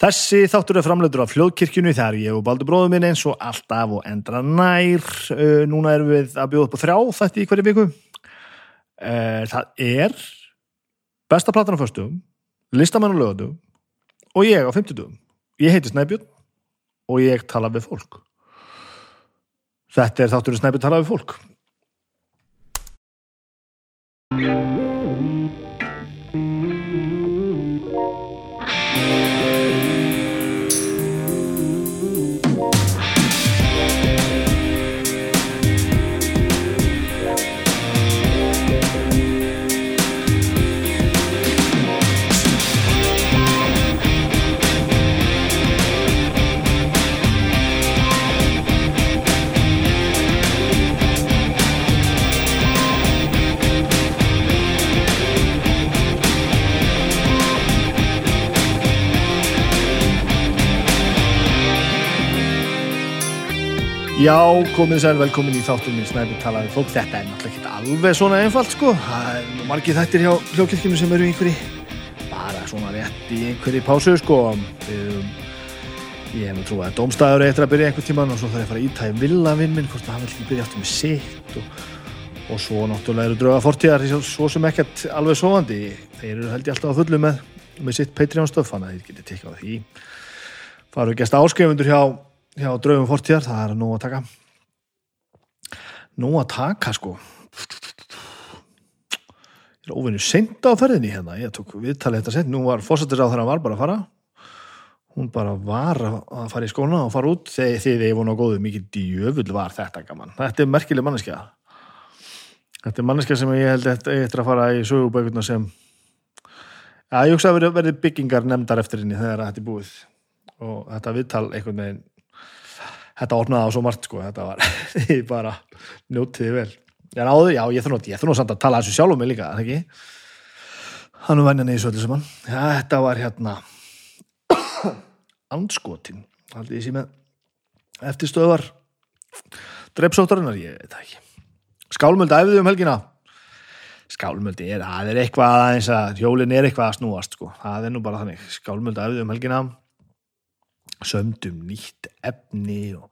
Þessi þáttur er framleitur af fljóðkirkjunu þegar ég og Baldur bróður minn eins og alltaf og endra nær. Uh, núna erum við að bjóða upp á þrjá þætti í hverju viku. Uh, það er besta platan á föstum, listamenn á lögatum og ég á fimmtudum. Ég heiti Snæbjörn og ég tala við fólk. Þetta er þátturinn Snæbjörn tala við fólk. Já, komið sæl, velkomin í þáttum minn Snæbjörn talaði fólk. Þetta er náttúrulega ekki alveg svona einfalt, sko. Það er nú margir þættir hjá hljókirkjum sem eru í einhverju, bara svona rétt í einhverju pásu, sko. Við, ég hef nú trúið að domstæður eftir að byrja einhver tíman og svo þarf ég að fara að ítæði villavinn minn, hvort það vil ekki byrja aftur með sitt og, og svo náttúrulega eru drauga fortíðar, svo sem ekkert alveg sofandi. Þeir eru held ég alltaf að fullu með, með sitt Patreon stöf, þannig að hjá draugum fortíðar, það er nú að taka. Nú að taka sko. Ég er óvinni senda á ferðinni hérna. Ég tók viðtalið þetta sent, nú var fórsættir á hann var bara að fara. Hún bara var að fara í skóna og fara út. Þegar þið vona á góðu, mikið djöfull var þetta gaman, þetta er merkileg manneskja. Þetta er manneskja sem ég held eftir að fara í sögubækuna sem að ég hugsa að verði byggingar nefndar eftir henni þegar þetta er búið. Og þetta viðtal einhvern veginn þetta ornaði á svo margt sko, þetta var ég bara njótiði vel. Er áður, já ég þurfa nú samt að tala þessu sjálf um mig líka, það ekki? Hann er vennjan í svolítið sem hann ja, þetta var hérna andskotin haldið ég sé með eftirstöðvar dreipsóttarinnar, ég veit það ekki. Skálmöldi æfðu um helgina. Skálmöldi er, það er eitthvað aðeins að hjólin er eitthvað að snúast sko, það er nú bara þannig. Skálmöldi æfðu um helgina. Sömdum nýtt efni og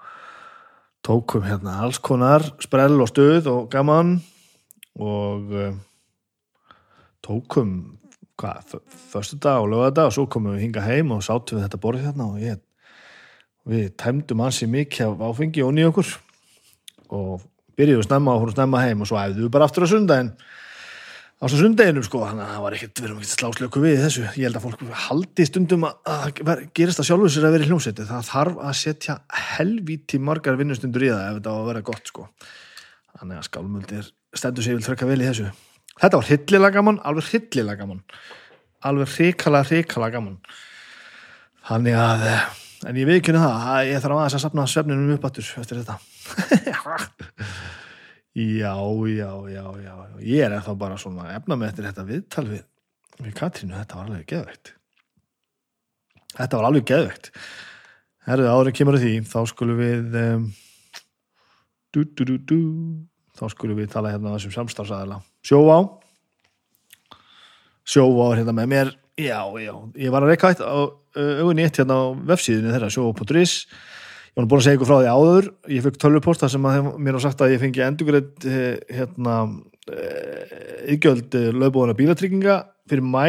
tókum hérna alls konar sprell og stuð og gaman og uh, tókum hvað, förstu dag og lögada og svo komum við hinga heim og sátum við þetta borðið hérna og ég, við tæmdum ansi mikið af áfengi og nýja okkur og byrjuðum snemma og hún snemma heim og svo æfðum við bara aftur á sundaginn á svo sundeginum sko, þannig að það var ekkert, við erum ekkert sláslöku við þessu, ég held að fólk haldi stundum að gerist það sjálfur sér að vera í hljómsveiti, það þarf að setja helvíti margar vinnustundur í það ef þetta á að vera gott sko. Þannig að skálmöldir stendur sér vil þröka vel í þessu. Þetta var hillilega gaman, alveg hillilega gaman. Alveg hrikala, hrikala gaman. Þannig að en ég veikinu það, að ég þarf aðeins að sapna svefninum upp aftur eftir þetta Já, já, já, já, ég er þá bara svona efna með þetta viðtal við, við Katrínu, þetta var alveg geðveikt. Þetta var alveg geðveikt. Herðu árið kemur því, þá skulum við, um, dú, dú, dú, dú, þá skulum við tala hérna þessum samstafsæðila. Sjóvá, Sjóvá er hérna með mér, já, já, ég var að reyka eitt á augunni eitt hérna á vefsíðinu þeirra, sjóvá.is, Ég var búin að segja ykkur frá því áður, ég fekk tölvupost þar sem mér á sagt að ég fengi endurgreitt hérna yggjöld lögbóðana bílatrygginga fyrir mæ,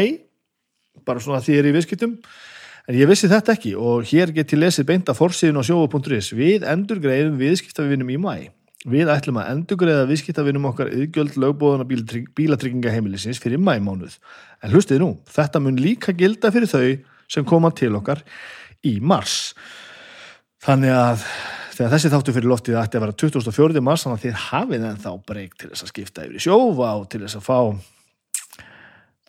bara svona því ég er í viðskiptum, en ég vissi þetta ekki og hér get ég lesið beint að fórsíðun á sjófu.is við endurgreiðum viðskiptavinnum í mæ. Við ætlum að endurgreiða viðskiptavinnum okkar yggjöld lögbóðana bílatrygginga heimilisins fyrir mæmánuð. En hlustið nú, þetta mun líka gilda fyrir þau sem koma til okkar í mars. Þannig að þegar þessi þáttu fyrir loftið ætti að vera 24. mars þannig að þið hafið en þá breyk til þess að skipta yfir í sjófa og til þess að fá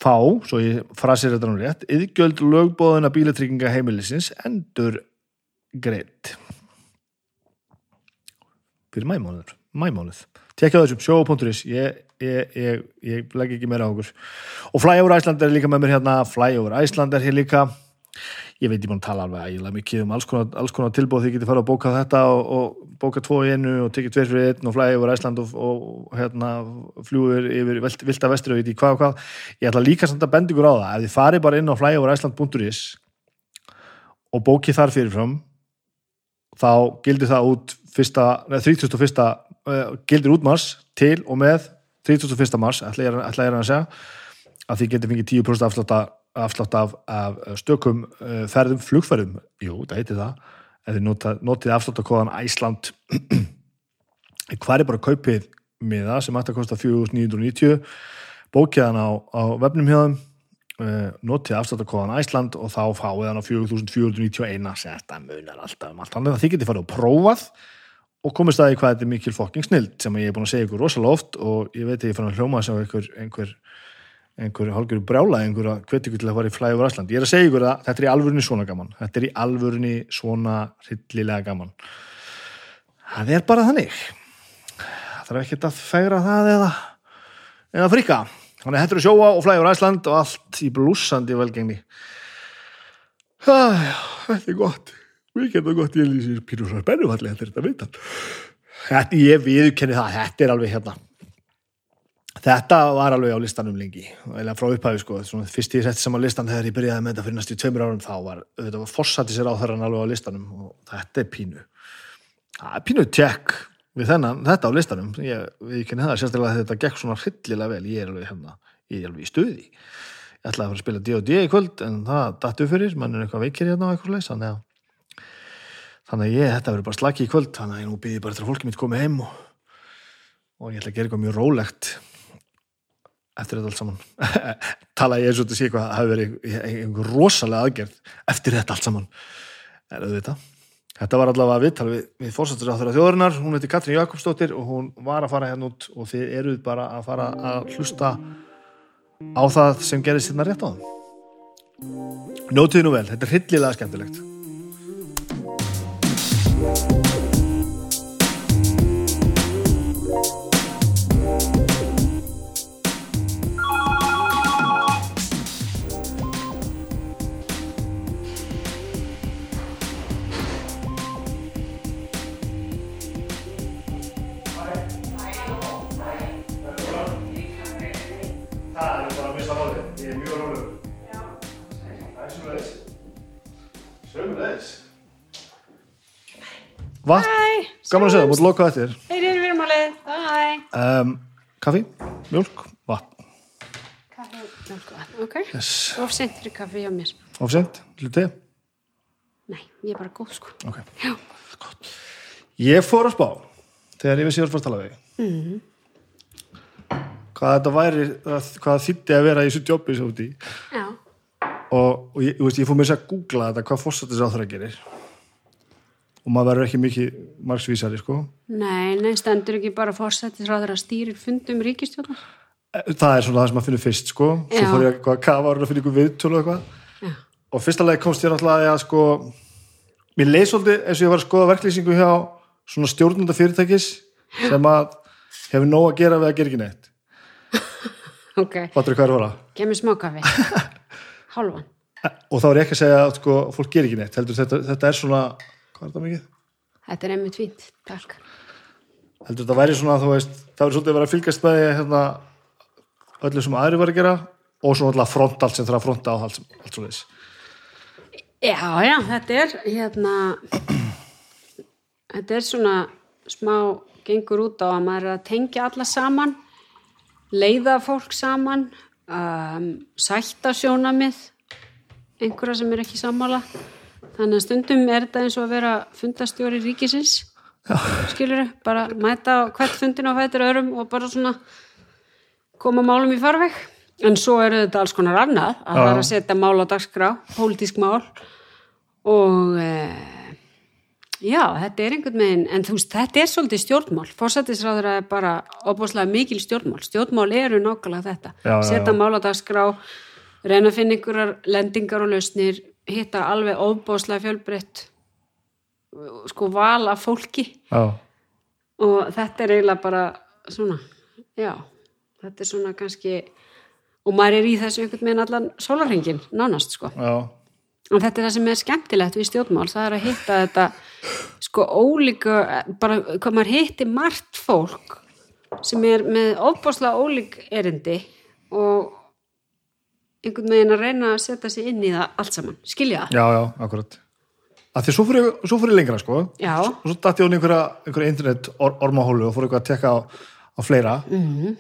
fá, svo ég frasir þetta nú rétt, yðgjöld lögbóðuna bílatrygginga heimilisins endur greitt fyrir mæmánuður mæmánuð, tekja þessum sjófa.is ég, ég, ég, ég legg ekki meira á okkur. Og Flyover Æsland er líka með mér hérna Flyover Æsland er hér líka ég veit ég búin að tala alveg ægilega mikið um alls konar, alls konar tilbúð því getið fara að bóka þetta og, og bóka tvo í einu og tekið tveir fyrir einn og flæði yfir Æsland og, og hérna fljúður yfir vilda vestur og veit ég hvað og hvað ég ætla líka samt að benda ykkur á það ef þið farið bara inn á flyoverisland.is og bóki þar fyrirfram þá gildir það út fyrsta, neð, 31. Uh, gildir út mars til og með 31. mars, ætla ég, ætla ég að segja að því getur fengið 10% afslátt af, afslátt af, af stökum uh, ferðum, flugferðum, jú, það heitir það. Ef þið nota, notið afsláttakóðan Æsland hvað er bara kaupið miða sem ætti að kosta 4.990 bókið hann á, á vefnum hjá þeim uh, notið afsláttakóðan Æsland og þá fáið hann á 4.491 sem þetta munar alltaf um allt þannig að þið getið farið og prófað og komist að því hvað þetta er mikil fokking snild sem ég er búin að segja ykkur rosalega oft og ég veit að ég fann að hljóma þess að einhver, einhver, einhver hálfgjörðu brjála einhver að hveti ykkur til að fara í flæði úr Æsland ég er að segja ykkur að þetta er í alvörunni svona gaman. Þetta er í alvörunni svona hryllilega gaman. Það er bara þannig. Það þarf ekkert að færa það eða, eða frika þannig að þetta er sjóa og flæði úr Æsland og allt í blúsandi velgengni. Þetta er gott. Við getum gott. Ég lýsir pínusar bennufalli þetta er þetta þetta, ég viðkenni það, þetta er alveg hérna þetta var alveg á listanum lengi. Eða frá upphæfi sko, svona, fyrst ég setti saman listan þegar ég byrjaði með þetta fyrir næstu tveimur árum þá var, þetta var fossati sér á þarran alveg á listanum og þetta er pínu. Það er pínu tjekk við þennan, þetta á listanum. Ég viðkenni það, sérstaklega að þetta gekk svona hryllilega vel, ég er alveg hérna ég er alveg í stuði. Ég ætlaði að fara að spila D&D í kvöld en það dattu fyrir, mann er eitthvað veikir hérna á eitthvað leys, þannig að þannig að ég, þetta verður bara slaki í kvöld þannig að ég nú býði bara til að fólki mitt komi heim og, og ég ætla að gera eitthvað mjög rólegt eftir þetta allt saman. Tala ég eins og þetta sé eitthvað að hafa verið einhver rosalega aðgerð eftir þetta allt saman. En auðvitað þetta var allavega viðtal við, við fórsættur á þeirra þjóðurinnar, hún heiti Katrín Jakobsdóttir og hún var að fara hérna út og þið eruð bara að fara að hlusta á það sem gerist hérna rétt á það Nótið nú vel, þetta er hryllilega skemmtilegt Gaman að segja, múið loka eftir. Heyrir við erum á leið. Hæ. Um, kaffi, mjölk, vatn. Kaffi, mjölk vatn. Ok. Yes. Of sent fyrir kaffi hjá mér. Ofsend, lítið. Nei, ég er bara góð sko. Ok. Já. Ég fór að spá þegar ég vissi ég var að fara að tala við. Mm Hvað þetta væri, að- hvað þýtti að vera í þessu jobbi svo út í. Já. Og, og ég, ég, ég fór mér að googla þetta hvað fórsættis á það gerir. Og maður verður ekki mikið margsvísari, sko. Nei, nei, stendur ekki bara fórsættisráður að stýrir fundum ríkistjóðar? það er svona það sem maður finnur fyrst sko svo fór ég að kafa og finna ykkur viðtölu og eitthvað og fyrsta leið komst ég náttúrulega að sko mér leið svolítið eins og ég var að skoða verklýsingu hjá svona stjórnunda fyrirtækis sem að hefur nóg að gera við að gera ekki neitt Ok, kemur smá kaffi. Hálfan. og þá er ég ekki að segja að sko, fólk gerir ekki neitt heldur þetta, þetta er svona hvað er þetta mikið? Þetta er einmitt fínt. Takk. heldur þetta væri svona þú veist það verður svolítið að vera að fylgast með því, hérna, öllu sem aðri var að gera og svona alltaf frontalt sem þarf að fronta á allt, allt svo leis Já, já, þetta er hérna þetta er svona smá gengur út á að maður er að tengja alla saman leiða fólk saman um, sætta sjónamið einhverja sem er ekki sammála þannig að stundum er þetta eins og að vera fundastjóri ríkisins skilur bara mæta hvert fundin á fættir öðrum og bara svona koma málum í farveg. En svo eru þetta alls konar annað að það er að setja mál á dagskrá, pólitísk mál. Og e, já, þetta er einhvern veginn en þú veist, þetta er svolítið stjórnmál. Fórsættisráður er bara opaslega mikil stjórnmál. Stjórnmál eru nákvæmlega þetta. Já, já, setja já. mál á dagskrá reyna að finna einhverjar lendingar og lausnir hitta alveg óbáslega fjölbreytt sko vala fólki. Já, og þetta er eiginlega bara svona, já þetta er svona kannski og maður er í þessu einhvern veginn allan sólarhengin, nánast sko. Já, og þetta er það sem er skemmtilegt við stjórnmál, það er að hitta þetta sko ólíka bara hvað maður hitti margt fólk sem er með ofbáslega ólík erindi og einhvern veginn að reyna að setja sig inn í það allt saman, skilja það? Já, já, akkurat. Að því svo fór ég, svo ég lengra sko. Já. og svo datt ég hún einhverja, einhverja internet or, ormahólu og fór eitthvað að tekka á, á fleira. Mm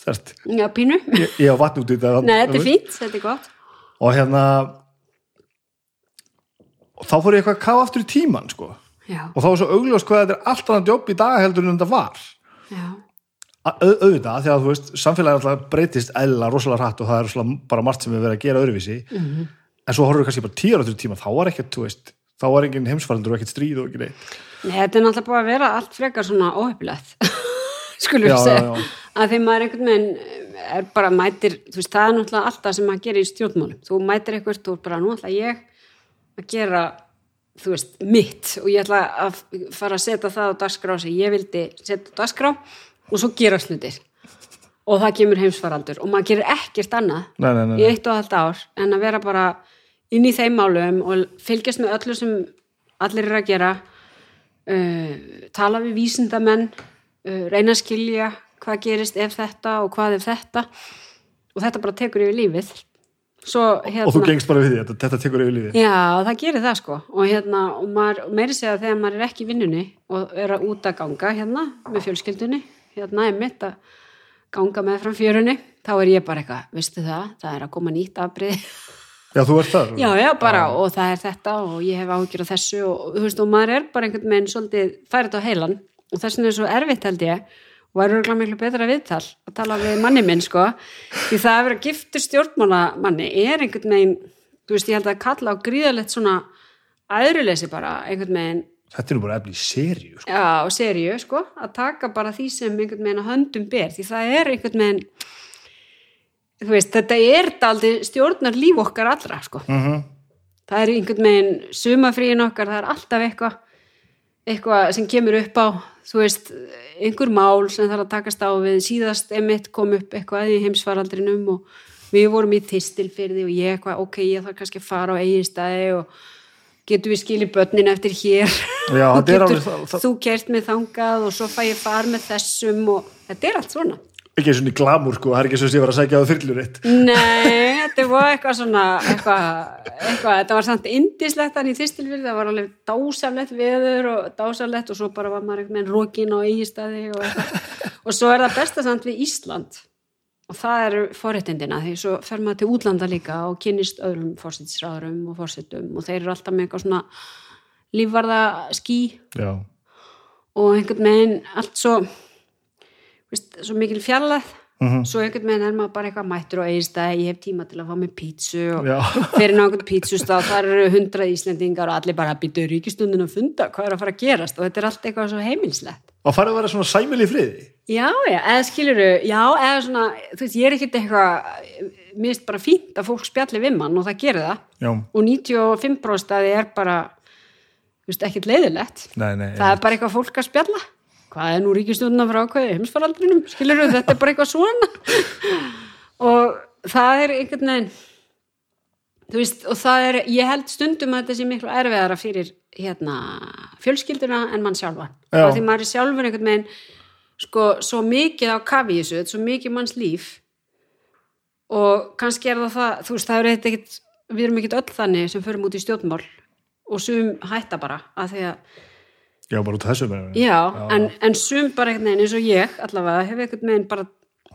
stærst Já, pínu. ég, ég á vatn út í þetta Nei, þetta er fínt, þetta er gott. og hérna og þá fór ég eitthvað að kafa aftur í tíman sko. Já, og þá var svo augljós hvað þetta er allt annað jobb í dag heldur en þetta var auðvitað, því að þú veist samfélagið alltaf breytist eðla rosalega hratt og það er bara margt sem við verið að gera öðruvísi Mhm. en svo horfum við kannski bara tíu ára til tíma þá var ekkert, þú veist, þá var engin heimsfarandur og ekkert stríð og ekki neitt Nei, þetta er náttúrulega búið að vera allt frekar svona óhefilegt, skulum við segja. Að þeim maður einhvern veginn eh, er bara mætir, þú veist, það er náttúrulega alltaf sem maður gerir í stjórnmálum. Þú mætir eitthvað, þú er bara, nú ætla ég að gera, þú veist, mitt og ég ætla að fara að setja það á dagskrá sem ég vildi setja á dagskrá og svo gera slutir. Og það kemur heimsfaraldur og maður gerir ekkert annað Nei, nei, nei, í eitt og halvt ár en að vera bara inn í þeim málum og fylgjast með öllu sem allir eru að gera uh, tala við vísindamenn uh, reyna að skilja hvað gerist ef þetta og hvað ef þetta. Og þetta bara tekur yfir lífið. Svo hérna og þú gengst bara við því, þetta, þetta tekur yfir lífið. Já, það gerir það sko. Og hérna, og maður, og meiri segja að þegar maður er ekki í vinnunni og er að út að ganga hérna með fjölskyldunni, hérna er mitt að ganga með fram fjörunni þá er ég bara eitthvað, veistu það, það er að koma nýtt afbrið, Já, þú ert það? Já, já, bara og það er þetta og ég hef áhyggjur af þessu og þú veist, og maður er bara einhvern veginn svolítið færið á heilan og þess vegna er svo erfitt held ég og er örgulega miklu betra viðtal að tala við manni minn sko. Því það að vera giftur stjórnmálamanni er einhvern veginn, þú veist, ég held að kalla á gríðalegt svona æðruleysi bara einhvern veginn Þetta er nú bara efni í seríu sko. Já, og seríu, sko, að taka bara því sem einhvern veginn að höndum ber, því það er einhvern veginn, þú veist, þetta er daldi stjórnar líf okkar allra, sko. mm -hmm. Það er einhvern veginn sumafríin okkar, það er alltaf eitthvað, eitthvað sem kemur upp á, þú veist, einhver mál sem þarf að takast á við, síðast emitt kom upp eitthvað í heimsfaraldrinum og við vorum í þistilfyrði og ég eitthvað, ok, ég þarf kannski að fara á eigistæði og getum við skilið börnin eftir hér? Já, og getur alveg þú kert með þangað og svo fæ ég far með þessum og þetta er allt svona. Ekki svona í glamur sko, það er ekki svo sem ég var að sækja á þyrlur eitt Nei, þetta var eitthvað svona eitthvað, eitthvað, þetta var samt indislegt hann í þistilfyrði, það var alveg dásalett veður og dásalett og svo bara var maður einhvern veginn rókin á eigistæði og og svo er það besta samt við Ísland og það eru forréttindina því svo fer maður til útlanda líka og kynnist öðrum fórsættisráðurum og fórsetum og þeir eru alltaf með eitthvað svona lífvarða Já, og einhvern veginn allt svo veist, svo mikil fjarlæð Mhm. svo einhvern veginn er maður bara eitthvað mættur og eigistæði, ég hef tíma til að fá mig pítsu og Já. fyrir náttúrulega pítsustaf þar eru hundrað Íslendingar og allir bara býtu ríkistundin að funda, hvað er að fara að gerast? Og þetta er allt eitthvað svo heimilslegt. Og farið að vera svona sæmil í friði Já, já, eða skiluru, já, eða svona, þú veist, ég er ekkert eitthvað, mér finnst bara fínt að fólk spjalli við mann og það gerir það Já, og 95% að þið er bara, þú veist, ekkert leiðilegt. nei, nei Það er bara eitthvað fólk að spjalla. Hvað er nú ríkistjóðuna frá ákveði heimsfaraldrinum, skilur þetta er bara eitthvað svona. og það er einhvern veginn, þú veist, og það er, ég held stundum að þetta sé miklu erfiðara fyrir hérna fjölskylduna en mann sjálfan. Já. Af Því maður er sjálfur einhvern veginn, sko, svo mikið á kafi í þessu, svo mikið manns líf. Og kannski er það það, þú veist, það er ekkert, við erum ekkert öll þannig sem förum út í stjórnmál og sum hætta bara að því að Já, bara út af þessu með Já, En, en sum bara veginn eins og ég allavega hef einhvern veginn bara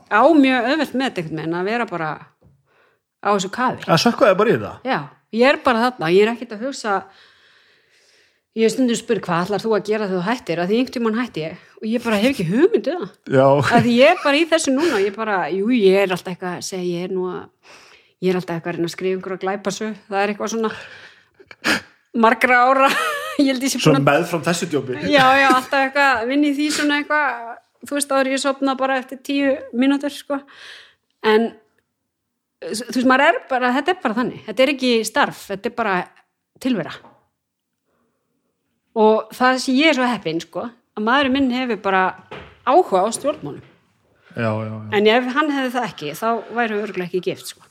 á mjög öðvelt með þetta einhvern veginn að vera bara á þessu kafi. Það sökkaði bara í það? Já, ég er bara þarna, ég er ekkert að hugsa ég stundum spyr hvað ætlar þú að gera þegar þú hættir? Að því einhvern tímann hætti ég. Og ég bara hef ekki hugmyndu það. Já, að því ég er bara í þessu núna ég bara, jú, ég er alltaf eitthvað að segja ég er nú að, ég er alltaf eitthvað að að skrifa einhverja glæpasu, það er eitthvað svona margra ára. Svona með frá þessu djópi. Já, já, alltaf eitthvað, vinn í því svona eitthvað, þú veist, áður ég sopna bara eftir tíu mínútur, sko. En þú veist, maður er bara, þetta er bara þannig. Þetta er ekki starf, þetta er bara tilvera og það sem ég er svo heppin, sko að maðurinn minn hefur bara áhuga á stjórnmálum, Já, já, já. En ef hann hefði það ekki þá væri örgulega ekki gift, sko.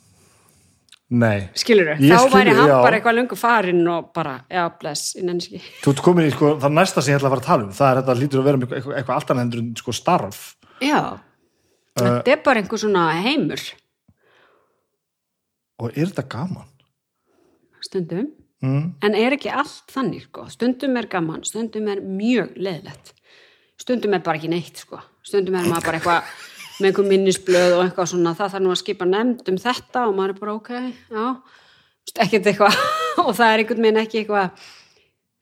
Nei, skilur Ég þá skil, væri hann bara eitthvað löngu farinn og bara, já, bless, innan ekki. Þú ert komin í sko, það næsta sem ég ætla að fara að tala um það er þetta lítur að vera með eitthvað, eitthvað allt annað hendur en sko starf. Já, þetta er bara einhver svona heimur. Og er þetta gaman? stundum mm. en er ekki allt þannig sko. stundum er gaman, stundum er mjög leðilegt stundum er bara ekki neitt sko. stundum er maður bara eitthvað með einhver minnisblöð og eitthvað svona. Það þarf nú að skipa nefnd um þetta og maður er bara ok, já. Ekkert eitthvað. Og það er einhvern veginn ekki eitthvað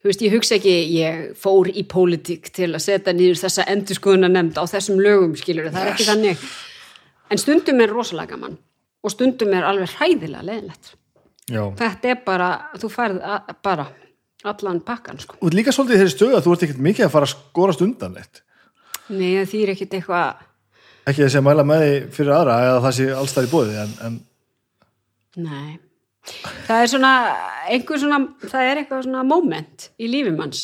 þú veist, ég hugsa ekki, ég fór í pólitík til að setja nýður þessa endurskoðuna nefnd á þessum lögum, skilur það er ekki þannig, en stundum er rosalega gaman og stundum er alveg hræðilega leðilegt Já. þetta er bara, þú færð bara allan pakkan sko. Og líka svolítið þeirri stöðu að þú ert ekkert mikið að fara að skorast undan neitt. Nei, það þýr ekkit eitthvað Ekki þessi að mæla með því fyrir aðra eða það sé allstað í bóði, en, en Nei Það er svona, svona það er eitthvað svona moment í lífi manns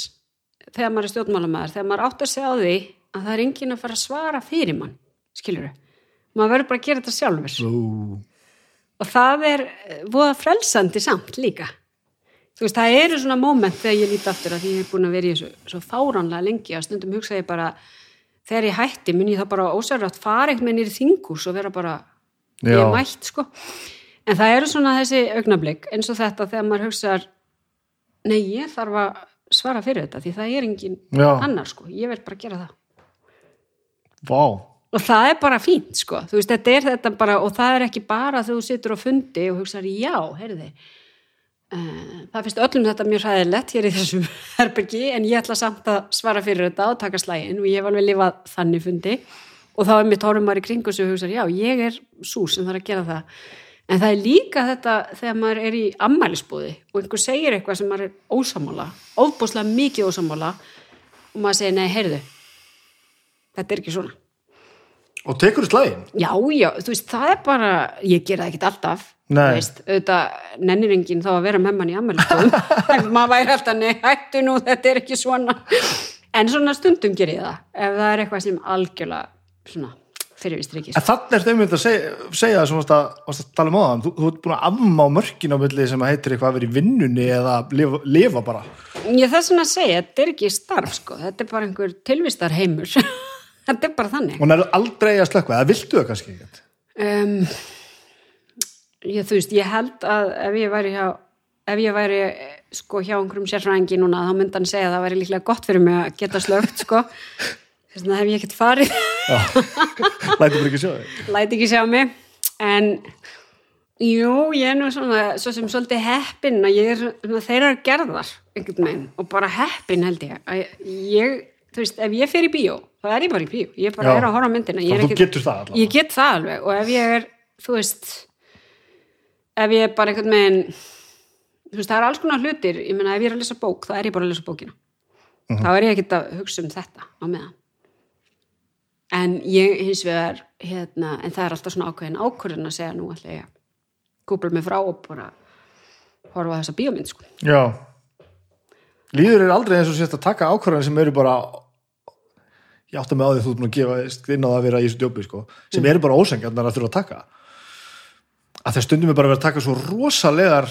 þegar maður er stjórnmálamæður þegar maður átt að segja á því að það er enginn að fara að svara fyrir mann skilur maður verður bara að gera þetta sjálfur Ú, og það er eh, voða frelsandi samt líka þú veist, það eru svona moment þegar ég líti aftur að ég er búin að vera í þessu svo fáránlega lengi að stundum hugsa ég bara þegar ég hætti mun ég þá bara ósærrætt fara eitthvað með nýri þingus og vera bara ég Já. er mætt sko en það eru svona þessi augnablik eins og þetta þegar maður hugsar nei, ég þarf að svara fyrir þetta því það er engin Já. annar sko, ég vil bara gera það vá. Og það er bara fínt sko. Veist, þetta er þetta bara og það er ekki bara þegar þú situr á fundi og hugsar já, heyrði uh, það finnst öllum þetta mjög hræðilegt hér í þessum herbergi en ég ætla samt að svara fyrir þetta og taka slægin og ég hef alveg lifað þannig fundi. Og þá er mitt horfum maður í kringu og hugsar já, ég er sú sem þarf að gera það. En það er líka þetta þegar maður er í ammælisbúði og einhver segir eitthvað sem maður er ósamála ofbúslega mikið ósamála og maður segir, nei, heyrðu þetta er ekki svona Og tekur þú slægin? Já, já, þú veist, það er bara, ég gera það ekkert alltaf, þú veist, auðvitað nennir enginn þá að vera með mann í ammælistöðum, maður væri alltaf, nei, hættu nú, þetta er ekki svona, en svona stundum ger ég það, ef það er eitthvað sem algjörlega, svona, fyrirvist ríkis. En þannig er þeim að segja, segja það sem varst að, varst að tala um áðan. Þú, þú ert búin að afmá mörkin á milli sem að heitir eitthvað að vera í vinnunni eða lifa, lifa bara. Ég það svona að segja, þetta er ekki starf, sko, þetta er bara einhver tilvistar heimur, þetta er bara þannig. Og nærðu aldrei að slökka, eða viltu það kannski ekki? um, ég, þú veist, ég held að ef ég væri hjá ef ég væri sko hjá einhverjum sérfræðingi núna þá myndi hann segja að það væri líklega gott fyrir mig að geta slögt sko þess vegna hef ég ekkert farið bara ekki sjá þig. læti ekki sjá mig en jú, ég er nú svona svo sem svolítið heppin að ég er svona þeirra gerðar einhvern veginn og bara heppin held ég að ég, þú veist, ef ég fer í bíó þá er ég bara í bíó, ég bara Já. er að horfa á myndina ég er þú getur það allavega. ég get það alveg og ef ég er þú veist ef ég er bara einhvern veginn þú veist það er alls konar hlutir ég meina ef ég er að lesa bók þá er ég bara að lesa bókina þá er ég ekkert að hugsa um þetta á meðan en ég hins vegar hérna, en það er alltaf svona ákveðin ákvörðin að segja nú ætla ég að kúpla mig frá og bara horfa á þessa bíómynd sko. Já. Líður er aldrei eins og sérst að taka ákvarðan sem eru bara ég átta mig á því að þú ert búin að gefa inn á það að vera í þessu djópi sko, sem eru bara ósengjarnar að þurfa að taka. Að þeir stundum er bara verið að taka svo rosalegar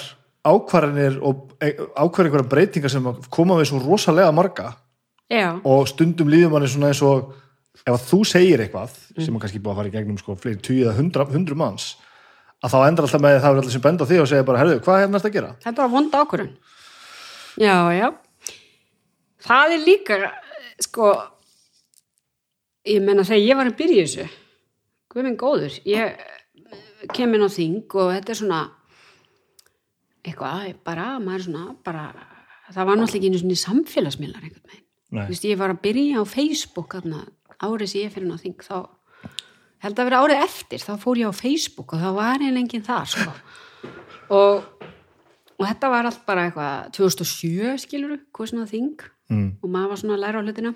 ákvarðanir og ákvarðan einhverja breytingar sem koma við svo rosalega marga. Já, og stundum líður manni svona eins og ef að þú segir eitthvað sem er kannski búið að fara í gegnum sko fleiri tíu eða hundra, hundru manns að þá endar alltaf með að það er allir sem benda því og segja bara, herðu, hvað er næst að gera? það er bara vond ákvörðin já, já það er líka sko ég menna þegar ég var að byrja þessu hvað minn góður ég kem inn á þing og þetta er svona eitthvað, bara, maður er svona bara, það var náttúrulega ekki einu samfélagsmiðlar einhvern veginn. Þú veist, ég var að byrja á Facebook þarna, árið sem ég fyrir ná þing þá held að vera árið eftir þá fór ég á Facebook og þá var eiginlega enginn þar sko. og, og þetta var allt bara eitthvað 2007 skiluru, hvað svona þing Mm. og maður var svona að læra á hlutina.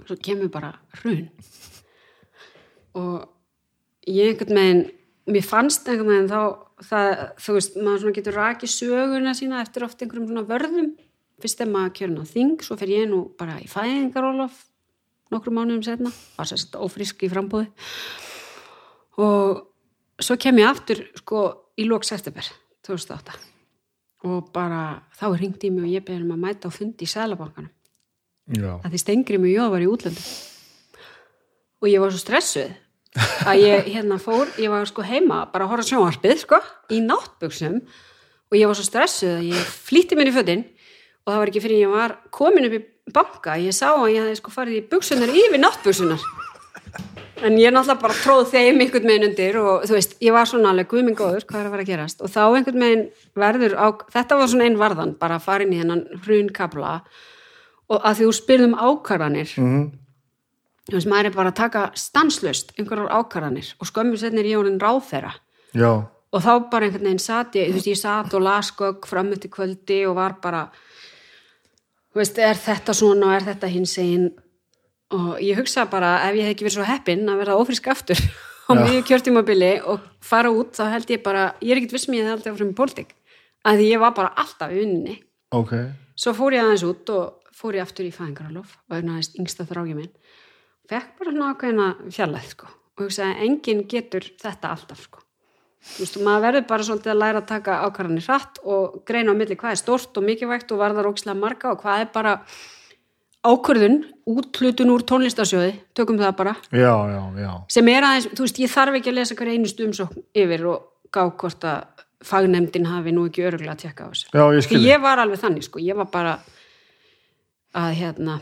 Og svo kemur bara hrun. Og ég einhvern veginn mér fannst einhvern veginn þá það, þú veist, maður svona getur rakið söguna sína eftir oft einhverjum svona vörðum. Fyrst þegar maður kjörn á þing svo fer ég nú bara í fæðingarólof nokkrum mánuðum setna var sérst ófrísk í frambúði og svo kem ég aftur sko í lók september 2008 og bara þá hringt í mig og ég beðið um að mæta á fundi í Sælabankanum Já. að því stengri mig jóð var í útlöndum. Og ég var svo stressuð að ég hérna fór, ég var sko heima bara að horfa á sjónvarpið sko í náttbuxum. Og ég var svo stressuð að ég flýtti mér í fötin og það var ekki fyrir ég var komin upp í banka ég sá að ég hefði sko farið í buksunar yfir náttbuksunar en ég náttúrulega bara tróð þeim einhvern meginn undir og þú veist, ég var svona alveg guðminn góður, hvað er að fara að gerast? Og þá einhvern meginn verður á, þetta var svona einn varðan, bara að fara inn í hennan hrun kapla og að því þú spyrðum ákvarðanir Mhm. þú veist, maður er bara að taka stanslust einhverjar ákvarðanir og skömmu setnir ég orðin ráðherra. Já, og þá bara einhvern veginn sat ég, þú veist, ég sat og las gögg fram eftir kvöldi og var bara þú veist, er þetta svona og er þetta hins einn og ég hugsa bara ef ég hef ekki verið svo heppinn að verða ófrísk aftur á mjög kjörtímabili og fara út þá held ég bara, ég er ekkert viss mér að ég hef aldrei áfram í pólitík. Að því ég var bara alltaf í unni ok. Svo fór ég aðeins út og fór ég aftur í fæðingaralof og er næst yngsta þrági minn. Fekk bara svona ákveðina fjarlæð sko. og hugsaði að enginn getur þetta alltaf sko. þú veist, maður verður bara svolítið að læra að taka ákvarðanir hratt og greina á milli hvað er stort og mikilvægt og varðar ókslega marga og hvað er bara ákvörðun, úthlutun úr tónlistarsjóði, tökum það bara Já, já, já. sem er aðeins, þú veist, ég þarf ekki að lesa hver einustu umsókn yfir og gá hvort að fagnemdin hafi nú ekki öruglega að tekka á þessu. Já, ég skilji ég var alveg þannig sko, ég var bara að hérna,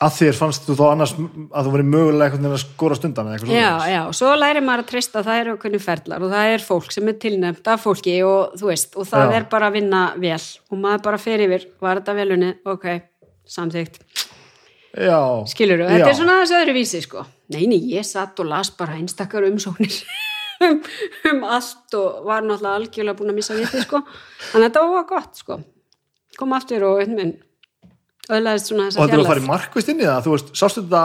Að þér fannst þú þá annars að þú verið mögulega einhvern veginn að skora stundan eða eitthvað já, svoleiðis? já, og svo læri maður að treysta að það eru okkur ferlar og það er fólk sem er tilnæmt af fólki og þú veist, og það Já. er bara að vinna vel og maður bara fer yfir, var þetta velunni, ok, samþygt, skilur þetta Já. er svona þessu öðru vísi sko, nei, nei, ég satt og las bara einstakar umsóknir um, um allt og var náttúrulega algjörlega búin að missa vitið sko, þannig að þetta var gott sko, kom aftur og einhvern öðlaðist svona og þessa þetta er að fara í markvist inn í það þú veist, sástu þetta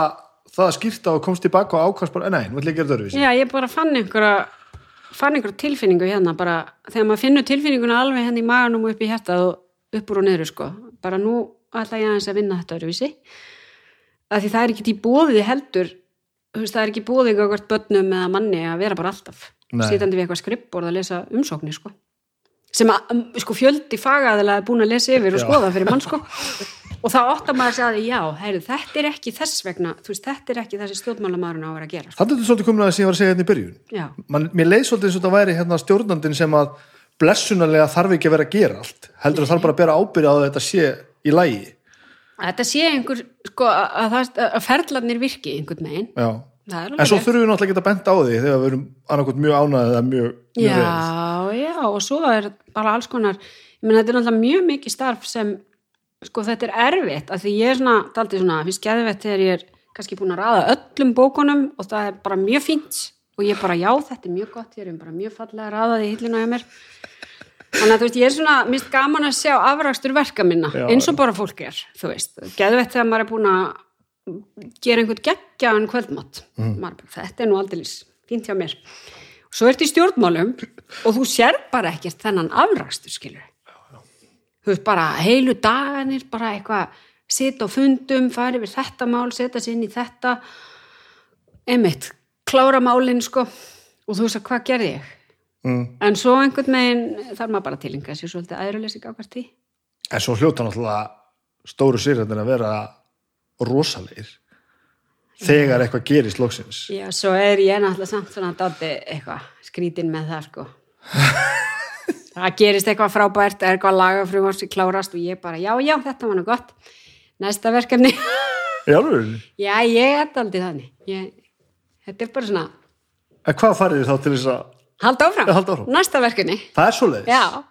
það að skýrta og komst tilbaka og ákvæmst bara, nei, nú ætla ég að gera þetta öðruvísi. Já, ég bara fann einhverja fann einhverja tilfinningu hérna bara þegar maður finnur tilfinninguna alveg hérna í maganum og upp í hjartað og upp úr og niður sko. Bara nú ætla ég aðeins að vinna þetta öruvísi að því það er ekki í bóðið heldur veist, það er ekki bóðið eitthvað börnum eða manni að vera bara alltaf sitandi við eitthvað skrippborð að lesa umsóknir sko. Sem að, um, sko, fjöldi fagaðilega er búin að lesa yfir og skoða fyrir mann sko. Og þá áttar maður að segja já, heyrðu, þetta er ekki þess vegna, veist, þetta er ekki þessi stjórnmálamæðurinn á að vera að gera sko. Þannig er þetta svolítið komin að það sem ég var að segja hérna í byrjun. Man, Mér leið svolítið eins og þetta væri hérna stjórnandinn sem að blessunarlega þarf ekki að vera að gera allt heldur að þarf bara að bera ábyrja á að þetta sé í lægi að þetta sé einhver sko, að, að, að ferðlarnir virki einhvern er En svo þurfum við náttúrulega að geta bent á því þegar við erum annarkot mjög ánæðið eða mjög, mjög já, já, og svo er bara alls konar ég meina þetta er náttúrulega mjög mikið starf sem sko þetta er erfitt af því ég er svona, daldið svona, finnst geðvett þegar ég er kannski búin að raða öllum bókunum og það er bara mjög fínt og ég bara, já, þetta er mjög gott, ég er bara mjög fallega raðað í hillinu hjá mér þannig að þú veist, ég er svona, minnst gaman að sjá afrakstur verka minna, Já. eins og bara fólk er þú veist, geðvett þegar maður er búin að gera einhvern geggjaðan kvöldmatt Mm. þetta er nú aldeilis fínt hjá mér. Svo ertu í stjórnmálum og þú sér bara ekkert þennan afrakstur skilur þú veist bara heilu daganir bara eitthvað, sita á fundum fara yfir þetta mál, setja sér inn í þetta. Einmitt, klára málin sko. Og þú veist að hvað gerði ég mm. en svo einhvern veginn þarf maður bara að tilinga sér svolítið aðruleysi gákvært því. En svo hljóta náttúrulega stóru sýrðin að vera rosalegir þegar eitthvað gerist loksins. Já, svo er ég náttúrulega samt svona dátti eitthvað skrítin með það sko. Það gerist eitthvað frábært er eitthvað lagafrumvart sem klárast og ég bara, já, já, þetta var nú gott. Næsta verkefni. Alveg? já, ég er aldrei þannig. Ég, þetta er bara svona En hvað farið þið þá til þess að halda áfram, halda áfram. næsta verkefni. Það er svoleiðis? já.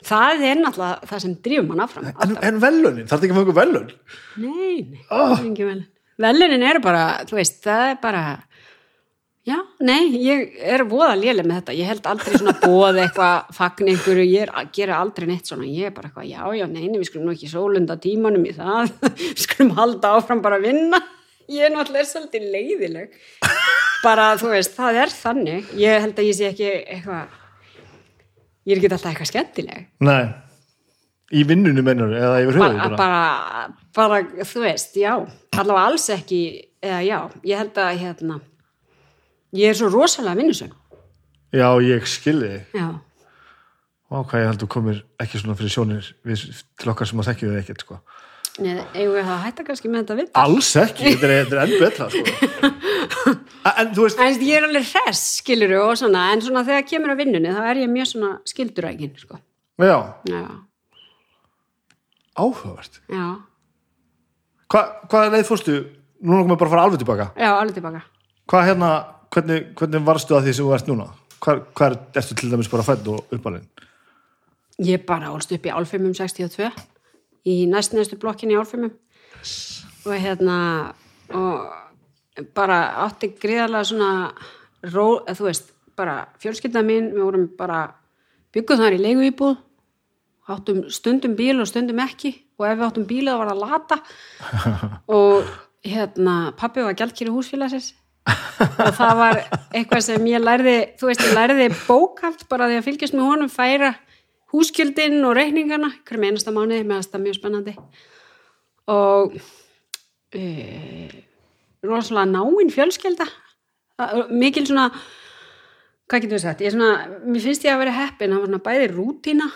Það er náttúrulega það sem drýfum mann áfram En, en velunin, þarf ekki að fanga velun? nei, nei, Oh. oh. ekki vel velunin eru bara, þú veist, það er bara já, nei, ég er voða léleg með þetta, ég held aldrei svona bóð eitthvað, fagn einhverju, ég er, gera aldrei neitt svona, ég er bara eitthvað, já, já, nei, nei, við skulum nú ekki sólunda tímanum í það. Við skulum halda áfram bara að vinna. Ég er náttúrulega svolítið leiðileg bara, þú veist, það er þannig. Ég held að ég sé ekki eitthvað ég er ekki alltaf eitthvað skemmtileg. Nei, í vinnunum mennur eða yfir höfuð bara, bara, bara, þú veist, já. Allavega alls ekki, eða já. Ég held að, hérna ég er svo rosalega vinnusum Já, ég skilði Vá, hvað ég held að þú komir ekki svona fyrir sjónir við, til okkar sem að þekkju þig ekkert sko. Nei, eigum við að hætta kannski með þetta vitt alls ekki, þetta er, er enn betra sko. en þú veist En ég er alveg hress, skilur og svona, en svona þegar kemur að vinnunni þá er ég mjög svona skildurækin, sko. já, Já, áhugavert. Já, Hva, hvað leið fórstu, núna komum við bara að fara alveg tilbaka. Já, alveg tilbaka. hvað hérna, hvernig, hvernig varstu að því sem þú ert núna? Hvað, hvað ertu til dæmis bara fædd og uppalinn? Ég bara ólst upp í Álfheimum 62 í næstneðstu blokkinni í Álfheimum og hérna og bara átti gríðarlega svona ró, þú veist, bara fjölskylda mín, við vorum bara byggum þar í leigu íbúð áttum stundum bíl og stundum ekki og ef við áttum bíl þá var það lata. Og hérna pappi var gjaldkýri húsfélagsins. Og það var eitthvað sem ég lærði þú veist, ég lærði bókald bara því að fylgjast með honum færa húskjöldin og reikningana hverjum einasta mánuði, með það mjög spennandi. Og e, rosalega náinn fjölskylda. Það- mikil svona hvað getur við sagt, ég er svona mér finnst ég að vera heppin, það var svona bæði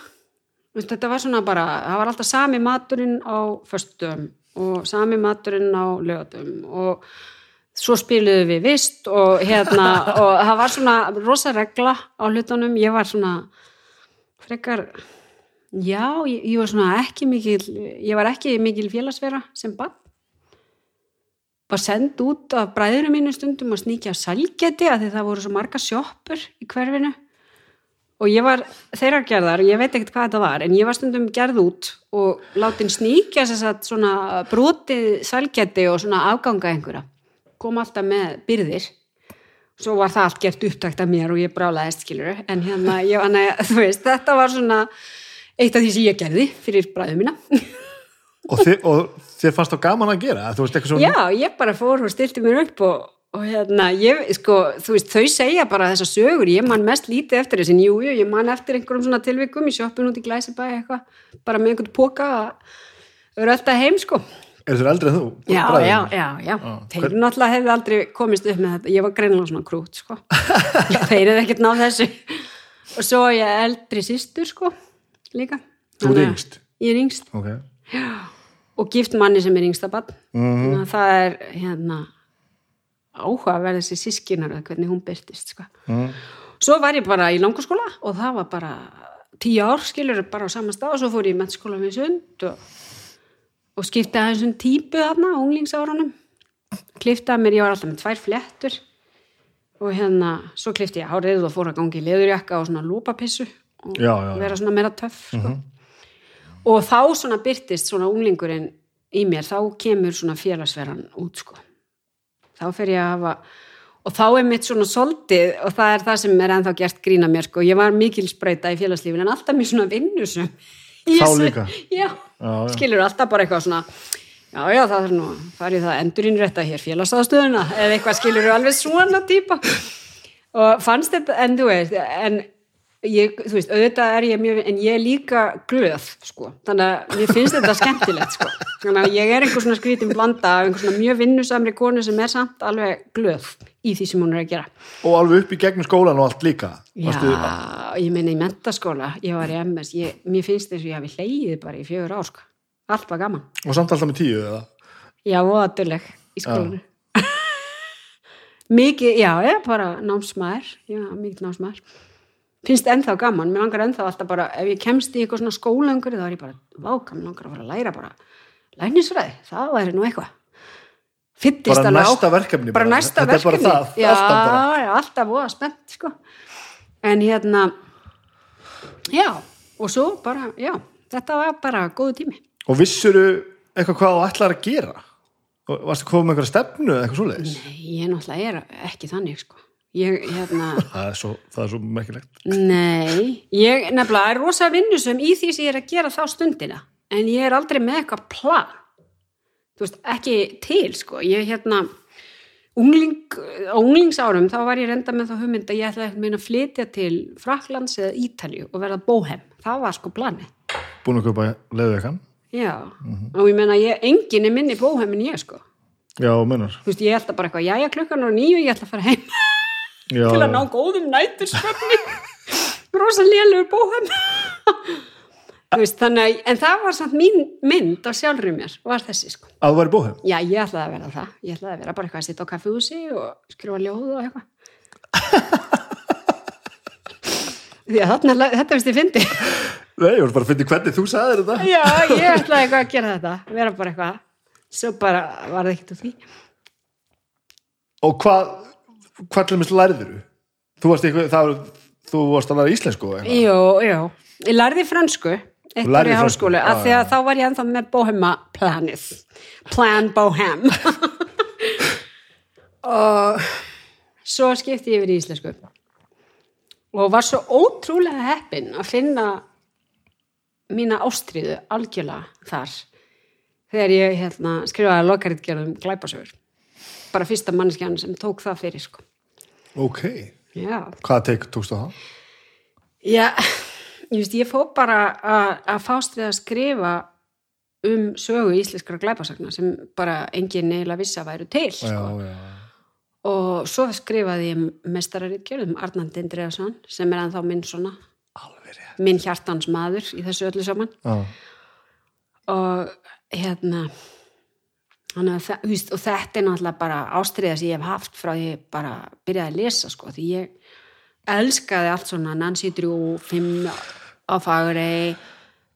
veist, þetta var svona bara það var alltaf sami maturinn á föstum og sami maturinn á lögatum og svo spiluðum við vist og hérna og það var svona rosa regla á hlutunum, ég var svona frekar já, ég, ég var svona ekki mikil ég var ekki mikil félagsvera sem bann var send út af bræðurum mínu stundum að sníkja salgeti að því það voru svo marga sjoppur í hverfinu. Og ég var þeirra gerðar, ég veit ekkert hvað þetta var en ég var stundum gerð út og látin sníkja þess að svona brotið salgeti og svona afganga einhverja. Kom alltaf með byrðir svo var það allt gert upptakt af mér og ég brálaðist skilur en hérna, ég þú veist, þetta var svona eitt af því sem ég gerði fyrir bræðum mína. Og, þið, og þér fannst þá gaman að gera? Þú veist eitthvað svona Já, ég bara fór og stilti mér upp og, og hérna, ég, sko, þú veist, þau segja bara þessar sögur, ég man mest lítið eftir þessin, jú, jú, ég man eftir einhverjum svona tilvikum í sjoppun út í Glæsibæ eitthvað, bara með einhvern póka að vera alltaf heim, sko. Er þeir eldri en þú? Já, bræður já, já, já, Já, þeir hvern- náttúrulega hefði aldrei komist upp með þetta, ég var greinilega svona krút, sko. þeir hefði ekkert náð þessu. Og svo er ég eldri systur, sko, líka. Þú að- yngst? Ég er yngst ok, og gift manni sem er yngsta bann Mhm. þannig að það er hérna áhuga að verða þessi sískinar hvernig hún byrtist sko. Mhm. svo var ég bara í langurskóla og það var bara tíu ár skilur bara á sama stað og svo fór ég í mennskóla við sund og, og skipti aðeins um típu þarna á unglingsárunum kliftaði mér, ég var alltaf með tvær flettur og hérna svo klifti ég hárið og fór að gangi í leðurjakka og svona lúpapissu og Já, já, já. vera svona meira töff sko. og þá svona byrtist svona unglingurinn í mér, þá kemur svona félagsveran út sko þá fer ég að hafa og þá er mitt svona soldið og það er það sem er ennþá gert grína mér sko ég var mikil sprauta í félagslífin en alltaf mér svona vinnusum Þá líka? já. Skilur alltaf bara eitthvað svona já, já, það er nú, farið það endurinn rétta hér félagsaðstöðuna eða eitthvað skilur alveg svona típa og fannst þetta, en þú veist en ég, þú veist, auðvitað er ég mjög en ég er líka glöð, sko. Þannig að mér finnst þetta skemmtilegt, sko. Þannig að ég er einhver svona skrítin blanda af einhver svona mjög vinnusamri konu sem er samt alveg glöð í því sem hún er að gera. Og alveg upp í gegnum skólan og allt líka. Já, ég meina í mentaskóla ég var í MS, ég, mér finnst þess að ég hafi hleyið bara í fjögur ár, sko. Allt var gaman. Og samt alltaf með tíu eða? Já, voðaduleg í skólanu. mikið, já, ég bara námsmaður, já, mikið námsmaður. Finnst ennþá gaman, mér langar ennþá alltaf bara, ef ég kemst í eitthvað svona skólangur, þá er ég bara, váka, mér langar að fara að læra bara læknisfræði, það væri nú eitthvað. Fyllist Bara næsta verkefni Bara bara. næsta Þetta er bara verkefni. það, já, alltaf alltaf voða spennt, sko. En hérna, já, og svo bara, já, þetta var bara góðu tími. og vissuru eitthvað hvað þú ætlar að gera og varstu komið með einhverja stefnu eða eitthvað svoleiðis Nei, ég náttúrulega er ekki þannig, sko. Ég, hérna, það er svo, það er svo merkilegt. Nei, ég nefnilega er rosa vinnusum í því sem ég er að gera þá stundina en ég er aldrei með eitthvað plan. Þú veist, ekki til sko, ég hérna ungling, á unglingsárum þá var ég reynda með þá hugmynd að ég ætla að meina að flytja til Fraklands eða Ítalju og verða bóhem, það var sko plani búin að kaupa leiðveikan já, og ég meina ég, enginn er minni bóhem en ég sko. Já, mennar þú veist, ég ætla bara eitthvað, jæja klukkan og nýju ég ætla að fara heim já, til að ná góðum nætursvefni rosa lélugur bóhem Þú veist, þannig en það var samt mín mynd á sjálfri mér, var þessi sko. Að þú væri bóhem? Já, ég ætlaði að vera það. Ég ætlaði að vera bara eitthvað að sitja á kaffihúsi og skrifa ljóð og eitthvað. Því að þarna, þetta veist ég fyndi. Nei, ég voru bara að finna hvernig þú sagðir þetta. Já, ég ætlaði eitthvað að gera þetta, vera bara eitthvað. Svo bara var það ekkert úr því. Og hvað, hvað til dæmis lærður þú? Varst eitthvað, það, þú varst að læra íslensku og. Jú, jú. Ég lærði fransku eitt lærði ár í háskólu, af því að þá var ég ennþá með Bohema planið. Plan Bohem. og svo skipti ég yfir í íslensku. Og var svo ótrúlega heppin að finna mína ástríðu algjörlega þar þegar ég hérna, skrifaði lokaritgerðum glæpasögur. Bara fyrsta mannskjan sem tók það fyrir, sko. Ok. Já. Hvað tek, tókstu það? Já, ég veist, ég fór bara að- að fást við að skrifa um sögu íslenskra glæpasagna sem bara engin eiginlega vissi að væru til. Já, Sko. já. Og svo skrifaði ég mestararitgerðum Arnald Indriðarsson sem er ennþá minn svona, minn hjartans maður í þessu öllu saman. Já. Og hérna, að það, veist, og þetta er náttúrulega bara ástriða sem ég hef haft frá því ég bara byrjaði að lesa sko, því ég elskaði allt svona Nancy Drew, Fimm á Fagrey,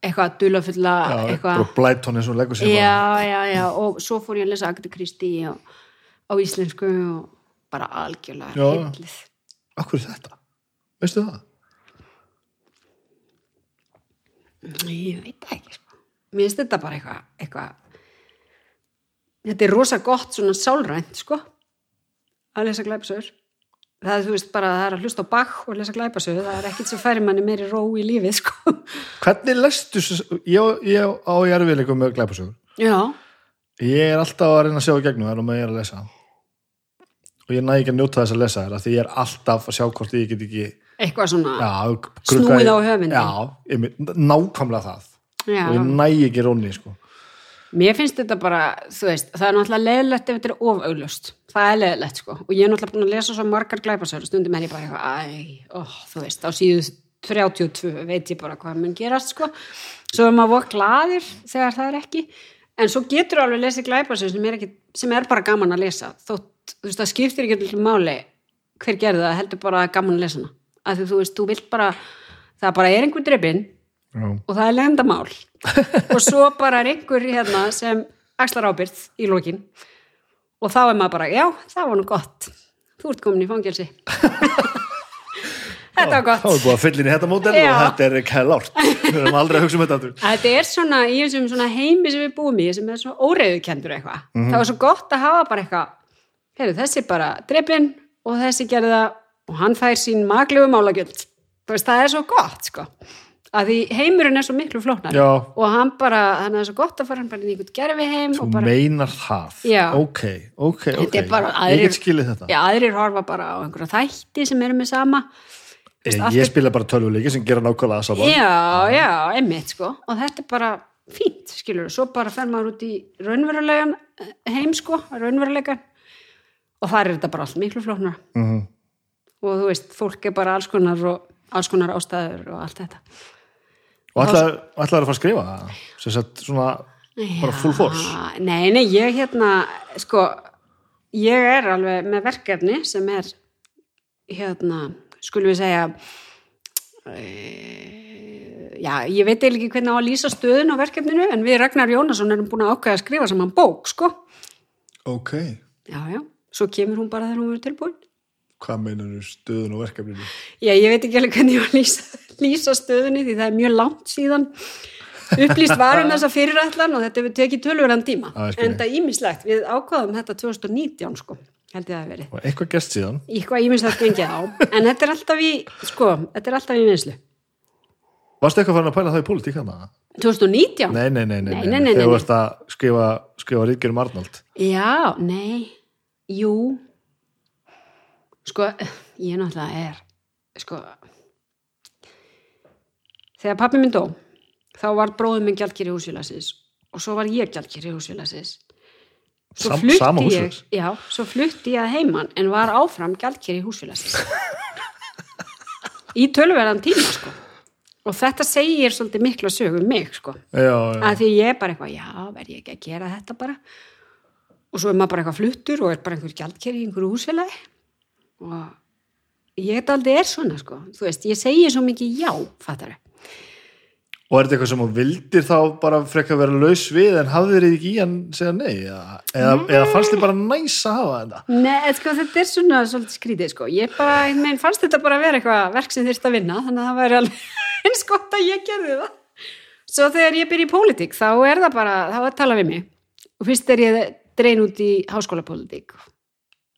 eitthvað dulafulla, eitthvað eins og leggur sér já, já, já, og svo fór ég að lesa Christie og, á íslensku og bara algjörlega Já. heillið. Akkur þetta? Veistu það? Ég veit ekki, sko. Mér finnst þetta bara eitthvað, eitthvað, þetta er rosa gott svona sálrænt, sko, að lesa glæpasögur. Það er, þú veist, bara það er að hlusta á bakk og lesa glæpasögur, það er ekkit sem færi manni meiri ró í lífið, sko. Hvernig lestu ég, ég á ég erfiðleikum með glæpasögur Já, Ég er alltaf að reyna að sjá í gegnum þær og ég er að lesa og ég næ ekki að njóta þess að lesa af því ég er alltaf að sjá hvort ég get ekki eitthvað svona, já, Snúið á höfundinn. Já, nákvæmlega það já. og ég næ ekki rónni sko. Mér finnst þetta bara, þú veist, það er náttúrulega leðilegt ef þetta er ofauglust. Það er leðilegt, sko. Og ég er náttúrulega búin að lesa svo margar glæpasögur, stundum er ég bara eitthvað, æ, ó, þú veist, á síðu 32 veit ég bara hvað mun gerast, sko. Svo er maður voru glaður þegar það er ekki. En svo getur alveg lesið glæpasögur sem er, ekki, sem er bara gaman að lesa. Þótt, þú veist, það skiptir ekki til máli hver gerði það, heldur bara að gaman að lesa hana. Þú veist, þú bara, það bara er einhver drefin Já. og svo bara er einhver hérna sem axlar ábyrð í lokin. Og þá er maður bara, já, það var nú gott. Þú ert komin í fangelsi. Þetta var Þá gott er búið að fylla inn í þetta mótel og þetta er ekki lárt Við erum aldrei að hugsa um þetta þetta er svona, í þessum svona heimi sem við búum í sem er svona óreiðukendur eitthvað. Það var svo gott að hafa bara eitthvað heyrðu, þessi bara drepin og þessi gerði það og hann fær sín þú veist, það er svo gott, sko að því heimurinn er svo miklu flóknar Já. og hann bara, það er svo gott að fara hann bara í einhvern gerfi heim Þú og bara, meinar það? Já. Ok, ok, ok Þetta er bara Ég aðrir- get skilið þetta. Já, aðrir horfa bara á einhverja þætti sem eru með sama. Ég, allt ég er- spila bara tölvuleiki sem gera nákvæmlega það sama. Já, já, einmitt sko. Og þetta er bara fínt, skilur svo bara fer maður út í raunverulegan eh, heim sko, raunverulegan og þar er þetta bara allt miklu flóknar Mhm. og þú veist, fólk er bara alls konar og alls konar ástæður og allt þetta Og ætlaður ætlaður að fara að skrifa það sem sagt svona bara full force Nei, nei, ég hérna, sko, ég er alveg með verkefni sem er, hérna, skulum við segja, e, já, ég veit eiginlega ekki hvernig á að lýsa stöðun á verkefninu, en við Ragnar Jónasson erum búin að ákveða að skrifa saman bók, sko. Ok, Já, já, svo kemur hún bara þegar hún verður tilbúin. hvað meinar stöðun og verkefninu? Já, ég veit ekki alveg hvernig ég á að lýsa, lýsa stöðunni því það er mjög langt síðan upplýst varum þessa fyrirætlan og þetta hefur tekið tölvöran tíma. Skil. En það ímislegt, við ákvaðum þetta 2019 sko, held ég að hafi verið. Og eitthvað gest síðan Eitthvað ímislegt gengið á, en þetta er alltaf í, sko, þetta er alltaf í vinslu. Varstu eitthvað farin að pæla það í pólitík hana? 2019? Nei, nei, nei, nei, Nei, nei, nei, Þegar varst að skrifa, skrifa ríkjur um Arnald Já, nei, jú, sko, ég náttúrulega er, sko, þegar pappi minn dó, þá var bróðum minn gjaldkýri húsfélagsins og svo var ég gjaldkýri húsfélagsins. Svo Sam- flutti ég, já, svo flutti ég að heiman en var áfram gjaldkýri húsfélagsins. Í tölverðan tíma, sko. og þetta segir svolítið mikla sögum mig sko já, já. að því ég er bara eitthvað, já, verð ég ekki að gera þetta bara og svo er maður bara eitthvað fluttur og er bara einhver gjaldkeri í einhverju húsfélagi og ég þetta aldrei er svona sko, þú veist, ég segi svo mikið já, fattar Og er þetta eitthvað sem þú vildir þá bara frekka vera laus við en hafðir þið ekki í hann segja nei? Eða, eða, eða fannst þið bara næs að hafa þetta? Nei, sko, þetta er svona svolítið skrítið sko, ég bara, veginn fannst þetta bara að vera eitthvað verk sem þyrst að vinna, þannig að það væri alveg eins gott að ég gerði það. Svo þegar ég byrja í pólitík, þá er það bara þá er að tala við mig. Og fyrst er ég drein út í háskólapólitík.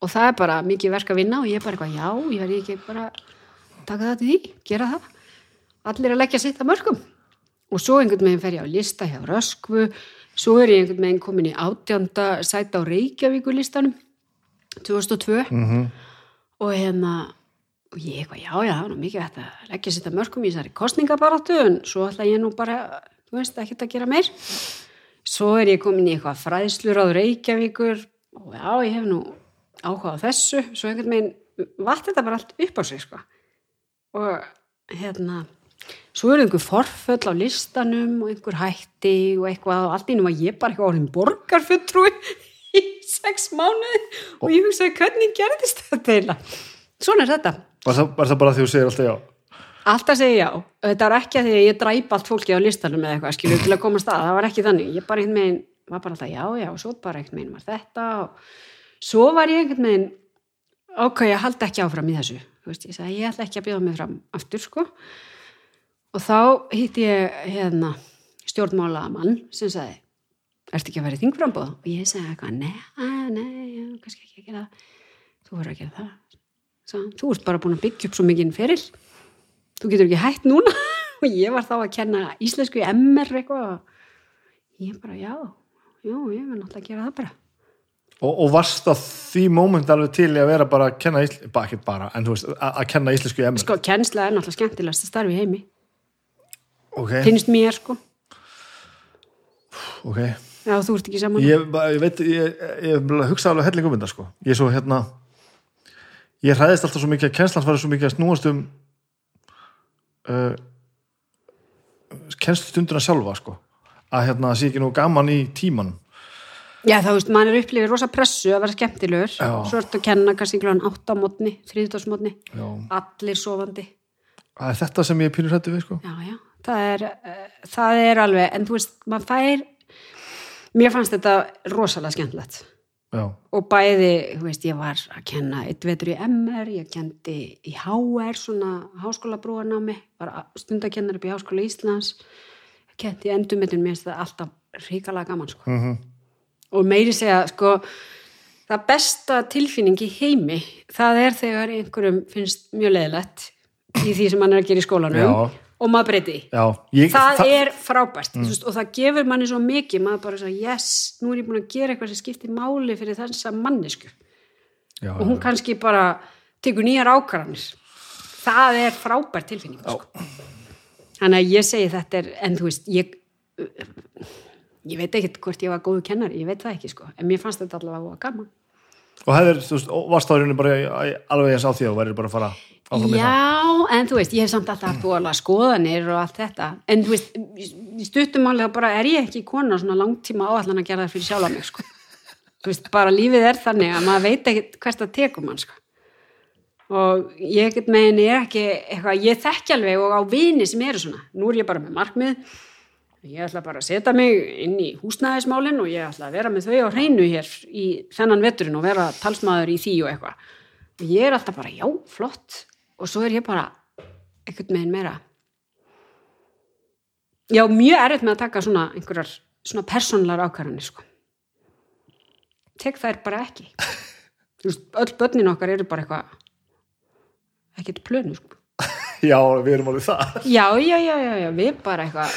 Og það er bara mikið verk að vinna og ég er bara eitthvað, já, ég og svo einhvern veginn fer ég á lista hjá Röskvu, svo er ég einhvern veginn komin í átjánda sæta á Reykjavíku listanum 2002 Mm og hérna og ég eitthvað, já, já, það er mikið hægt að leggja sitt að mörgum í þessari kostningabaráttu en svo ætla ég nú bara, þú veist, ekkert að gera meir. Svo er ég komin í eitthvað fræðslur á Reykjavíkur og já, ég hef nú áhuga á þessu. Svo einhvern veginn vart þetta bara allt upp á sig, sko. Og hérna svo er einhver forföll á listanum og einhver hætti og eitthvað og allt í nú að ég bara eitthvað orðin borgarfulltrúi í sex mánuði og ég hugsaði hvernig gerðist þetta eila svona er þetta. Var það, var það bara því þú segir alltaf já? alltaf segi já, þetta var ekki að því að ég dræpa allt fólki á listanum eða eitthvað skilur til að koma að. Það var ekki þannig. Ég bara einhvern veginn, var bara alltaf já já og svo bara einhvern veginn var þetta og svo var ég einhvern veginn ok, ég haldi ekki áfram í þessu. Veist, ég sagði, ég ætla ekki að bjóða mig fram aftur sko og þá hitti ég hérna stjórnmála mann sem sagði ertu ekki að vera í þingframbóð og ég sagði eitthvað, nei, nei, já, kannski ekki að gera það. Þú verður að gera það. Svo, þú ert bara búin að byggja upp svo mikið feril. Þú getur ekki hætt núna. Og ég var þá að kenna íslensku MR eitthvað og ég bara, já, já, ég verð náttúrulega að gera það bara. Og, og varst það því móment alveg til að vera bara að kenna íslensku, bara ekki bara, en þú veist, að, kenna íslensku í emmer? sko, kennsla er náttúrulega skemmtilegast að starfi heimi Ok, finnst mér, sko, ok. já, þú ert ekki saman Ég, ég veit, ég, ég, hugsa alveg helling um þetta, sko. Ég er svo, hérna, ég hræðist alltaf svo mikið að kennslan farið svo mikið að snúast um uh, kennslustunduna sjálfa, sko. Að, hérna, sé ekki nú gaman í tímanum. Já, þá veist, maður er upplifið rosa pressu að vera skemmtilegur svo ertu að kenna kannski gláðan átt á mótni þriðdósmótni, Já. allir sofandi Það er þetta sem ég er pínur hættu við, sko. Já, já, það er, uh, það er alveg, en þú veist, maður fær mér fannst þetta rosalega skemmtilegt. Já, og bæði, þú veist, ég var að kenna eitt vetur í MR, ég kendi í HR, svona háskóla brúanámi, var stundakennar upp í Háskóla Íslands. Kendi í endurmyndun, mér finnst það alltaf ríkalega gaman, sko. mhm, Og meiri segja, sko, það besta tilfinning í heimi, það er þegar einhverjum finnst mjög leðilegt í því sem hann er að gera í skólanum. Já. Og maður breyti því. já. Ég, það, er frábært mm. og það gefur manni svo mikið maður bara svo, yes, nú er ég búin að gera eitthvað sem skiptir máli fyrir þessa mannesku Já, og hún kannski bara tekur nýjar ákvarðanir það er frábært tilfinning sko. þannig að ég segi þetta er, en þú veist ég, ég veit ekkert hvort ég var góðu kennari, ég veit það ekki sko en mér fannst þetta allavega gaman Og hefðir, þú veist, varst rauninni bara alveg eins á því og værir bara að fara það? Já, en þú veist, ég hef samt alltaf haft voðalega skoðanir og allt þetta. En þú veist, í stuttum máli þá bara er ég ekki kona svona langtíma áallan að gera það fyrir sjálfa mig sko. þú veist, bara lífið er þannig að maður veit ekki hvert að tekum mann sko. og ég ekkert megin er ekki eitthvað, ég þekki alveg og á vini sem eru svona, nú er ég bara með markmið. Ég ætla bara að setja mig inn í húsnæðismálin og ég ætla að vera með þau á hreinu hér í þennan veturinn og vera talsmaður í því og eitthvað. Og ég er alltaf bara, já, flott og svo er ég bara einhvern veginn meira. Já, mjög erfitt með að taka svona einhverjar svona persónlar ákvarðanir sko. Tek þær bara ekki. Öll börnin okkar eru bara eitthvað ekkert plönu sko. Já, við erum alveg það. já, já, já, já, já, við bara eitthvað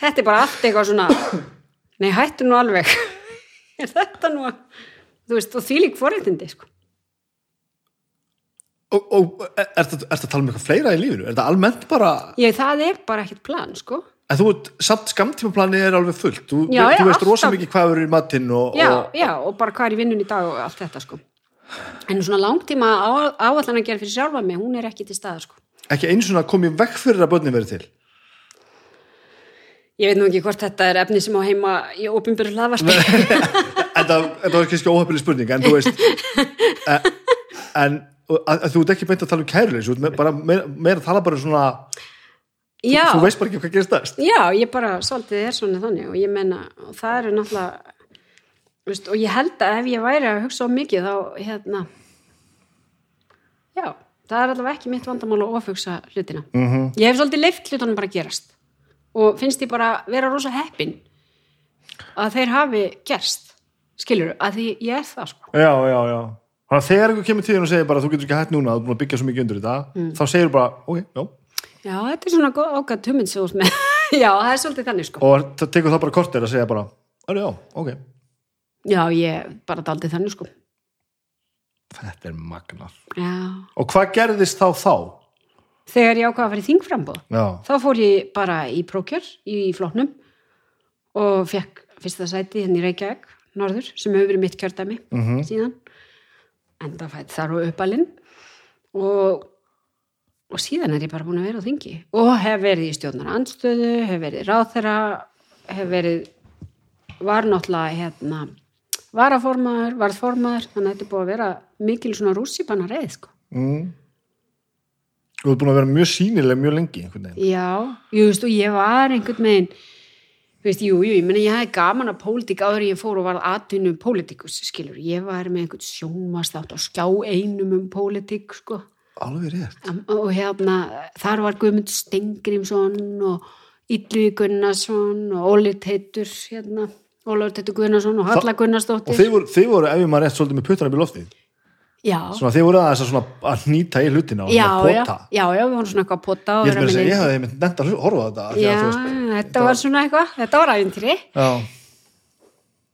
þetta er bara allt eitthvað svona nei, hættu nú alveg. Er þetta nú að þú veist, og því lík forréttindi sko Og, og er þetta að tala um eitthvað fleira í lífinu? Er þetta almennt bara, Já, það er bara ekkert plan, sko. en þú samt skamtímaplani er alveg fullt. Þú, Já, þú veist rosa mikið hvað eru í matinn og, Já, og já, og bara hvað er í vinnun í dag og allt þetta, sko. En svona langtíma á- áætlan að gera fyrir sjálfa mig, hún er ekki til staðar, sko. ekki eins og koma í vekk fyrir að börnin verið til Ég veit nú ekki hvort þetta er efni sem á heima í opinbjörn hlaðvarpi. þetta, var kannski óhefnileg spurning en þú veist eh, en að, þú ert ekki beint að tala um þú me- bara meira, að tala bara svona Já, þú veist bara ekki hvað gerist þess já, ég bara svolítið er svona þannig og ég menna, og það eru náttúrulega, þú veist, og ég held að ef ég væri að hugsa á mikið þá, hérna, já, það er allavega ekki mitt vandamál að ofugsa hlutina. mm -hmm. Ég hef svolítið leift hlutunum bara að gerast og finnst ég bara vera rosa heppin að þeir hafi gerst, skilur, að því ég er það, sko. já, já, já þannig að þegar einhver kemur tíðin og segir bara þú getur ekki hætt núna, þú er búin að byggja svo mikið undir þetta Mm. þá segir bara, ok, já Já, þetta er svona ert með. já, það er svolítið þannig, sko. og það tekur það bara kortir að segja bara, "Heyrðu, já, ok Já, ég bara daldið þannig, sko. þetta er magnar Já. og hvað gerðist þá þá? Þegar ég ákvað að fara í þingframbóð, þá fór ég bara í prókjör í flóknum og fekk fyrsta sæti henni í Reykjavík, norður, sem hefur verið mitt kjördæmi Mhm. síðan. Enda fætt þar og uppalinn og, og síðan er ég bara búin að vera á þingi og hef verið í stjórnar andstöðu, hef verið ráþera, hef verið, var náttúrulega hérna, varaformaður, varð formaður, þannig að þetta er búið að vera mikil svona rússipanna reið, sko. mm. þú ert búin að vera mjög sínileg mjög lengi Já, jú veist og ég var einhvern veginn þú veist, jú, jú, ég meina ég hafði gaman að pólitík áður en ég fór og var atvinnu pólitíkus, skilur, ég var með einhvern sjónvast átt á skjá einum um pólitík, sko. Alveg rétt. Am- og hérna, þar var Guðmund Stengrimsson og Ylvi Gunnarsson og Óli Teitur hérna, Ólafur Teitur Gunnarsson og Halla og Gunnarsdóttir þið voru, þið voru ef ég maður rétt svolítið með puttan upp í loftið Já, svona þið voru aðeins að, að hnýta í hlutina og já, pota já, já, við vorum svona eitthvað að pota ég, vera með með segja, ég neinn- hefði mynd nefnt að horfa á þetta Já, að, veist, þetta var svona eitthvað, þetta var æfintýri já,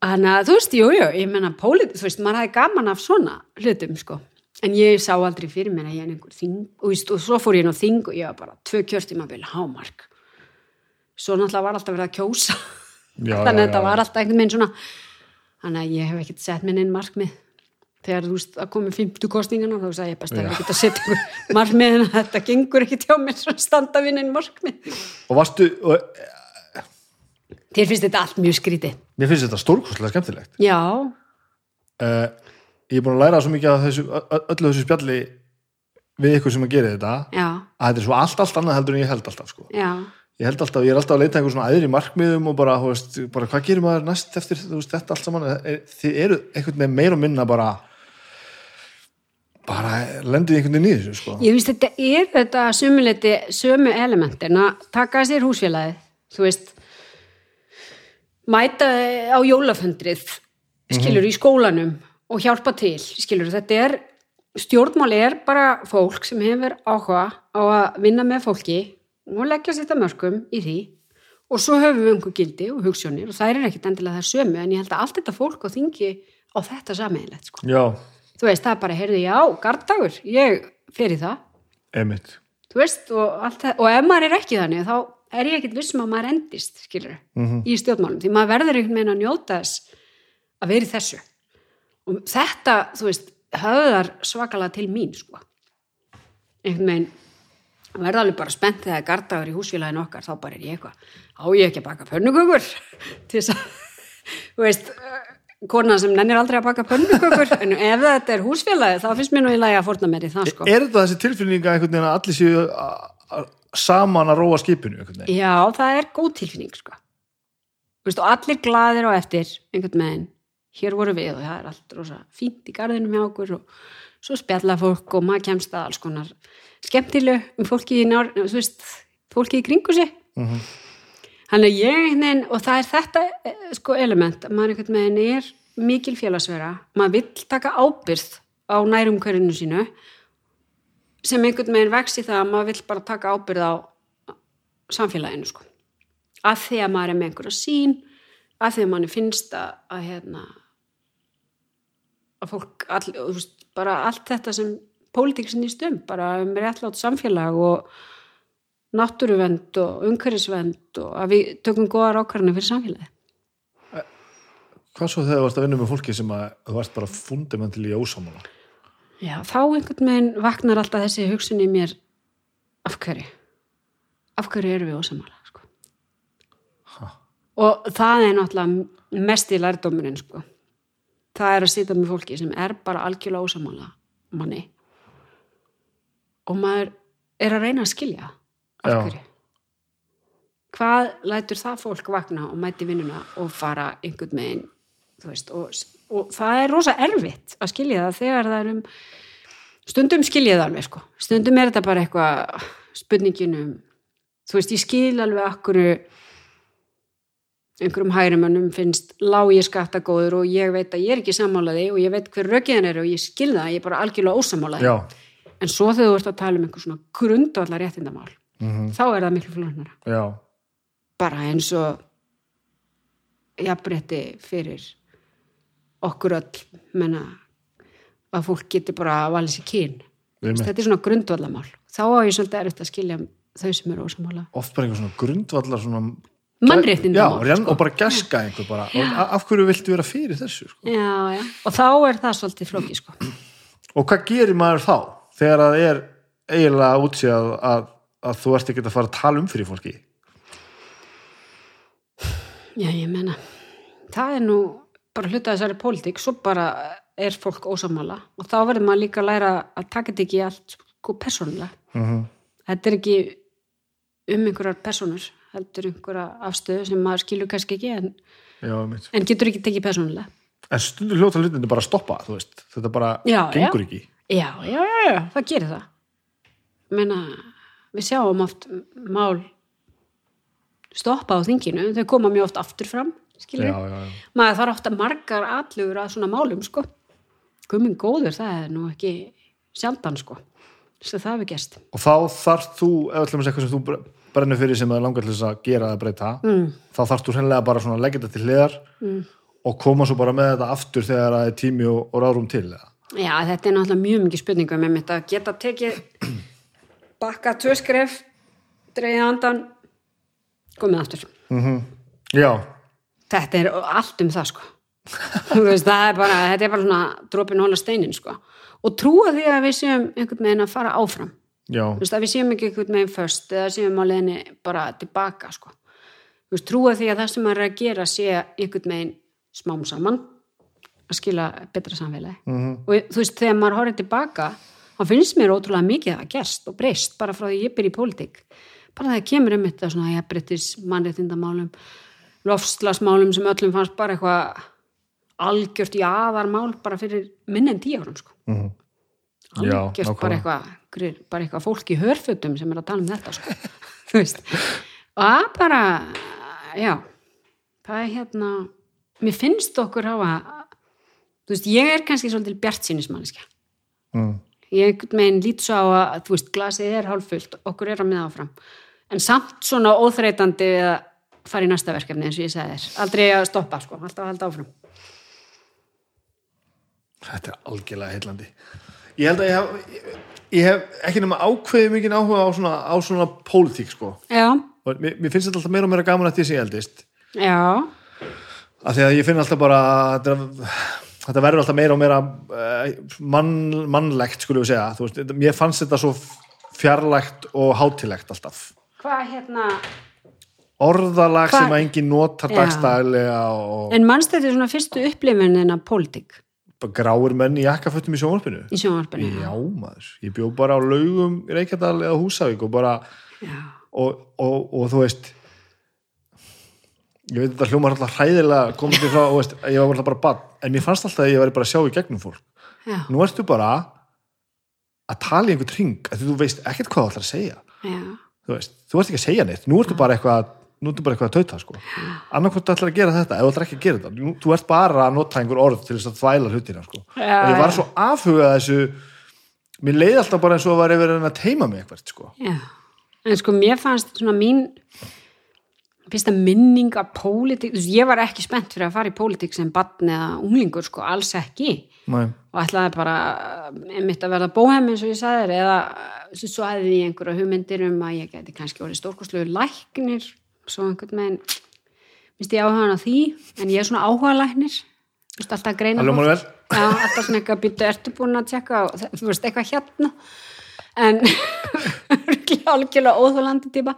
Þannig að þú veist, jú, jú, ég menna pólit, þú veist, maður hafði gaman af svona hlutum, sko. En ég sá aldrei fyrir mér að ég er einhver þing, og, og svo fór ég nú þing og ég var bara tvö kjörtímabil hámark. Svo náttúrulega var alltaf verið að kjósa. Já, þannig að þetta var alltaf einhvern veginn svona, þannig að ég hef ekkert sett minn inn markmið. Þegar þú veist að komi 50 kostingana, þá sagði ég best að ég að setja einhver markmið en að þetta gengur ekki hjá mér svo standa við inn markmið. og varstu, og, Þér finnst þetta allt mjög skrítið. mér finnst þetta stórkostlega skemmtilegt Já, uh, ég er búin að læra svo mikið af þessu, öllu þessu spjalli við ykkur sem að gera þetta já, að þetta er svo allt, allt annað heldur en ég held alltaf sko. ég held alltaf, ég er alltaf að leita einhver svona aðri markmiðum og bara, veist, bara hvað gerir maður næst eftir veist, þetta allt saman Er- þið eru einhvern veginn meira og minna bara bara lendið einhvern veginn í þessu sko. Ég veist þetta er þetta sömuleiti sömu elementin að taka sér húsfélagið þú veist mæta á jólafundrið skilur í skólanum og hjálpa til, skilur þetta er stjórnmál er bara fólk sem hefur áhuga á að vinna með fólki og leggja sér þetta mörgum í því og svo höfum við einhver gildi og hugssjónir og það er ekkit endilega það sömu en ég held að allt þetta fólk á þingi á þetta sameiginlegt sko. já, þú veist, það bara, heyrðu, já, gardagur ég fer í það. Emitt þú veist, og, það, og ef maður er ekki þannig þá er ég ekkit vissum að maður endist skilur, Mhm. í stjórnmálum því maður verður einhvern veginn að njóta þess að vera í þessu. Og þetta, þú veist, höfðar svakalega til mín, sko. Einhvern veginn verða alveg bara spennt þegar gardagur í húsfélaginu okkar þá bara er ég eitthvað, á ég ekki að baka pönnukökur? Til þess að þú veist, kona sem nennir aldrei að baka pönnukökur en ef þetta er húsfélagi þá finnst mér nú í lagi að fórna mér í það sko er þetta þessi tilfinninga einhvern veginn að allir séu saman að róa skipinu veginn Já, það er góð tilfinning sko. Og allir glaðir á eftir einhvern meginn, hér voru við og það er allt rosa fínt í garðinum hjá okkur og svo spjalla fólk og maður kemst að alls konar skemmtileg um fólki í nár, þú veist, fólki í kringu sig Mhm. Þannig að ég veginn, og það er þetta eh, sko element, að maður einhvern veginn er mikil félagsvera, maður vill taka ábyrð á nærumhverfinu sínu sem einhvern veginn vex í það að maður vill bara taka ábyrð á samfélaginu sko. Af því að maður er með einhverja sín, af því að manni finnst að, að hérna að fólk, all, veist, bara allt þetta sem pólitík snýst um, bara um réttlátt samfélag og náttúruvend og umhverfisvend og að við tökum góðar ákvarðanir fyrir samfélagi. hvað svo þegar þú varst að vinna með fólki sem að þú varst bara fundamental í ósámála Já, þá einhvern veginn vaknar alltaf þessi hugsun í mér af hverju af hverju erum við ósamála sko. og það er náttúrulega mest í lærdómurinn sko. það er að sitja með fólki sem er bara algjörlega ósamála manni og maður er að reyna að skilja af hverju? Hvað lætur það fólk vakna og mæti vinnuna og fara einhvern megin veist, og, og það er rosa erfitt að skilja það þegar það er um stundum skilja það alveg sko. Stundum er þetta bara eitthvað spurningin um þú veist, ég skil alveg akkur einhverjum hægrimönnum finnst lági skattagóður og ég veit að ég er ekki sammálaði og ég veit hver rökiðan er og ég skil það, ég er bara algjörlega ósamálaði já, en svo þegar þú ert að tala um einhver svona grundvallar réttindamál þá er það miklu flóknara. Já, bara eins og jafnrétti fyrir okkur öll menna að fólk getur bara að valið sér kyn. Þetta er svona grundvallamál þá á ég svolítið erfitt að skilja þau sem eru ósamála oft bara einhver svona grundvallar svona mannréttindamál já, sko. og bara gaska einhver bara. Og af hverju viltu vera fyrir þessu sko? já, já. og þá er það svolítið flóki sko. og hvað gerir maður þá þegar það er eiginlega útsíð að, að þú ert ekki að fara að tala um fyrir fólki? Já, ég menna það er nú bara hluta þessari pólitík svo bara er fólk ósamála og þá verður maður líka að læra að taka þetta ekki allt sko persónulega. Mm þetta er ekki um einhverjar personur heldur einhverja afstöðu sem maður skilur kannski ekki en, já, en getur ekki tekið persónulega. En stundur hljóta hlutinu bara að stoppa þetta bara Já, gengur já. ekki. Já, já, já, já, það gerir það. Meina, við sjáum oft mál stoppa á þinginu, þau koma mjög oft aftur fram, skilur já, já, já. maður þarf ofta margar atlugur að svona málum sko, gumin góður það er nú ekki sjaldan sko svo það hefur gerst og þá þarf þú, ef ætlum að eitthvað sem þú bre- brennur fyrir sem það langar til þess að gera eða breyta mm. þá þarf þú hreinlega bara svona að leggja þetta til hliðar Mm. og koma svo bara með þetta aftur þegar það er tími og, og ráðrum til eða? Já, þetta er náttúrulega mjög mikið spurningu með mitt að geta tekið bakka tvö skref dreigið andan komið aftur. já, Þetta er allt um það sko. Veist, það er bara, þetta er bara svona dropin hóla steinin sko. Og trúa því að við séum einhvern veginn að fara áfram. Veist, að við séum ekki einhvern veginn först eða séum á leiðinni bara tilbaka sko. Veist, trúa því að það sem maður er að gera sé einhvern veginn smám saman að skila betra samfélagi. Mhm. og þú veist, þegar maður horfið tilbaka þá finnst mér ótrúlega mikið að gerst og breyst bara frá því ég byrja í pólitík bara það kemur um þetta svona jafnbrettis mannréttindamálum lofslagsmálum sem öllum fannst bara eitthvað algjört jaðarmál bara fyrir minn en tíu árum sko Já, algjört nákvæmlega. bara eitthvað bara eitthvað fólk í hörfutum sem er að tala um þetta sko. þú veist og það bara, já það er hérna mér finnst okkur hafa þú veist, ég er kannski svolítil bjart sínismanniska mm. Ég einhvern veginn lít svo á að þú veist, glasið er hálffullt, okkur er að miða áfram en samt svona óþreytandi að fara í næsta verkefni eins og ég segi þér aldrei að stoppa, sko, alltaf að halda áfram Þetta er algjörlega heillandi. Ég held að ég hef, ég, hef ekki nema ákveðið mikið áhuga á svona, á svona pólitík, sko. mér, mér finnst þetta alltaf meira og meira gaman að því sem ég eldist. já, Af því að ég finn alltaf bara, þetta, þetta verður alltaf meira og meira uh, mann, mannlegt, skulum við segja. Veist, mér fannst þetta svo fjarlægt og hátilegt alltaf. hvað hérna Orðalag Hva- sem að enginn notar Já. dagstæðilega og en mannst þetta er svona fyrstu upplifunin af pólitík gráir menn í jakkafötum í sjónvarpinu. í sjónvarpinu Já, maður. Ég bjó bara á laugum í Reykjadal eða Húsavík og bara já, og, og, og þú veist ég veit þetta hljómar alltaf hræðilega komið frá, þú veist, ég var alltaf bara bann en mér fannst alltaf að ég væri bara að sjá í gegnum fólk. Já, nú ertu bara að tala í einhvern ring að þú veist ekkert hvað þú ætlar að segja. Já, þú veist, þú ert ekki að segja neitt, nú ertu bara eitthvað nú ertu bara eitthvað að tauta sko. Annarkvort þú ætlar að gera þetta, ef þú ætlar ekki að gera þetta nú, þú ert bara að nota einhver orð til þess að þvæla hlutina sko, Já, og ég var svo afhugað þessu mér leiði alltaf bara eins og var yfir að teima mig eitthvað sko. En sko mér fannst svona mín fyrsta minning af pólitík, þú veist, ég var ekki spennt fyrir að fara í pólitík sem barn eða unglingur sko, alls ekki Nei. og ætlaði bara einmitt að verða bóhem eins og ég sagði þér eða svo hefði ég einhverja hugmyndir um að ég geti kannski orðið stórkostlegu læknir svo einhvern veginn minnst ég áhuga á því en ég er svona áhuga læknir þú veist alltaf að greina. Já, alltaf svona eitthvað býttu ertu búin að tjekka og, þú veist eitthvað hérna en algjörlega óþólandi típa.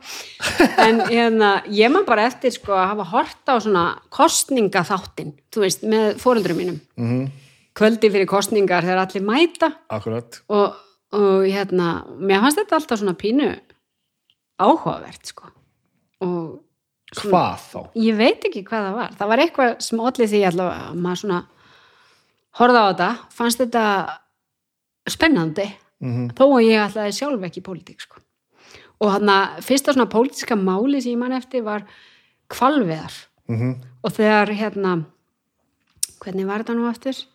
En hérna, ég man bara eftir sko að hafa hort á svona kostningaþáttin, þú veist, með fóreldrum mínum. Mhm. kvöldi fyrir kostningar þegar allir mæta. Akkurat. Og, og hérna, mér fannst þetta alltaf svona pínu áhugavert sko. Og hvað þá? ég veit ekki hvað það var. Það var eitthvað sem allir því allavega að maður svona horfði á þetta. Fannst þetta spennandi Mm þó að ég ætlaði sjálf ekki í pólitík sko. og hann að fyrsta svona pólitíska máli sem ég man eftir var kvalveðar -hmm. og þegar hérna hvernig var þetta nú eftir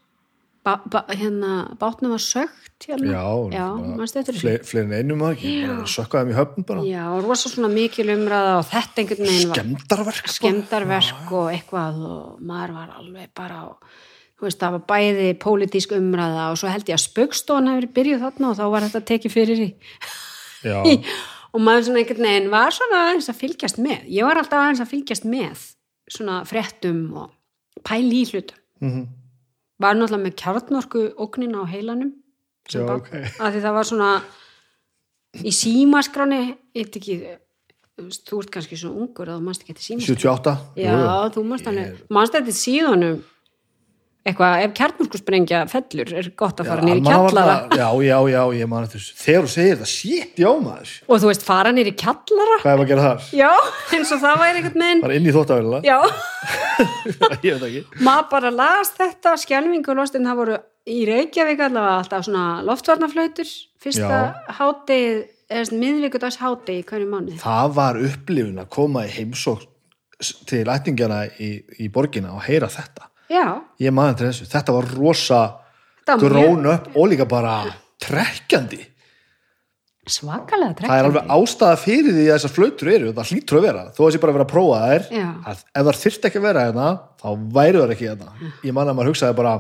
ba, ba, hérna bátnum var sögt hérna. já, já þessu fle, einum að ekki bara sökka þeim í höfn bara já, rosa svona mikil umræða og þetta einhvern veginn var skemdarverk sko. og eitthvað og maður var alveg bara og, veist, það var bæði pólitísk umræða og svo held ég að spöggstofan hefur byrjuð þarna og þá var þetta tekið fyrir í. Og maður svona einhvern veginn var svona aðeins að fylgjast með. Ég var alltaf aðeins að fylgjast með svona fréttum og pæli í hlutum. Mm var náttúrulega með kjarnorku ógnin á heilanum Já, barn, ok. að því það var svona í símaskráni eitt ekki þú ert kannski svo ungur að þú manst ekki þetta símaskráni 78 Já, jú, þú manst þetta síðanum eitthvað, ef kjarnorkusprengja fellur er gott að fara nýri kjallara. já, já, já, ég man þessu. Þegar þú segir það, shit, já maður. Og þú veist, fara nýri kjallara? Hvað er að gera þar? Já, eins og það væri einhvern veginn. Bara inn í þóttavélina Já, ég veit ekki. Maður bara las þetta skjálfingu og lostin, það voru í Reykjavík allavega alltaf svona loftvarnaflautur fyrsta hátið eða miðvíkudags hátið í hverju mánuði. Það var upplifun að koma í heimsók til ættingjana í, í borgina og heyra þetta Já, ég man eftir þessu, þetta var rosa grón upp og líka bara trekkjandi. Svakalega það er alveg ástæða fyrir því að þessar flautur eru það hlýtur að vera, þó að sé bara vera að prófa þær. Já. að ef það þyrft ekki að vera hérna þá væri það ekki hérna. Ég man að maður hugsaði bara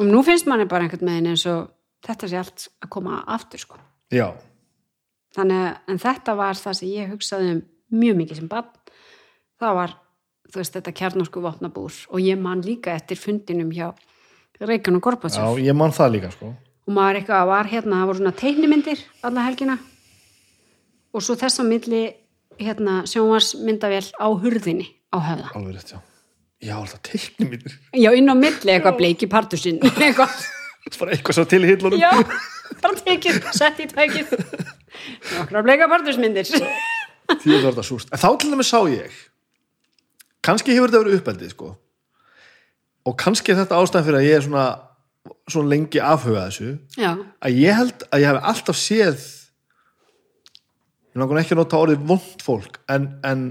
og nú finnst manni bara einhvern veginn eins og þetta sé allt að koma aftur sko. já, þannig að en þetta var það sem ég hugsaði um mjög mikið sem bann það var, þú veist, þetta kjarnorsku vopnabúr. Og ég man líka eftir fundinum hjá Reykján og já, Gorbatsjóf ég man það líka sko. og maður eitthvað var hérna, það voru svona teiknimyndir alla helgina. Og svo þess á milli hérna sjónvarsmyndavél á hurðinni á höfða. Alveg rétt, já. Já, alltaf teikni mínir já, inn á milli eitthvað bleiki partusinn eitthvað, bara eitthvað svo til hillunum. Já, bara tekið sett í tækið. Nokkra bleika partusmyndir því að það var þetta súst en þá til dæmis sá ég kannski hefur þetta verið uppeldið sko. og kannski er þetta ástæðan fyrir að ég er svona, svona lengi afhuga þessu. Já, að ég held að ég hef alltaf séð ég langar ekki að nota orðið vond fólk en, en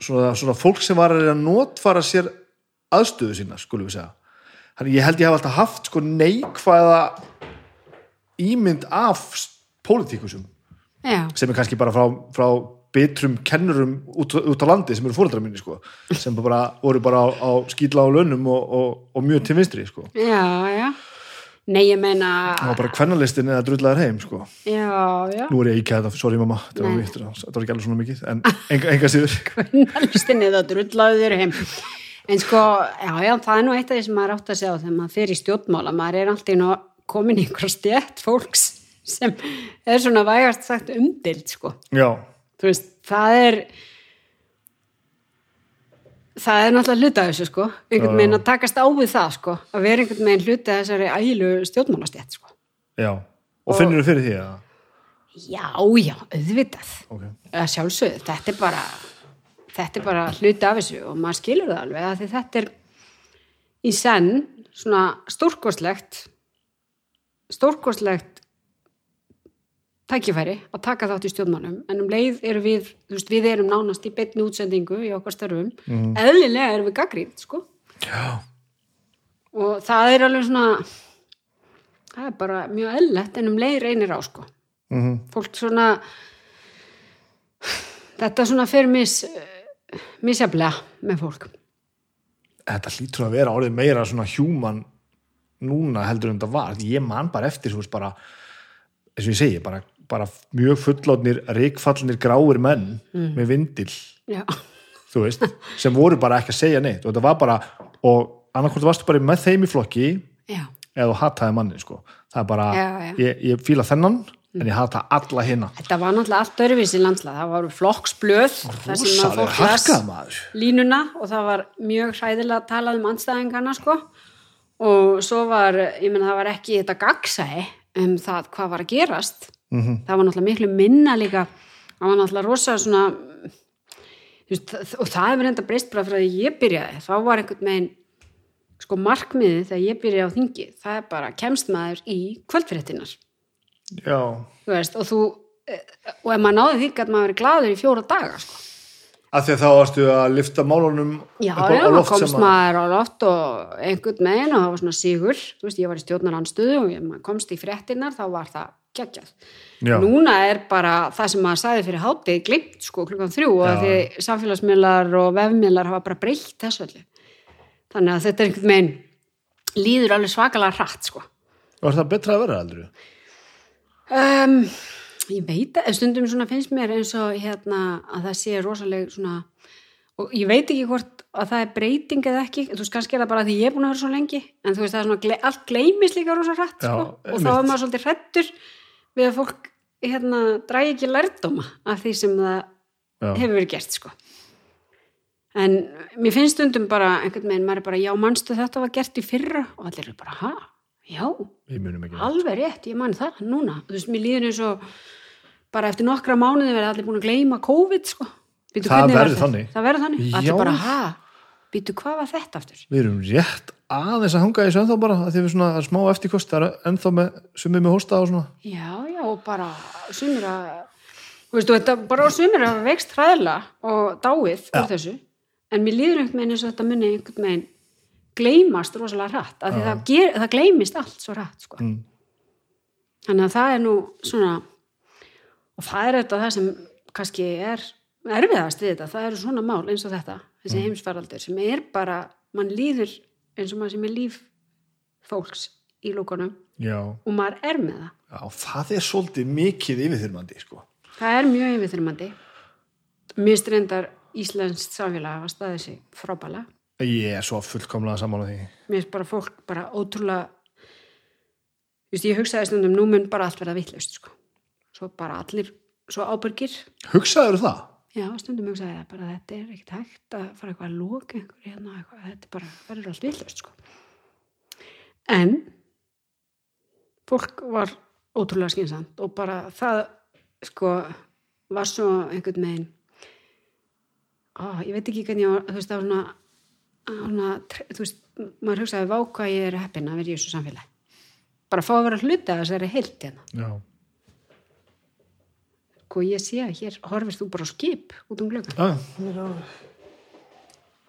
svona, svona fólk sem var að notfara sér aðstöðu sína, skulum við segja. Þannig ég held ég hef alltaf haft sko neikvæða ímynd af pólitíkusum. Já, sem er kannski bara frá, frá bitrum kennurum út, út á landi sem eru fóreldrar minni sko, sem bara voru bara á, á skýtla á launum og, og, og mjög til vinstri sko. já, já. Nei, ég meina það var bara kvennalistin eða drullaður heim sko. já, já, nú er ég ekki að þetta, sorry mamma þetta var, þetta var ekki alveg svona mikið en enga, enga síður. Kvennalistinni það drullaðu þér heim. En sko, já, já, það er nú eitt af því sem maður átt að segja þegar maður fer í stjórnmála. Maður er alltaf komin í einhver stjætt fólks sem er svona vægast sagt umdild sko. Já, þú veist, það er það er náttúrulega hluta þessu sko. Einhvern veginn að takast á við það sko. Að vera einhvern veginn hluta þessari ægilu stjórnmálastjætt sko. Já. Og finnur þú fyrir því að já, já, auðvitað. Okay. að sjálfsögðu, þetta er bara þetta er bara hluti af þessu og maður skilur það alveg að þetta er í senn svona stórkoslegt stórkoslegt tækifæri að taka þátt í stjórnmálum. En um leið eru við, þú veist, við erum nánast í beinni útsendingu í okkar störfum. Eðlilega erum við gaggrínt, sko. Já, og það er alveg svona það er bara mjög eðlilegt en um leið reynir á, sko. Mm fólk svona þetta svona fyrir mis misjaflega með fólk. Þetta hlýtur að vera orðið meira svona human núna heldur en þetta var. Ég man bara eftir, þú veist, bara eins og ég segi, bara, bara mjög fullátnir ríkfallnir gráir menn með vindil. Já, þú veist, sem voru bara ekki að segja neitt. Og þetta var bara, og annarkvort varstu bara með þeim í flokki já, eða þú hataði manni, sko. Það er bara, Já. Ég, ég fíla þennan en ég hata alla hinna Þetta var náttúrulega allt öðruvísi landslag, það voru flokksblöð, það sem að rosalega fólk las harkað maður. línuna og það var mjög hræðilega að tala um andstæðingarna sko. Og svo var, ég meina það var ekki þetta gagsæði um það hvað var að gerast, Mhm. það var náttúrulega miklu minna líka, það var náttúrulega rosa svona veist, og það hefur enda breyst bara frá því ég byrjaði, þá var einhvern megin sko markmiðið þegar ég byrjaði á þingi, það er bara kemst maður í kvöldfréttinar já, þú veist, og þú eh, og ef maður náði því að maður verið glaður í fjóra daga sko. af því að þá varstu að lifta málunum já, já, komst að- maður á loft og einhvern megin og það var svona sigur. Veist, ég var í stjórnarandstöðu og ef maður komst í fréttinar þá var það geggjað. Núna er bara það sem maður sagði fyrir hátið glimt sko klukkan þrjú og Já. að því samfélagsmiðlar og vefmiðlar hafa bara breytt þessu öllu. Þannig að þetta er einhvern megin líður alveg svakalega hratt sko. Var það betra að vera aldrei Um, ég veit að stundum finnst mér eins og hérna að það sé rosaleg svona og ég veit ekki hvort að það er breyting eða ekki, þú veist kannski er það bara því ég er búin að vera svo lengi, en þú veist það er svona allt gleymis líka rosa hratt Já, sko, og þá er maður svolítið hrættur við að fólk hérna drægi ekki lærdóma af því sem það Já. hefur verið gert sko. En mér finnst stundum bara einhvern veginn, maður er bara, já manstu þetta var gert í fyrra? Og allir eru bara, ha, já. Alveg rétt, ég man það núna. Þú veist, mér líður eins og bara eftir nokkra mánuði verða allir búin að gleyma COVID sko. Býtu, Það verður þannig. það verður þannig, allir bara ha býtu, hvað var þetta aftur? við erum rétt aðeins að hanga í þessu ennþá bara því við svona smá eftirkost það er ennþá með sumið með hósta og svona já, já, og bara sumir að þú veist, þetta bara sumir að vext hræðilega og dáið úr Já. þessu en mér líður einhvern veginn eins og þetta muni einhvern veginn gleymast rosalega hratt af því það, ger, það gleymist allt svo hratt sko. Mm. þannig að það er nú svona og það er þetta það sem kannski er erfiðast við þetta, það eru svona mál eins og þetta, þessi Mm. heimsfaraldur sem er bara, mann líður eins og maður sem er líf fólks í lúkunum já, og maður er með það já það er svolítið mikið yfirþyrmandi sko. það er mjög yfirþyrmandi mist reyndar Íslenskt samfélag hafa staðið sig frábæla ég er svo fullkomlega saman á því mér finnst bara fólk bara ótrúlega þú veist, ég hugsaði stundum nú mun bara allt verða vitlaust sko. svo bara allir svo ábyrgir hugsaður það? Já, stundum hugsaði ég bara þetta er ekkert hægt að fara eitthvað að loka einhver hérna, eitthvað, þetta er bara verður allt vitlaust sko. en fólk var ótrúlega skynsamt og bara það sko var svo einhvern megin á, ég veit ekki hvernig ég þú veist það var svona, svona þú veist, maður hugsaði vá hvað ég er heppin að vera í þessu samfélagi. Bara fá að vera hluti að þessari heilt hérna. Já, og ég sé að hér horfir þú bara á skip út um glöggan, já, það er alveg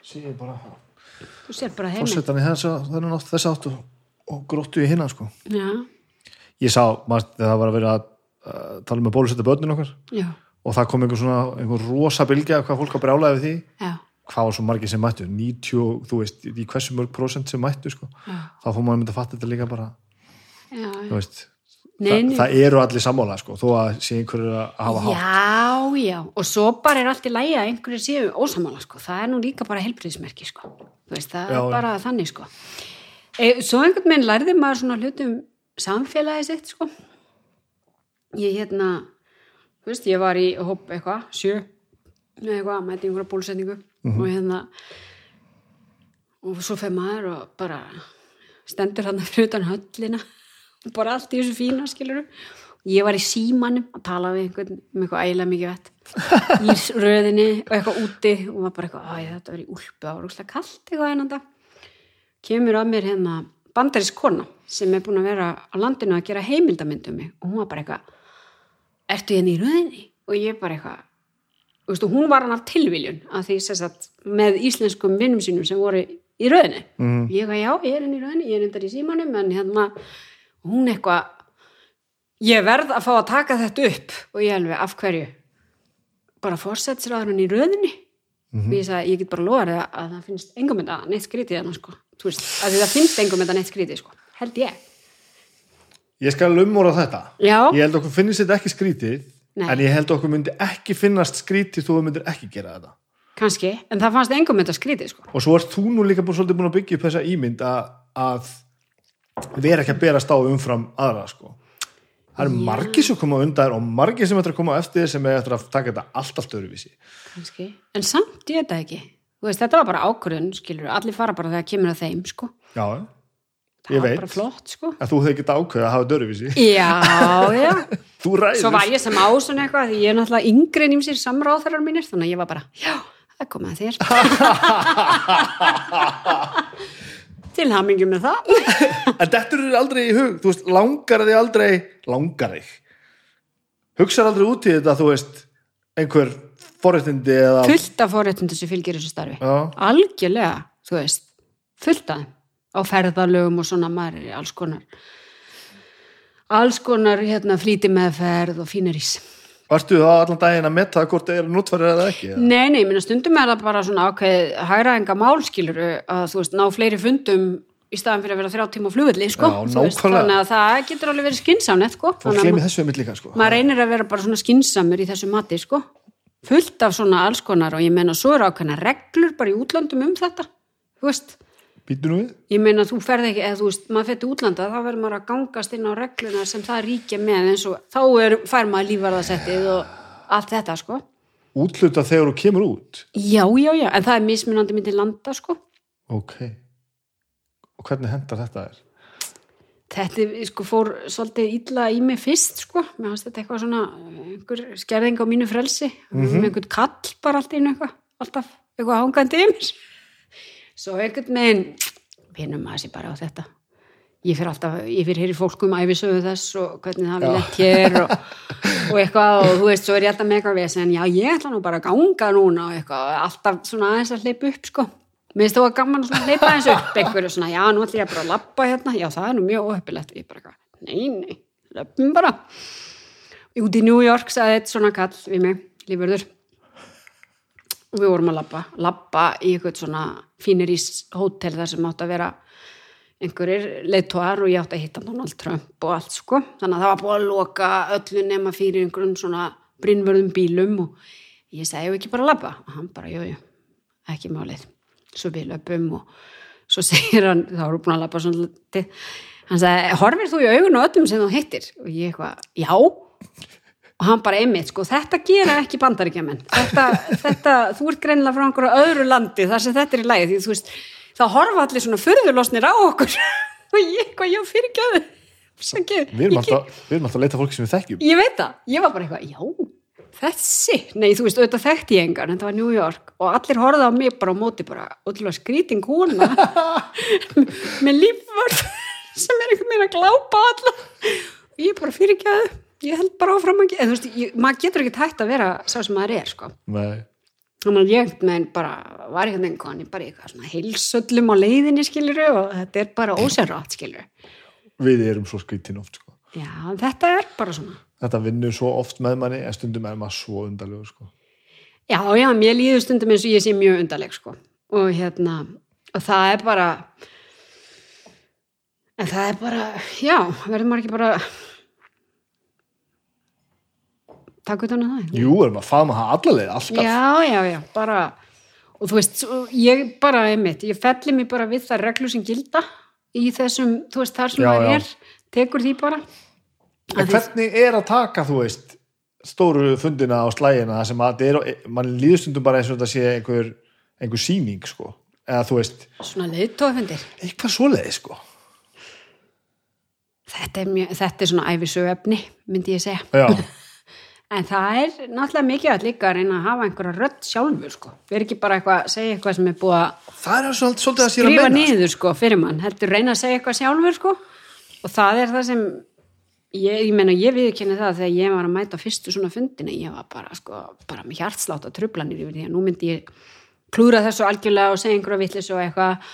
sé ég bara þú sér bara heiminn. Fórsetan í þess átt og, og gróttu í hinna sko. Já, ég sá, maður, það var að vera að uh, tala að bólusetta börnin okkar. Já, og það kom einhver svona, einhver rosa bylgja hvað fólk að brjálaði við því. Já, hvað var svo margir sem mættu, 90 og þú veist, í hversu mörg prósent sem mættu sko. já, þá fór maður að mynda að fatta þetta líka bara. Já, þú veist, Nei, nei. það eru allir sammála sko, þó að sé einhverju að hafa hátt. Já, já. Og svo bara er allt í lægi að einhverju séu ósamála sko, það er nú líka bara helbriðismerki sko, þú veist, það Já, er bara þannig sko. E, svo einhvern veginn lærði maður svona hlutum samfélagi sitt sko. Ég hérna þú veist, ég var í hóp eitthvað sjö, eitthvað, mæti einhverja bólusetningu og hérna og svo fer maður og bara stendur hann fyrir utan höllina bara allt í þessu fína skilur ég var í símanum að tala við einhvern um eitthvað ægilega mikið vett í röðinni og eitthvað úti og maður bara eitthvað, að þetta var í úlpu það var úrslega kallt eitthvað einanda kemur að mér hérna bandarísk kona sem er búin að vera á landinu að gera heimildamynd um mig og hún var bara eitthvað ertu hérna í röðinni? og ég bara eitthvað og hún var hann af tilviljun að því sagt með íslenskum vinnum sínum sem voru í röðinni Mhm. ég eitthvað, já, ég er inn í röðinni, ég er endar í símanum en hérna, hún eitthvað ég verð að fá að taka þetta upp. Og ég alveg, af hverju? Bara fórsætsræðurinn í röðinni. Og ég sagði, ég get bara lofa þér að það finnst engum þetta neitt skrítið þannig sko, þú veist, að það finnst engum þetta neitt skrítið sko, held ég. Ég skal umóra þetta. Já. ég held okkur finnist þetta ekki skrítið Nei. en ég held okkur myndi ekki finnast skrítið þú myndir ekki gera þetta. Kannski, en það fannst engum þetta skrítið sko. Og svo ert þú nú líka búin, að byggja upp þessa ímynd að, að vera ekki að bera stáð umfram aðra sko. það eru margir sem koma á undan og margir sem ætla að koma á eftir sem er eftir að taka þetta allt allt öðruvísi. Kannski, en samt ég það ekki. Veist, þetta var bara ákvörðun, skilur allir fara bara þegar kemur að þeim, sko. Já, það var veit. bara flott, sko. En þú hefði getað ákveðið að hafa þetta öðruvísi. Já, já, þú ræður. Svo var ég sem á svona eitthvað því ég er náttúrulega yngri en ýmsir samráðarar mínir þannig að ég var bara, já, það kom að þér til hamingjum með það. En þetta eru aldrei í hug þú veist, langar þig aldrei langar þig? Hugsar aldrei út í þetta þú veist, einhver forréttindi eða fullt af forréttindi sem fylgir þessu starfi. Já, algjörlega, þú veist fullt af á ferðalögum og svona maður í alls konar alls konar hérna flýti meðferð og fínir ís varstu þá allan daginn að metta hvort það er nútfærið eða ekki eða? Nei, nei, minna stundum er það bara svona ákveð hægraðinga málskiluru að þú veist, ná fleiri fundum í staðan fyrir að vera þrjá tíma á flugvelli, sko Já, veist, þannig að það getur alveg verið skinsamnett, sko að gleymi þessu um líka sko. maður reynir að vera bara svona skinsamur í þessu mati, sko fullt af svona alls konar og ég meina svo eru ákveðna reglur bara í útlöndum um þetta þú veist, býtu nú við. Ég meina þú ferð ekki eða þú veist, maður fyrir útlanda þá verður maður að gangast inn á regluna sem það ríkja með eins og þá er, fær maður lífarðasettið og allt þetta, sko. Útluta þegar þú kemur út? Já, já, já, en það er mismunandi myndi landa, sko. Ok. Og hvernig hendar þetta er Þetta sko, fór svolítið illa í mig fyrst sko, mér fannst þetta eitthvað svona einhver skerðing á mínu frelsi. Með einhvern kall bara allt einu eitthvað alltaf eitthvað hangandi mér svo einhvern megin pinnum maður sér bara á þetta ég fyrir alltaf, ég fyrir heyri fólk um æfisögu þess og hvernig það vil lett hér og, og eitthvað og þú veist, svo er ég alltaf með eitthvað við en já, ég ætla nú bara að ganga núna og eitthvað, alltaf svona aðeins að hleypa upp sko Mér finnst þú að gaman að hleypa eins upp einhverju svona, já, nú ætlum ég bara að labba hérna, já, það er nú mjög óheppilegt. Ég bara, nei, nei, löpum bara. Út í New York sagði eitt svona kall við mig, lífurður. Og við vorum að labba, labba í eitthvað svona fínir ís hótel þar sem átt að vera einhverjir leiðtóar og ég átt að hitta Donald Trump og allt sko. Þannig að það var búið að loka öllu nema fyrir einhverjum svona brinnvörðum bílum og ég sagði, ekki bara labba. Og hann bara, jú, jú, ekki málið svo við löpum og svo segir hann, þá við búin að lappa svona hann sagði, horfir þú í augun og öllum sem þú hittir? Og ég eitthvað, já og hann bara einmitt, sko, þetta gera ekki bandaríkjaman þetta, þetta, þú ert greinilega frá einhverju öðru landi þar sem þetta er í lagi, því þú veist þá horfa allir svona furðulosnir á okkur. Og ég eitthvað, já, fyrirgjöðu við erum alltaf, við erum alltaf að leita fólki sem við þekkjum. Ég veit það, ég var bara eitthvað, já, þessi, nei þú veist, auðvitað þekkti ég engan, þetta var New York. Og allir horfði á mig bara á móti bara, ótrúlega skríting húnna með lífvörð sem er einhvern veginn að glápa alla. Og ég bara fyrirgjöðu, ég held bara áfram að gera, maður getur ekki tætt að vera sá sem maður er, sko. Þannig að ég menn bara var einhvern veginn koni, bara eitthvað svona heilsöllum á leiðinni skiluru og þetta er bara ósérrátt skiluru við erum svo skrítin oft sko. já, þetta er bara svona. Þetta vinnur svo oft með manni en stundum er maður svo undarlegur sko. Já, já, mér líður stundum eins og ég sé mjög undarleg sko. Og hérna og það er bara en það er bara já, verður maður ekki bara taka utan á það jú, erum að faðma það allaleg alltaf Já, já, já, bara og þú veist, svo- ég bara einmitt, ég felli mig bara við það reglu sem gilda í þessum, þú veist, þar sem já. er tekur því bara en hvernig er að taka, þú veist stóru fundina á slægina sem að er, mann líður stundum bara eins og þetta sé einhver, einhver sýning sko. eða þú veist, svona leiðtóðfundir eitthvað svoleiði sko. þetta er, mjög, þetta er svona æfisöfni myndi ég segja já, En það er náttúrulega mikið að líka að reyna að hafa einhverja rödd sjálfur sko. Erum ekki bara eitthvað að segja eitthvað sem er búið að er að að skrifa menna niður sko, fyrir mann. Heldur reyna að segja eitthvað sjálfur sko. Og það er það sem, ég, ég meina ég viðurkenni það þegar ég var að mæta fyrstu svona fundina. Ég var bara sko, bara með hjartslátt og trublanir yfir því að nú myndi ég klúra þessu algjörlega og segja einhverja vitlis og eitthvað.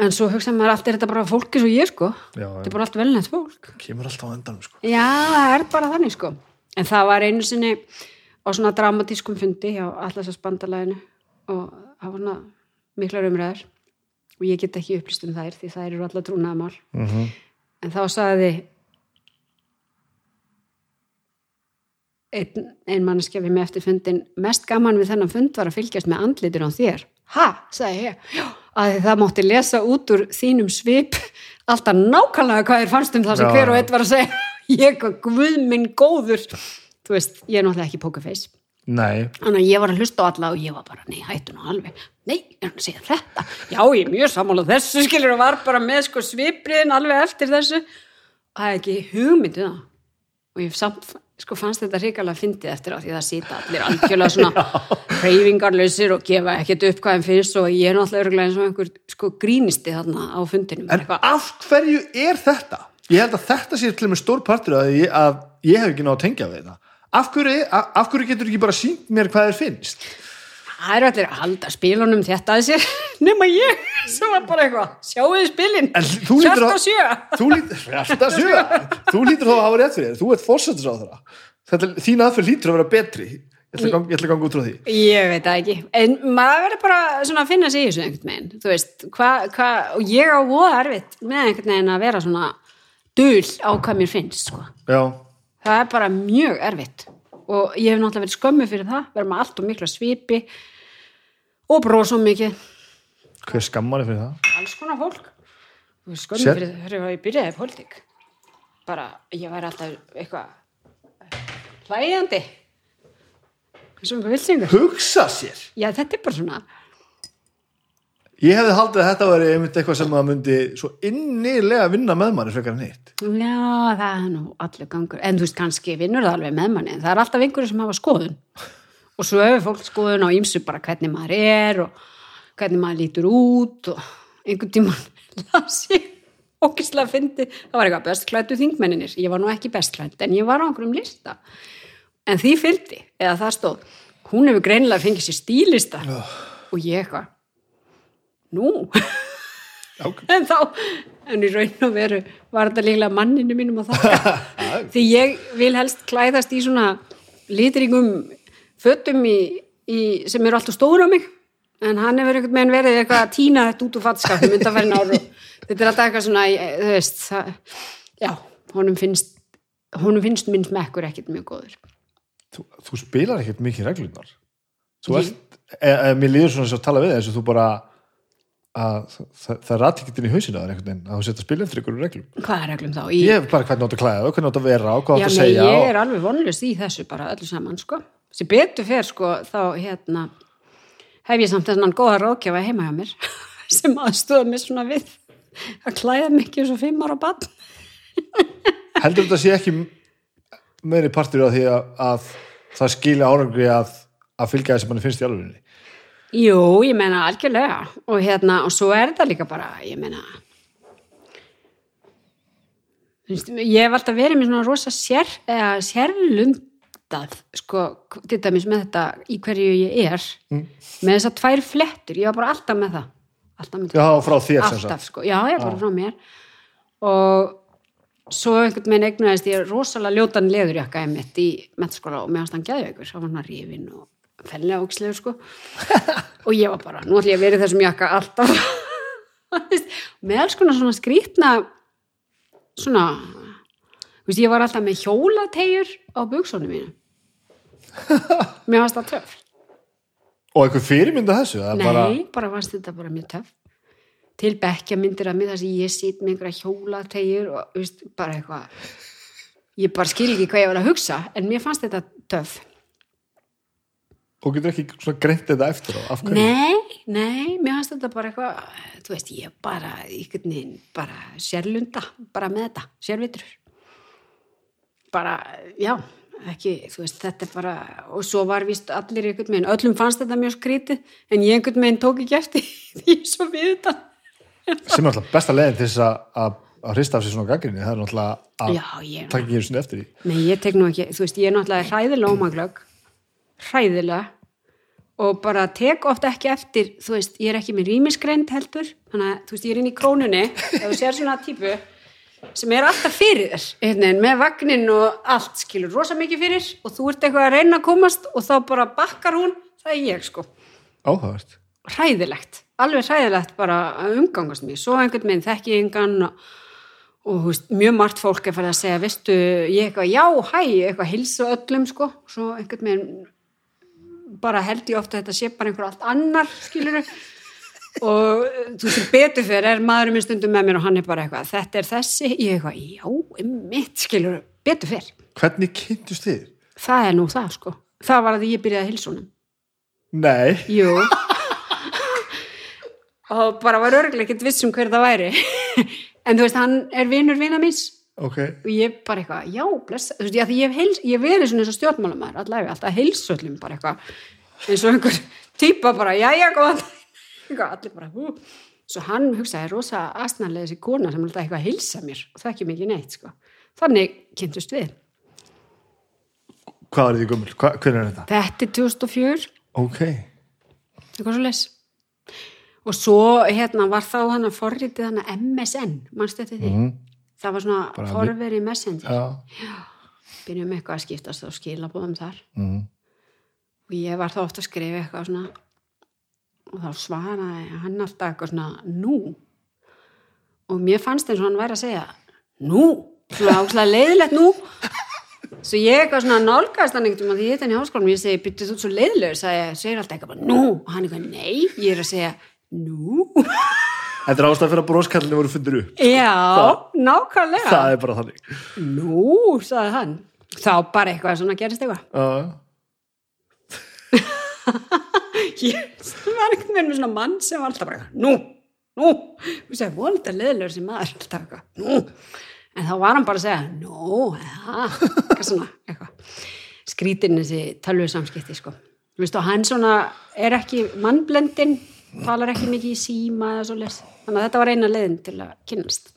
En svo hugsa maður allt er þetta bara fólki svo ég sko. Já, Þetta er bara allt velnætt fólk. kemur alltaf á endanum sko. Já, það er bara þannig sko. En það var einu sinni á svona dramatískum fundi hjá Atlasasbandalæðinu og það var svona miklar umræður og ég get ekki upplýst um þær því þær eru allar trúnaðamál. mm -hmm. En þá sagði ein, ein mannskja við með eftir fundin mest gaman við þennan fund var að fylgjast með andlitur á þér. Ha, sagði ég. Að það mátti lesa út úr þínum svip alltaf nákvæmlega hvað þér fannst um það sem Já, hver og eitt var að segja. Ég guð minn góður. Þú veist, ég er náttúrulega ekki pokerface. Nei, þannig að ég var að hlusta á alla og ég var bara, nei, hættu nú alveg. Nei, er hann að segja þetta. Já, ég er mjög sammála þessu, skilur og var bara með sko svipriðin alveg eftir þessu. Það er ekki hugmyndu það. Og ég samt, sko, fannst þetta hrikalega fyndið eftir á því það sýta allir algjörlega svona hreyfingarlausir og gefa ekkert upp hvað þeim finnst og ég er náttúrulega eins og einhver sko grínisti þarna á fundinum. En af hverju er þetta? Ég held að þetta sé til og með stór partur að ég, að ég hef ekki náð að tengja við þetta. Af hverju, af, af hverju getur ekki bara sínt mér hvað þér finnst? það eru allir að halda spilunum þetta að sér nema ég sem var bara eitthvað sjáu þið spilin, sjart að- sjö. Þú lítur, hjarta sjö. Þú lítur þá að hafa rétt fyrir þér, þú ert fórsættis á Þetta, þín aðferð lítur að vera betri. Ég ætla að ganga, ég ætla að ganga út frá því. Ég veit það ekki, en maður verður bara svona að finna sig í þessu einhvern veginn, þú veist, hvað, hva, og ég á voða erfitt með einhvern veginn að vera svona dul á hvað mér finnst, sko. Það er bara mjög erfitt og ég hef náttúrulega verið skömmu fyrir það, verður með allt og mikla svipi og brósum mikið, hver skammar er fyrir það? alls konar fólk. Skömmu Sér- fyrir það þegar ég byrjaði í pólitík. Bara, ég væri alltaf eitthvað hlægjandi, eins og einhver vilsingur. Hugsa sér Já, þetta er bara svona, Ég hefði haldið að þetta væri einmitt eitthvað sem að myndi svo innilega vinna með manni frekar en hitt. Já, það er nú allir gangur. En þú veist, kannski vinnur það alveg með manni en það er alltaf einhverju sem hafa skoðun. Og svo hefur fólk skoðun á ýmsu bara hvernig maður er og hvernig maður lítur út og einhvern tímann las ég okkislega fyndi, það var eitthvað bestklættu þingmenninir, ég var nú ekki bestklætt en ég var á einhverjum lista. En því fylgdi, eða það stóð hún hefur greinilega fengið sér stílista og ég eitthvað nú? En þá, en í raun og veru var þetta líklega manninu mínum að þakka. Því ég vil helst klæðast í svona litringum fötum í, í, sem eru alltaf stóra á mig. En hann hefur einhvern veginn verið eitthvað að týna þetta út úr fattskapum undanferðin ár og þetta er alltaf eitthvað svona ég- þú veist, það, já, honum finnst honum finnst minn smekkur ekkert mjög góður. Þú, þú spilar ekkert mikið reglunar Þú ert, e, e, mér líður svona að tala við þess að þú bara að það, það ekki inn í hausinu að þú setja að spila eftir ykkur reglum hvað er reglum þá? Í, Ég hef bara hvernig átt að klæða og hvernig átt að vera og hvað átt að segja ég og... er alveg vonlust í þessu bara öllu saman, sko. Sem betur fer, sko, þá, hérna, hef ég samt þennan góða ráðgjafa heima hjá mér sem aðstóða mér svona við að klæða ekki svo fimm ára bann. heldur þetta sé ekki meiri partur af því að, að það skilja árangri að, að fylgja þess að manni finnst í alvegni Jú, ég meina algjörlega. Og hérna, og svo er þetta líka bara, ég meina, ég hef alltaf verið með svona rosa sér, eða sérlundað, sko, til dæmis með þetta í hverju ég er, með þessar tvær flettur, ég var bara alltaf með það. Alltaf með Já, frá þér sem alltaf sko, já, ég er bara frá mér. Og svo einhvern veginn egnaðist ég rosalega ljótan leðurjakka einmitt í metaskóla og meðan hann gæði ykkur, það var hann rifin og fellega ókslegur sko. Og ég var bara, nú ætlum ég að vera þessum jakka alltaf. Með alls konar svona skrýtna svona veist, ég var alltaf með hjólategjur á buksónu mínu mér varst það töff. Og einhver fyrirmynda þessu Nei, bara, bara, varst þetta bara mjög töff. Til bekkja myndir að mér þar sem ég sýt með einhverja hjólategjur og veist, bara eitthvað ég bara skil ekki hvað ég var að hugsa en mér fannst þetta töff og getur ekki svona greint þetta eftir á af hverju? Nei, nei, mér fannst þetta bara eitthvað þú veist, ég bara einhvern veginn, bara sérlunda bara með þetta, sérvitrur. Bara, já ekki, þú veist, þetta er bara og svo var vist allir einhvern veginn öllum fannst þetta mjög skrítið, en ég einhvern veginn tók ekki eftir því svo við þetta. Sem er alltaf besta leiðin til þess að, að, hrista af sér svona gaggrinni það er náttúrulega að taka ekki svona eftir því. Nei, ég tek nú ekki, þú veist, ég er náttúrulega hræðilega ómaglögg, hræðilega og bara tek oft ekki eftir, þú veist, ég er ekki með rýmisgreind heldur, þannig að, þú veist, ég er inn í krónunni, ef þú sér svona típu sem er alltaf fyrir þér, með vagnin og allt, skilur rosa mikið fyrir og þú ert eitthvað að reyna að komast og þá bara bakkar hún, það er ég, sko. Áhugavert. Hræðilegt, alveg hræðilegt bara að umgangast mig, svo einhvern veginn þekki ég engan og, og veist, mjög margt fólk er farið að segja, veistu, ég eitthvað já, hæ, eitthvað hilsa öllum sko, svo einhvern veginn bara held ég ofta að þetta sé bara einhver allt annar, skilur og þú veist, betur fyrir er maðurinn minn stundum með mér og hann er bara eitthvað, þetta er þessi, ég eitthvað, já, mitt, skilur betur fyrr. Hvernig kynntust þið? Það er nú það, sko. Það var að ég byrjaði að hilsunum. Nei. Jú. og bara var örglega ekkert viss um hver það væri. en þú veist, hann er vinur vina míns Ok. og ég bara eitthvað, já, blessa, þú veist, ég, ég heils, ég verið svona eins og stjórnmálamæður allavega, alltaf heilsöllum bara eitthvað eins og einhver típa bara, já, já, góðan allir bara, hú svo hann hugsaði, rosa astnarlega þessi kona sem alltaf eitthvað að heilsa mér og það ekki mikið neitt, sko þannig kynntust við, Hvað er þið gummul? Hvernig er þetta? þetta er 2004 Ok. eitthvað svo les og svo, hérna, var þá hann að forritið hann að MSN mannstu eftir því, Mm. Það var svona Bara forveri messenger. Já. byrjum eitthvað að skiptast og skilabóðum þar. Mm. og ég var þá ofta að skrifa eitthvað svona og þá svaraði hann alltaf eitthvað svona nú? Og mér fannst eins og hann væri að segja nú, svona ákslega leiðilegt nú? Svo ég eitthvað svona nálgast hann veginn því ég hitt hann í háskólanum og ég segi, byrjuð þú svo leiðilegur segir alltaf eitthvað nú? Og hann eitthvað, nei, ég er að segja nú Þetta er ástæð fyrir að broskallinu voru fundir upp. já, nákvæmlega. Það er bara þannig. nú, sagði hann. Þá bara eitthvað svona gerist eitthvað. Já. ég var veginn með svona mann sem var alltaf bara, nú, nú. Og segja, volda leðilegur sem maður alltaf eitthvað, nú, en þá var hann bara að segja, nú, eða eitthvað svona, eitthvað. Skrítin þessi tölvu samskipti, sko. Þú veist, og hann svona er ekki mannblendin, talar ekki mikið í síma eða svo les, þannig að þetta var eina leiðin til að kynnast,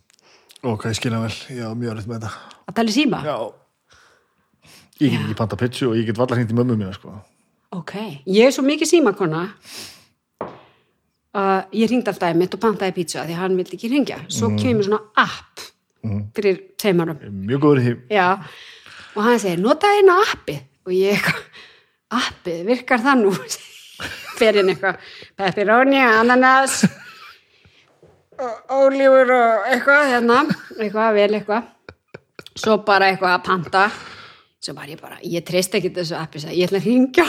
Ok, skilja vel. Já, mjög rætt með þetta. að tala í síma Já. Ég get ekki panta pitchu og ég get vallar hringt í mömmu mína, sko. Ok, ég er svo mikið símakona að ég ringdi alltaf mitt og pantaði pizza því hann vildi ekki ringja. Svo kemur svona app fyrir teimarum. Mjög góður í. Já, og hann segir, notaði eina appið og ég appið, virkar það nú? Fyrir eitthvað, pepperoni, ananas, ólífur og eitthvað, hérna, eitthvað, vel eitthvað. Svo bara eitthvað að panta, svo bara ég bara, ég treyst ekki þessu sagði, ég ætla að ringja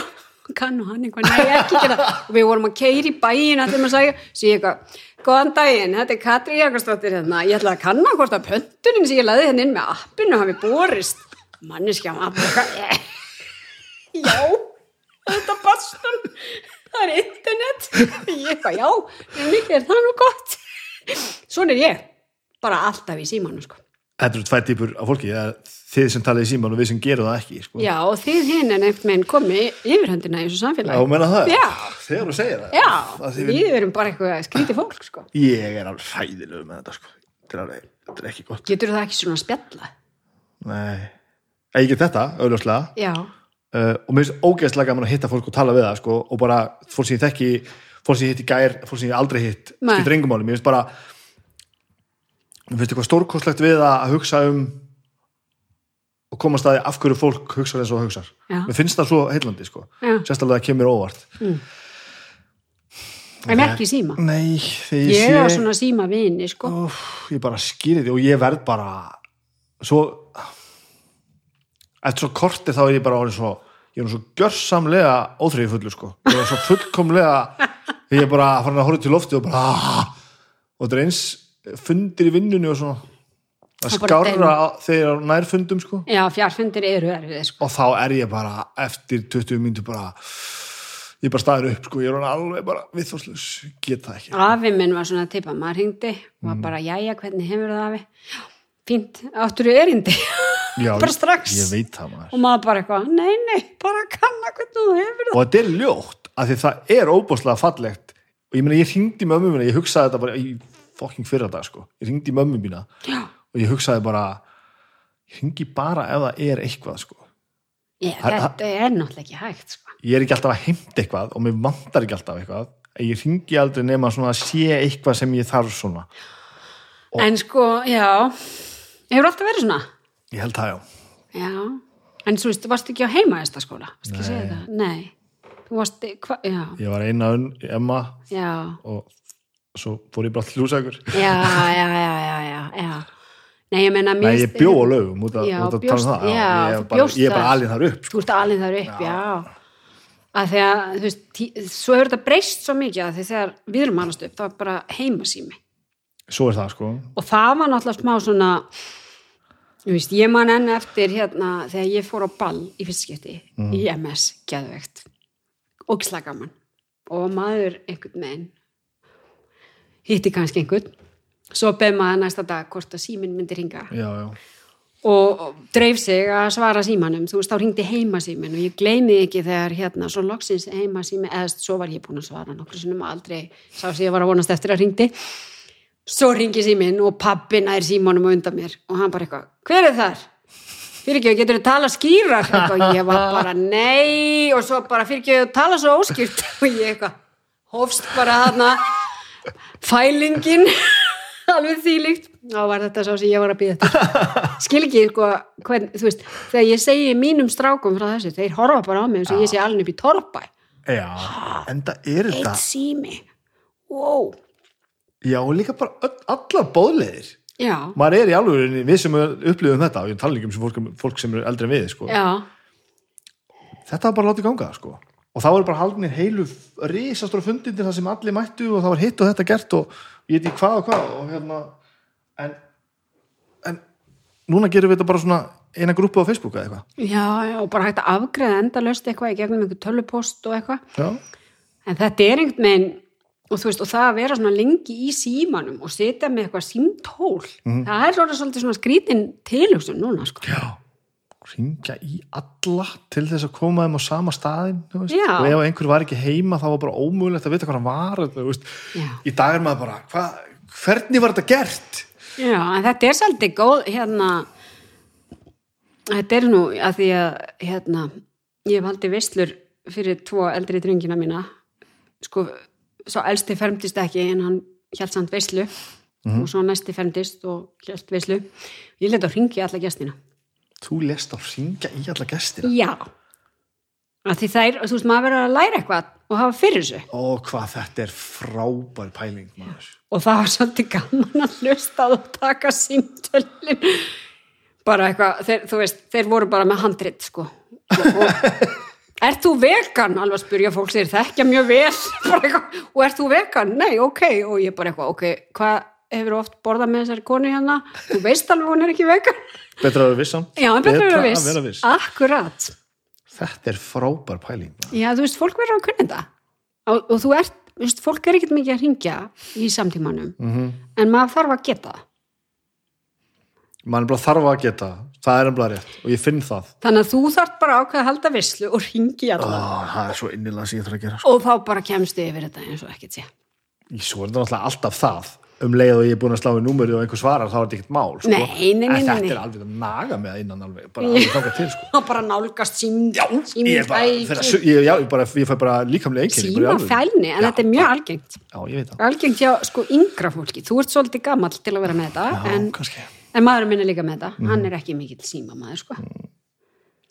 kann og hann eitthvað, nei ekki gera. Og við vorum að keiri í bæin að þeim að segja. Svo ég eitthvað, góðan daginn, þetta er Katri Jakobsdóttir hérna, ég ætla að kanna hvort að pöntunin sem ég laði hérna inn með appinu hafi borist. Manneskja app já þetta bastur það er internet ég eitthvað, já, mikið er það nú gott svona er ég bara alltaf í símanu sko Þetta eru tvær típur af fólki. Þið sem talið í síman og við sem gerum það ekki, sko. já, og þið hinn er nefnt með komi yfirhöndina í þessu Já, samfélagi menna það. Já. Þegar þú segir það. já, Það þið við erum bara eitthvað skrítið fólk sko Ég er alveg hræðilegur með þetta, sko. Þetta er, þetta er ekki gott. getur það ekki svona spjalla Nei. Get þetta, auðvitað. já, uh, og mér finnst ógeðslega gaman að hitta fólk og tala við það sko, og bara fólk sem ég þekki fólk sem ég hitt í gær, fólk sem ég aldrei hitt Nei. skiptir engum máli, mér finnst bara mér finnst eitthvað stórkostlegt við að hugsa um og komast að því af hverju fólk hugsar eins og Já. mér finnst það svo heillandi sko. Já. sérstaklega það kemur óvart. En ekki síma? Nei, ég, ég er á sé svona síma vini sko. Úf, ég bara skýri því og ég verð bara svo eftir svo korti þá er ég bara orðin svo ég nú svo gjörsamlega óþrifið fullur sko. Ég er svo fullkomlega þegar ég bara farin að horfa til lofti og bara ah, og þetta er eins fundir í vinnunni og svona. Bara skárra þegar nær fundum sko. Já, fjarfundir eru erfið sko. Og þá er ég bara eftir 20 mínútur bara ég bara staður upp sko, ég er alveg bara viðfórslus, get það ekki. Afi minn var svona tipa, maður hringdi og Mm. var bara, jæja, hvernig hefur það afi? Já, fínt, áttur þú erindi Já, bara strax. ég veit það maður og maður bara eitthvað, nei, nei, bara kanna hvernig þú hefur það og þetta er ljótt af því það er óbúslega fallegt og ég meina ég hringdi mömmu mína ég hugsaði þetta bara í fokking fyrra dag sko. ég hringdi mömmu mína Já. og ég hugsaði bara ég hringi bara ef það er eitthvað sko. Ég, Það- þetta er náttúrulega ekki hægt sko. ég er ekki alltaf að heimta eitthvað og mér vantar ekki alltaf eitthvað ég hringi aldrei nema svona að sé eitthvað sem ég þarf svona en sko, já hefur alltaf verið svona? Ég held það já. Já, en þú veist, þú varst ekki á heimaðistaskóla varst ekki að segja það, nei. Þú varst, hva, já, ég var eina unn í Emma. Já. Og svo fór ég bara til lúsakur já, já, já, já, já, já. Nei, ég menna nei ég bjó á lögum út Já, út að tala um það. já, ég, þú er bjóst ég er bara alveg þar upp sko. þú ert alveg þar upp, já, að því að, þú veist, tí, svo hefur þetta breyst svo mikið að því þegar við erum alast upp, það var bara heimasími svo er það sko. Og það var náttúrulega smá svona veist, ég man enn eftir hérna þegar ég fór á ball í fyrstskipti í MS, geðvegt og gaman. Og maður einhvern veginn hitti kannski einhvern. Svo beð maður næsta dag hvort að síminn myndi ringa já, já, og og dreif sig að svara símanum. Þú veist, þá ringdi heimasímin og ég gleymi ekki þegar hérna, svo loksins heimasími eða svo var ég búin að svara nokkur sinnum og aldrei sá sem ég var að vonast eftir að ringdi svo ringi símin og pappi nær símanum og undan mér og hann bara eitthvað, hver er þar? fyrir ekki, getur þú tala skýra og ég var bara, nei. Og svo bara fyrir ekki, tala svo óskýrt. Og ég eitthvað, hófst bara þarna fælingin. Alveg þýlíkt þá var þetta svo sem ég var að býða þetta skil ekki, sko, hvern, þú veist þegar ég segi mínum strákum frá þessu þeir horfa bara á mig eins og ég sé alveg upp í torpa já en það er eitt þetta sími. Wow. Já, og líka bara öll, allar bóðleiðir já, maður er í alveg, við sem upplifum þetta og ég tala líka um fólk, fólk sem eru eldri en við sko. já, þetta var bara látið ganga sko. og þá var bara haldinir heilu risastóra fundindir þar sem allir mættu og það var hitt og þetta gert og ég veit ekki hvað og hvað og hérna en, en núna gerum við þetta bara svona eina grúpu á Facebook eða eitthvað. Já, já og bara hægt að afgreða endalaust eitthvað í gegnum einhver tölupost og eitthvað. Já, En þetta er einhvern veginn og þú veist, og það að vera svona lengi í símanum og sitja með eitthvað símtól það er svona svolítið svona skrítin tilhugsun núna, sko. já ringja í alla til þess að koma þeim á sama staðin og ef einhver var ekki heima þá var bara ómögulegt að vita hvað hann var í dag er maður bara hva, hvernig var þetta gert? Já, en þetta er svolítið góð, hérna þetta er nú að því að hérna, ég hef haldið veislur fyrir tvo eldri drengina mína. Sko, svo elsti fermdist ekki en hann hjælt samt veislu. Og svo næsti fermdist og hjælt veislu. Ég leta að ringi alla gestina. Þú lest á ringja í alla gestina? Já. Að því þær, þú veist, maður verður að læra eitthvað og hafa fyrir þessu. Og hvað þetta er frábær pæling maður. og það var svolítið gaman að hlusta og taka símtölin. Bara eitthvað, þeir, þú veist þeir voru bara með handrit sko. Og, og, er þú vegan? alveg að spyrja fólk sér þekkja mjög vel. Og er þú vegan? Nei, ok. Og ég bara eitthvað, ok, hvað hefur oft borðað með þessari konu hérna? Þú veist alveg hún er ekki vegan. Betra að vera vissan já, en betur að viss, vera viss. akkurat. Þetta er frábær pæling já, þú veist, fólk verður að kunna þetta. Og, og þú ert, þú veist, fólk er ekkert mikið að ringja í samtímanum Mhm. en maður þarf að geta það. Mann er bara þarf að geta það er ennbla rétt og ég finn það. Þannig að þú þarf bara ákveð að halda visslu og ringi Ó, alla. Það er svo innilega sem ég þarf að gera sko. og þá bara kemstu yfir þetta eins og ekkert sé. svo er þetta náttúrulega alltaf það. Um leið og ég er búin að slá í númeri og einhver svarar þá er þetta ekkert mál sko. Nei, nei, nei, nei, þetta er alveg að naga með innan alveg bara alveg þangað til sko. Bara nálgast sím, ég, bara, þeirra, ég, já, ég, bara, ég fæ bara líkamlega einkenni síma fælni, en Að en, maðurinn minn er líka með þetta. Hann er ekki mikill síma maður, sko.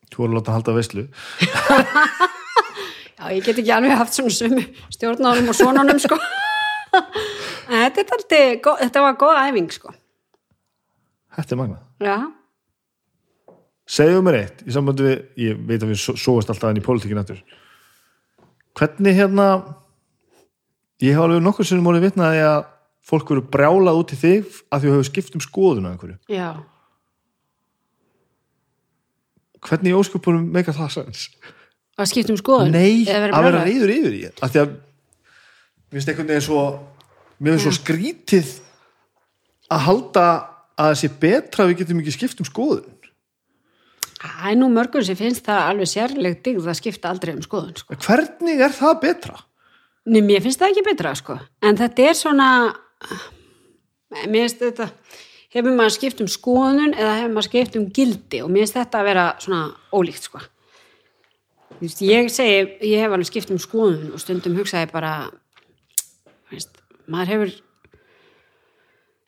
þú voru að láta hann halda veislu Já, ég get ekki alveg haft svona sumu stjórnánum og svonánum, sko. Þetta, er gó- þetta var góð æfing, sko. þetta er magna Já, segðu mér eitt í sambandi við, ég veit að við sóast alltaf inn í pólitíkin aftur hvernig hérna ég hef alveg nokkur sem múlið vitnaði að fólk eru brjálað út í þig að þú hefur skipt um skoðun á einhverju já. hvernig ósköpunum meika það sens Að skipta um skoðun. nei, Eða að vera reyður yfir í að því að mér finnst einhvern veginn svo mér finnst svo skrítið að halda að það sé betra að við getum ekki skipt um skoðun Það er nú mörgum sem finnst það alveg sérleg digð að skipta aldrei um skoðun, sko. hvernig er það betra? Nei, mér finnst það ekki betra, sko. En þetta er svona, mér finnst þetta, hefur maður skipt um skoðun eða hefur maður skipt um gildi og mér finnst þetta að vera svona ólíkt, sko. Ég segi, ég hef alveg skipt um skoðun og stundum hugsaði bara, veist, maður hefur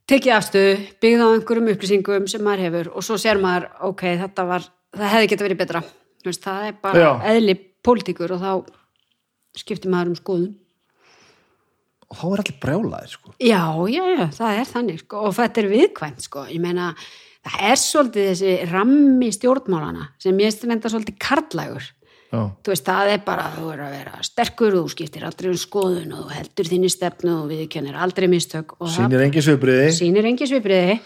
tekið afstöðu, byggð á einhverjum upplýsingum sem maður hefur og svo sér maður, ok, þetta var, það hefði geta verið betra. Veist, það er bara Já. eðli pólitíkur og þá skiptir maður um skoðun. Og þá er allir brjálaðir sko. Já, já, já, það er þannig sko, og þetta er viðkvæmt sko, ég meina það er svolítið þessi rammi stjórnmálana sem ég stendar svolítið karlægur já, þú veist, það er bara að þú er að vera sterkur og þú skiptir aldrei um skoðun og heldur þinni stefnu og viðkennir aldrei mistök og sýnir engin svipriði sýnir engi svipriði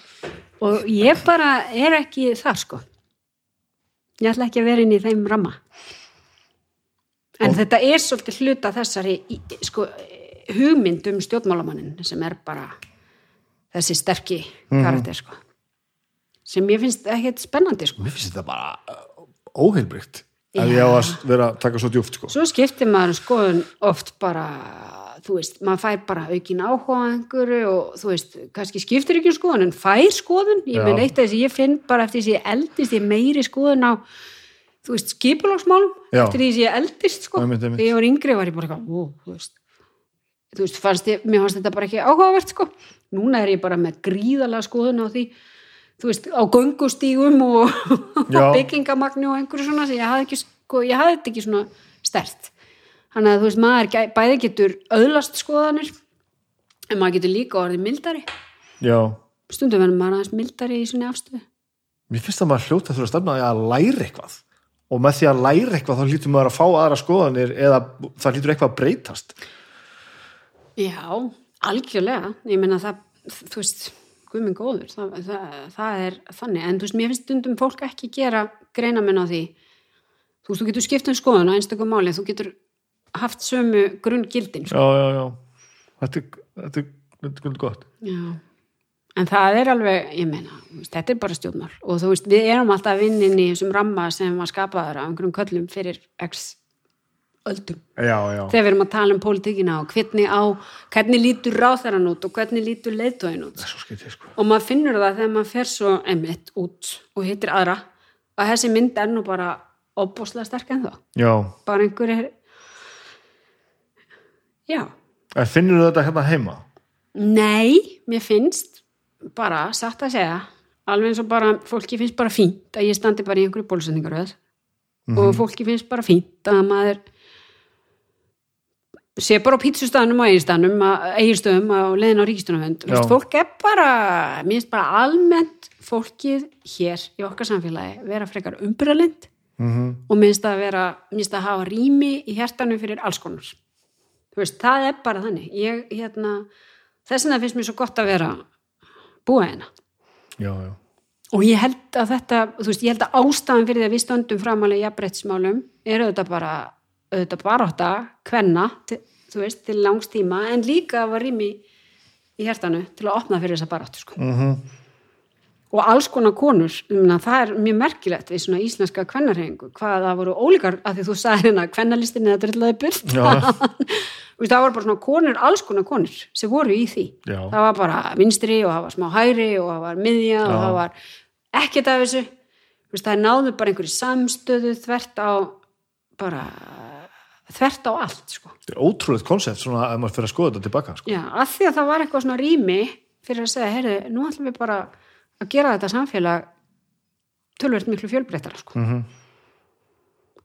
og ég bara er ekki þar sko. Ég ætla ekki að vera inn í þeim ramma. En þetta er svolítið hluta þessari í- sko, hugmynd um stjórnmálamannin sem er bara þessi sterki karakter sko. Sem ég finnst ekkert spennandi sko. Mér finnst þetta bara uh, óheilbrygt ef ég á að vera að taka svo djúpt sko. svo skiptir maður skoðun oft bara þú veist, maður fær bara aukin áhuga einhverju og þú veist, kannski skiptir ekki um skoðun en fær skoðun, ég Já. menn eitt af þess að ég finn bara eftir þess að ég eldist ég meiri skoðun á þú veist, skipulagsmálum eftir því að ég eldist sko, þegar ég var yngri var ég bara eitthvað, ó, þú veist þú veist, fannst ég, mér fannst þetta bara ekki áhugavert sko, núna er ég bara með gríðalega skoðun á því þú veist, á göngustígum og Já. byggingamagni og einhverju svona sem ég hafði ekki, sko, ég hafði þetta ekki svona stert. Þannig að þú veist, maður bæði getur öðlast skoðanir en maður getur líka orðið mildari. Já, stundum verður maður aðeins mildari í svona afstöðu. Mér finnst að maður hljóta þurfa að stefna í að læra eitthvað. Og með því að læra eitthvað þá hlýtur maður að fá aðra skoðanir eða það hlýtur eitthvað að breytast Já, algjörlega. Ég meina það, þú veist guðminn góður, það, það, það er þannig, en þú veist, mér finnst stundum fólk ekki gera greina minn á því. Þú veist, þú getur skipt um skoðun á einstakum máli þú getur haft sömu grunn gildin sko. Já, já, já. Þetta er, þetta er, þetta er gott. Já, en það er alveg, ég veist, þetta er bara stjórnmál. Og þú veist, við erum alltaf vinnin í þessum ramma sem var skapaður á einhverjum köllum fyrir x öldum Já, já, þegar við erum að tala um pólitíkina og hvernig á, hvernig lítur ráþæran út og hvernig lítur leiðtóin út. Það skytið sko. Og maður finnur það þegar maður fer svo emitt út og hittir aðra að þessi mynd er nú bara opbúslega sterk en þá Já, bara einhver er já, en finnur þetta hérna heima? nei mér finnst bara satt að segja alveg eins og bara fólki finnst bara fínt að ég standi bara í einhverju bólusendingaröð og fólki finnst bara fínt að maður sé bara á pítsustanum og eiginstanum eiginstöðum á leiðin á ríkistunarvend Já. fólk er bara, mér finnst bara almennt fólkið hér í okkar samfélagi vera frekar umbralind Mm og minnst að vera, minnst að hafa rými í hjertanu fyrir alls konar. Þú veist, það er bara þannig. Ég, hérna, þess vegna finnst mér svo gott að vera búa hérna. Já, já. Og ég held að þetta, þú veist, ég held að ástæðan fyrir því að við stöndum framalega jafnbreytsmálum er auðvitað bara auðvitað bara átta, kvenna til, þú veist, til langs tíma, en líka var rými í hjertanu til að opna fyrir þessa baráttu, sko. Mm og alls konar konur, umna, það er mjög merkilegt við svona íslenska kvennarhefingu hvað það voru ólíkar, að því þú sagði hérna kvennalistin eða drillaði veist, það var bara svona konur, alls konar konur sem voru í því, Já. það var bara vinstri og það var smá hægri og það var miðja og Já. það var ekkert af þessu. Það náðu bara einhverju samstöðu þvert á bara þvert á allt sko. Þetta er ótrúlegt koncept svona að maður fyrir að skoða þetta tilbaka sko. Já, að því að það var eitthvað svona rými fyrir að segja, heyrðu, nú ætlum við bara að gera þetta samfélag tölvert miklu fjölbreyttara sko. mm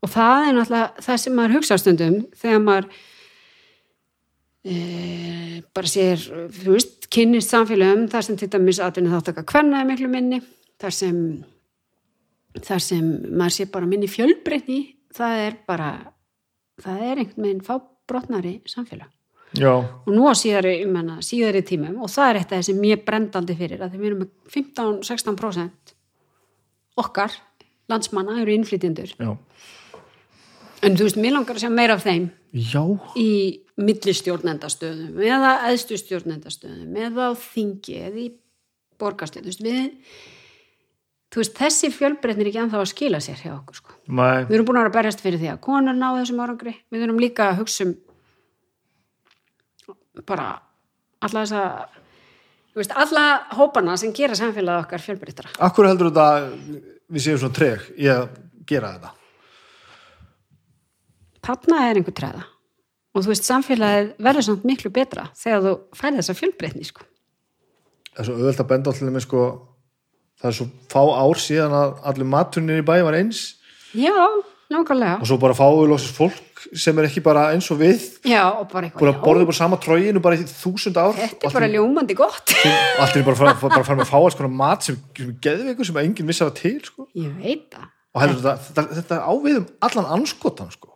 og það er náttúrulega það sem maður hugsa stundum þegar maður e, bara sér þú veist, kynnist samfélagum þar sem til dæmis atvinni þáttaka kvenna er miklu minni þar sem þar sem maður sé bara minni fjölbreytni það er bara það er einhvern veginn fábrotnari samfélag. Já, og nú á síðari, hana, síðari tímum og það er þetta sem ég brendaldi fyrir að við erum með 15-16% okkar landsmanna eru innflytjendur. En þú veist, mér langar að sjá meira af þeim Já, í millistjórnendastöðum eða eðstu stjórnendastöðum eða á þingi eða í borgarstöð þú veist, við þú veist, þessi fjölbreytni er ekki anþá að skila sér hjá okkur sko. Nei, við erum búin að vera að berjast fyrir því að konar ná þessum árangri. Við erum líka að hugsa um bara alla þessa þú veist, alla hópana sem gera samfélagið okkar fjölbreytara akkur heldur þetta við séum svona treg í að gera þetta? Þarna er einhver træða og þú veist, samfélagið verður samt miklu betra þegar þú færði þessa fjölbreytni sko. Það er svo auðvelt að benda allir með sko það er svo fá ár síðan að allir maturnir í bæ var eins. Já, nákvæmlega. Og svo bara fáið lóksins fólk sem er ekki bara eins og við. Já, og bara að eitthvað, borða bara sama tróginu bara í þúsund ár. Þetta er bara ljómandi gott. Allir er bara, bara fara með að fá alls konar mat sem, sem geðveikur sem enginn vissi að það til sko. ég veit það. Og heldur þetta, þetta, þetta ávið um allan anskotan sko.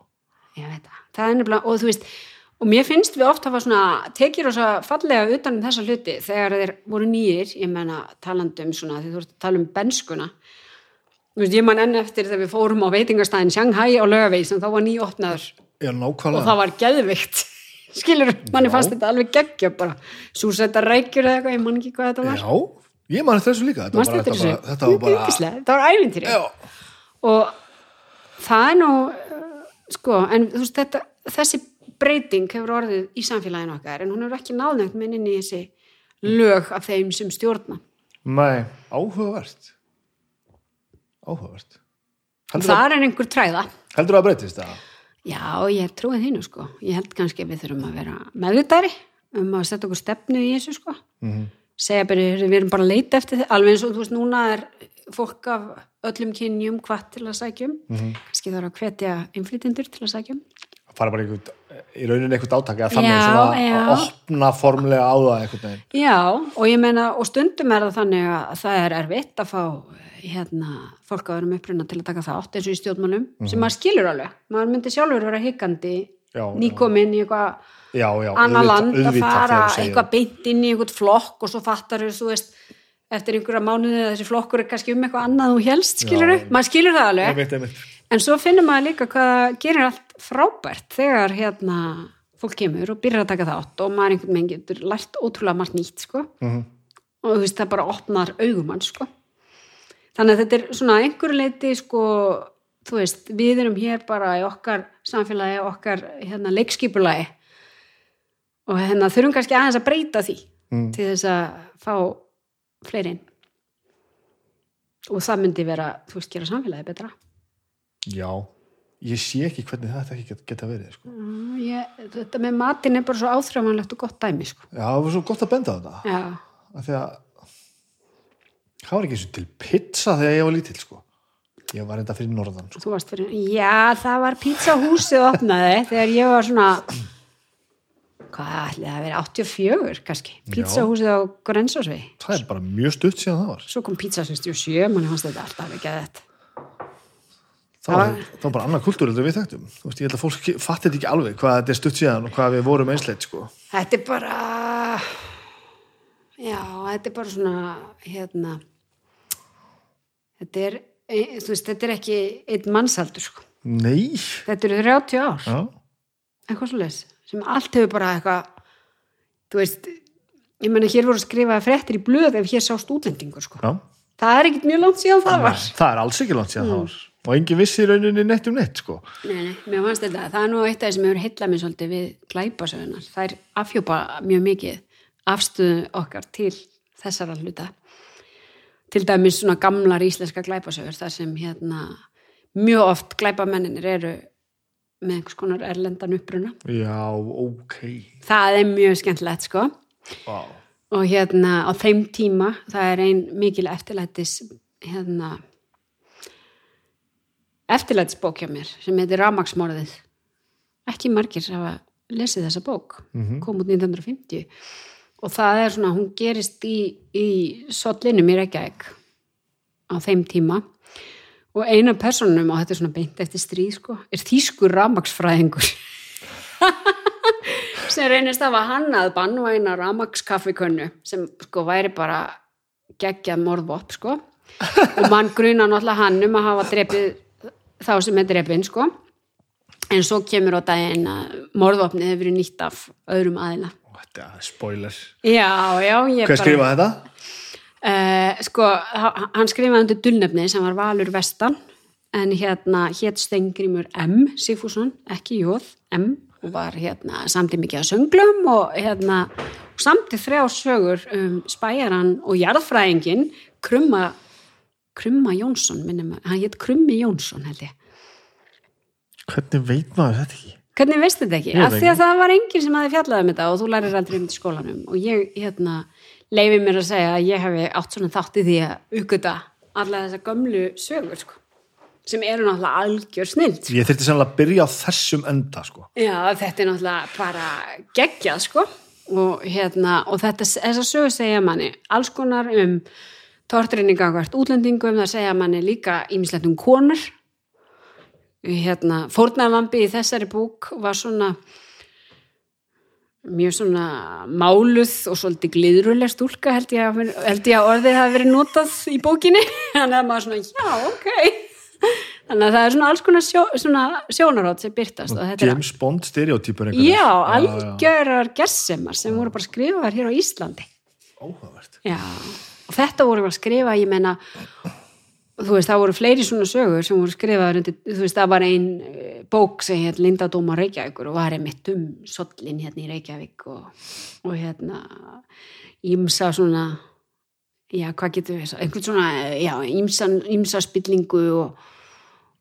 ég veit það, það er nefnilega og þú veist, og mér finnst við oft hafa svona tekið rosa fallega utan um þessa hluti þegar þeir voru nýjir, ég menna talandi um svona, því þú ert að tala um benskuna Þú veist, ég man enn eftir þegar við fórum á veitingastæðin Shanghai á lögavegi sem þá var nýjóttnaður og það var geðvikt skilur, manni fannst þetta alveg geggja bara, súsætta rækjur eða eitthvað, ég man ekki hvað þetta var. Já, ég man eftir þessu líka. Þetta var bara, þetta var bara, þetta var ævintýri. Já, og það er nú uh, sko, en þú veist þetta þessi breyting hefur orðið í samfélaginu okkar, en hún hefur ekki náðnægt minn inn í þessi lög af þeim sem stjórna nei, áhugavert. Áhugavert. Heldur, að, það er einhver træða heldur að breytist það? já, ég er trúið þínu sko ég held kannski að við þurfum að vera meðvitari um að setja okkur stefnu í þessu sko Mhm. segja bara, við erum bara að leita eftir þið alveg eins og þú veist, núna er fólk af öllum kynjum hvað til að sækjum Mhm. kannski þarf að hvetja innflytjendur til að sækjum Það fara bara einhvern, í rauninni einhvern áttak eða þannig Já, svona já. að opna formlega á það einhvern veginn. Já, og ég meina, og stundum er það þannig að það er erfitt að fá hérna, fólk að vera uppruna til að taka þátt eins og í stjórnmálum, sem maður skilur alveg maður myndi sjálfur vera higgandi Já, já. nýkomin í eitthvað Já, já, annar land að fara eitthvað beint inn í einhvern flokk og svo fattar þú veist, eftir einhverja mánuði að þessi flokkur er kannski um eitthvað annað þú helst, skilur Já. maður skilur það alveg. En svo finnum maður líka hvað það gerir allt frábært þegar hérna fólk kemur og byrjar að taka þátt og maður einhvern veginn getur lært ótrúlega margt nýtt sko Mhm. og þú veist það bara opnar augumann sko. Þannig að þetta er svona einhverju leiti sko, þú veist, við erum hér bara í okkar samfélagi, okkar hérna leikskipulagi og hérna þurfum kannski aðeins að breyta því Mm. til þess að fá fleiri inn. Og það myndi vera, þú veist, gera samfélagi betra. Já, ég sé ekki hvernig þetta ekki get, geta verið, sko. Mm, Ég, þetta með matin er bara svo áþrjámanlegt og gott dæmi sko. Já, það var svo gott að benda á þetta. Af því að það var ekki svo til pizza þegar ég var lítill, sko. Ég var enda fyrir norðan, sko. fyrir Já, það var pizzahúsið opnaði þegar ég var svona hvað ætli það að vera 84 kannski, pizzahúsið á Grensásvegi Það er bara mjög stutt síðan það var. svo kom pizza 67, manni fannst þetta alltaf ekki að þetta Það var, það bara annar kultúr en við þekktum. Ég held að fólk fatti þetta ekki alveg hvað þetta er stutt síðan og hvað við vorum einsleit, sko. Þetta er bara já, þetta er bara svona hérna þetta er, e, þú veist, þetta er ekki einn mannsaldur sko Nei. þetta eru 30 ár Já. eitthvað svo leys sem allt hefur bara eitthvað þú veist ég menna hér voru skrifaði fréttir í blöð ef hér sást útlendingur sko Já. það er ekkit mjög langt síðan það var Nei, það er alls ekki langt síðan það var. Og engin vissi rauninni neitt um neitt, sko. nei, nei, mér fannst þetta, það er nú eitt af það sem hefur hillað mér svolítið við glæpasögunar það er afhjópa mjög mikið afstöðu okkar til þessara hluta til dæmis svona gamlar íslenska glæpasögur þar sem hérna mjög oft glæpamenninir eru með einhvers konar erlendan uppruna Já, ok. það er mjög skemmtilegt sko Vá. og hérna á þeim tíma það er ein mikil eftirlætis hérna eftirlætisbók hjá mér sem heitir Ramaksmorðið ekki margir hafa lesið þessa bók. Kom út 1950 og það er svona, hún gerist í, í sollinum í Reykjavík á þeim tíma. Og eina personum, og þetta er svona beint eftir stríð sko, er þýskur ramaksfræðingur sem reynist að hafa hannað bannvæna ramakskaffikönnu sem sko væri bara geggjað morðvopp sko. Og mann gruna náttúrulega hann um að hafa drepið þá sem er drepin sko en svo kemur á daginn að morðvopnið hefur verið nýtt af öðrum aðila Þetta er spoiler. já, já, Hvað skrifaði þetta? Uh, sko, ha- hann skrifaði undir dulnefni sem var Valur Vestan en hérna hétt Stengrimur M. Sigfússon, ekki Jóð M. og var hérna samtið mikið að sönglum og hérna samtið þrjá sögur um spæjaran og jarðfræðingin Krumma Krumma Jónsson, minnum, hann hétt Krummi Jónsson held ég. Hvernig veit maður þetta ekki? Hvernig veist þetta ekki? Af því að það var enginn sem hafi fjallað um þetta og þú lærir aldrei um þetta í skólanum og ég hérna leifi mér að segja að ég hefi átt svona þátt í því að uppgöta alla þessa gömlu sögur sko, sem eru náttúrulega algjör snild. Ég þyrfti sannlega að byrja á þessum enda, sko. Já, þetta er náttúrulega bara geggjað sko og hérna og þetta, þessar sögur segja manni alls konar um tortrinninga hvert útlendingum, það segja manni líka ímislegt um konur. Hérna, fórnavambi í þessari búk var svona mjög svona máluð og svolítið gliðruleg stúlka held ég, að, held ég að orðið hafi verið notað í bókinni. Þannig að maður svona, já, ok. Þannig að það er svona alls konar sjó, sjónarótt sem byrtast James Bond stereotypur Já, algjörar gersemar sem voru bara skrifaðar hér á Íslandi. Óhugavert Já, og þetta voru bara skrifa, ég meina, þú veist, það voru fleiri svona sögur sem voru skrifaðar undir, þú veist, það var ein eh, bók sem hér Lindadóma Reykjavíkur og var einmitt um sollin hérna í Reykjavík og, og hérna ímsa svona, já, hvað getur við, einhvern svona, já, ímsa, ímsa spillingu og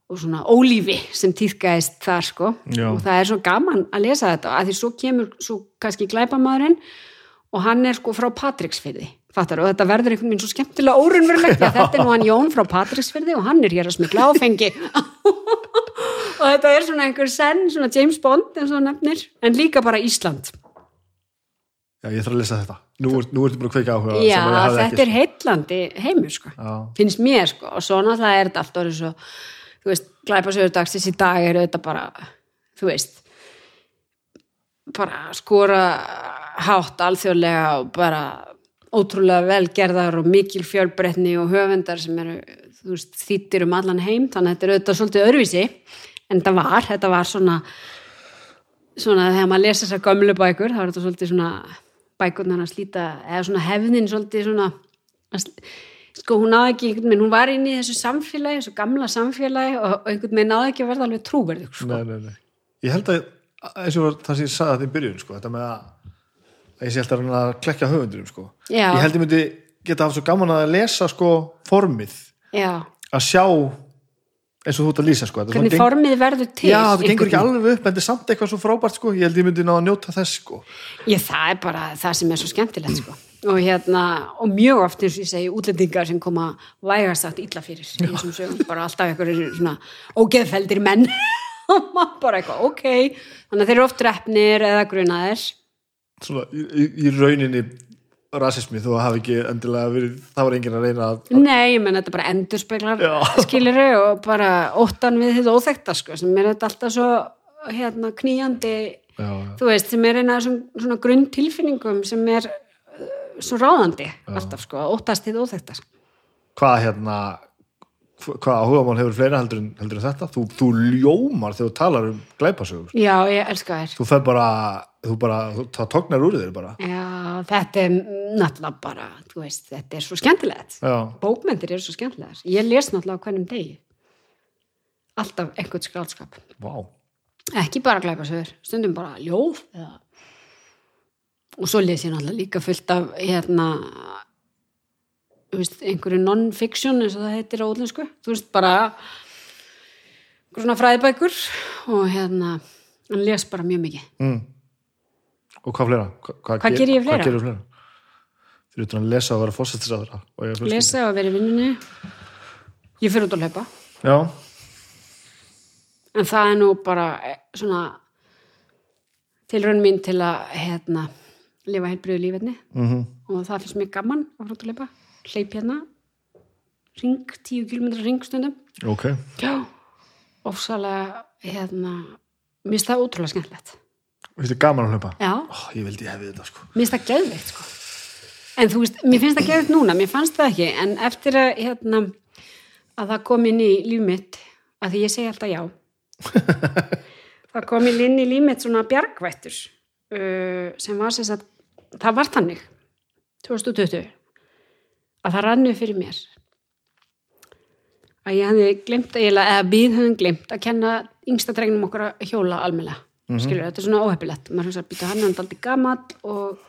og svona ólífi sem týrkaðist þar sko Já. og það er svo gaman að lesa þetta að því svo kemur svo kannski glæpamaðurinn og hann er sko frá Patricksfyrði fattar og þetta verður einhvern veginn svo skemmtilega órunverulegt þetta er nú hann Jón frá Patricksfyrði og hann er hér að smikla áfengi. Og þetta er svona einhver senn svona James Bond eins og þú nefnir en líka bara Ísland. Já, ég þarf að lesa þetta. Nú, er- búin að kveika áhuga Já, sem að ég hafði þetta ekki, er heitlandi heimur sko. Já. finnst mér sko. Og svo náttúrulega er þetta allt orðið svo þú veist, glæpasögur dagsins í dag eru þetta bara, þú veist bara skora hátt alþjóðlega og bara ótrúlega velgerðar og mikil fjölbreytni og höfundar sem eru veist, þýttir um allan heim þannig að þetta er auðvitað svolítið öðruvísi en þetta var, þetta var svona svona þegar maður lesa þessar gömlu bækur þá er þetta svolítið svona bækurnar að slíta eða svona hefðin svolítið svona sko hún náði ekki einhvern veginn, hún var inn í þessu samfélagi, þessu gamla samfélagi og einhvern veginn náði ekki að verða alveg trúverðug sko. nei, nei, nei. Ég held að, eins og það sem ég sagði þetta í byrjun sko, þetta með að ég sé alltaf að klekja höfundurum sko. Ég held ég myndi geta haft svo gaman að lesa sko formið Já, að sjá eins og þú ert að lýsa sko. Er hvernig geng- formið verður til Já, það gengur ekki alveg upp en þetta er samt eitthvað svo frábært sko. Ég held ég myndi ná að njóta þess sko. Já, það er bara það sem er svo skemmtilegt sko. og hérna, og mjög oft eins og ég segi útlendingar sem koma vægast átt illa fyrir sögum, bara alltaf eitthvað svona ógeðfeldir menn og maður bara eitthvað, ok þannig að þeir eru oft drefnir eða grunaðir Svona, í, í, rauninni rasismi að hafi ekki endilega verið það var enginn að reyna að Nei, ég menn þetta bara endurspeglar Já. skiluru og bara óttan við þetta óþekta sko, sem er þetta alltaf svo hérna knýjandi já, já. þú veist, sem er eina þessum svona grunn tilfinningum sem er uh, svo ráðandi alltaf sko, óttast þið óþekta sko. hvað hérna hv- hvað áhugamál hefur fleira heldur en, heldur en þetta þú, þú ljómar þegar þú talar um glæpasögur Já, ég elska þér þú fer bara, þú bara það tóknar úr þér bara Já, þetta er náttúrulega bara, þú veist, þetta er svo skemmtilegt. já, Bókmyndir eru svo skemmtilegar. Ég les náttúrulega á hvernig degi. Alltaf einhvern skráldskap. vá Ekki bara glæpasögur, stundum bara ljóð. Eða... Og svo les ég náttúrulega líka fullt af, hérna, veist, einhverju non-fiction, eins og það heitir á útlensku. Þú veist, bara svona fræðibækur og hérna, hann les bara mjög mikið. mm. Og hvað fleira? Hva, hvað, Hvað geri ég fleira? hvað gerir fleira? fyrir utan að lesa og vera fórsættisáður Lesa og vera í vinnunni. Ég fyrir út að hlaupa. já, en það er nú bara eh, svona tilraun mín til að hérna, lifa heilbriðu lífetni mm og það finnst mér gaman að fara út að leipa hleyp hérna ring, 10 km ring stundum ok já, ofsalega hérna, mér finnst það ótrúlega skemmtilegt Finnst þið gaman að hlaupa? já, Ó, ég vildi ég hefði þetta sko. Mér finnst það geðveikt sko. en þú veist, mér finnst það geðveikt núna mér fannst það ekki, en eftir að hérna, að það kom inn í líf mitt að því ég segi alltaf já. Það kom inn í líf mitt svona bjargvættur uh, sem var sem sagt það var þannig 2020 að það rannu fyrir mér. Að ég hefði glemt eða við höfum glemt að kenna yngsta dregnum okkur að hjóla almennilega skilur, þetta er svona óheppilegt. Maður hugsa að býta hann er aldrei gamall og,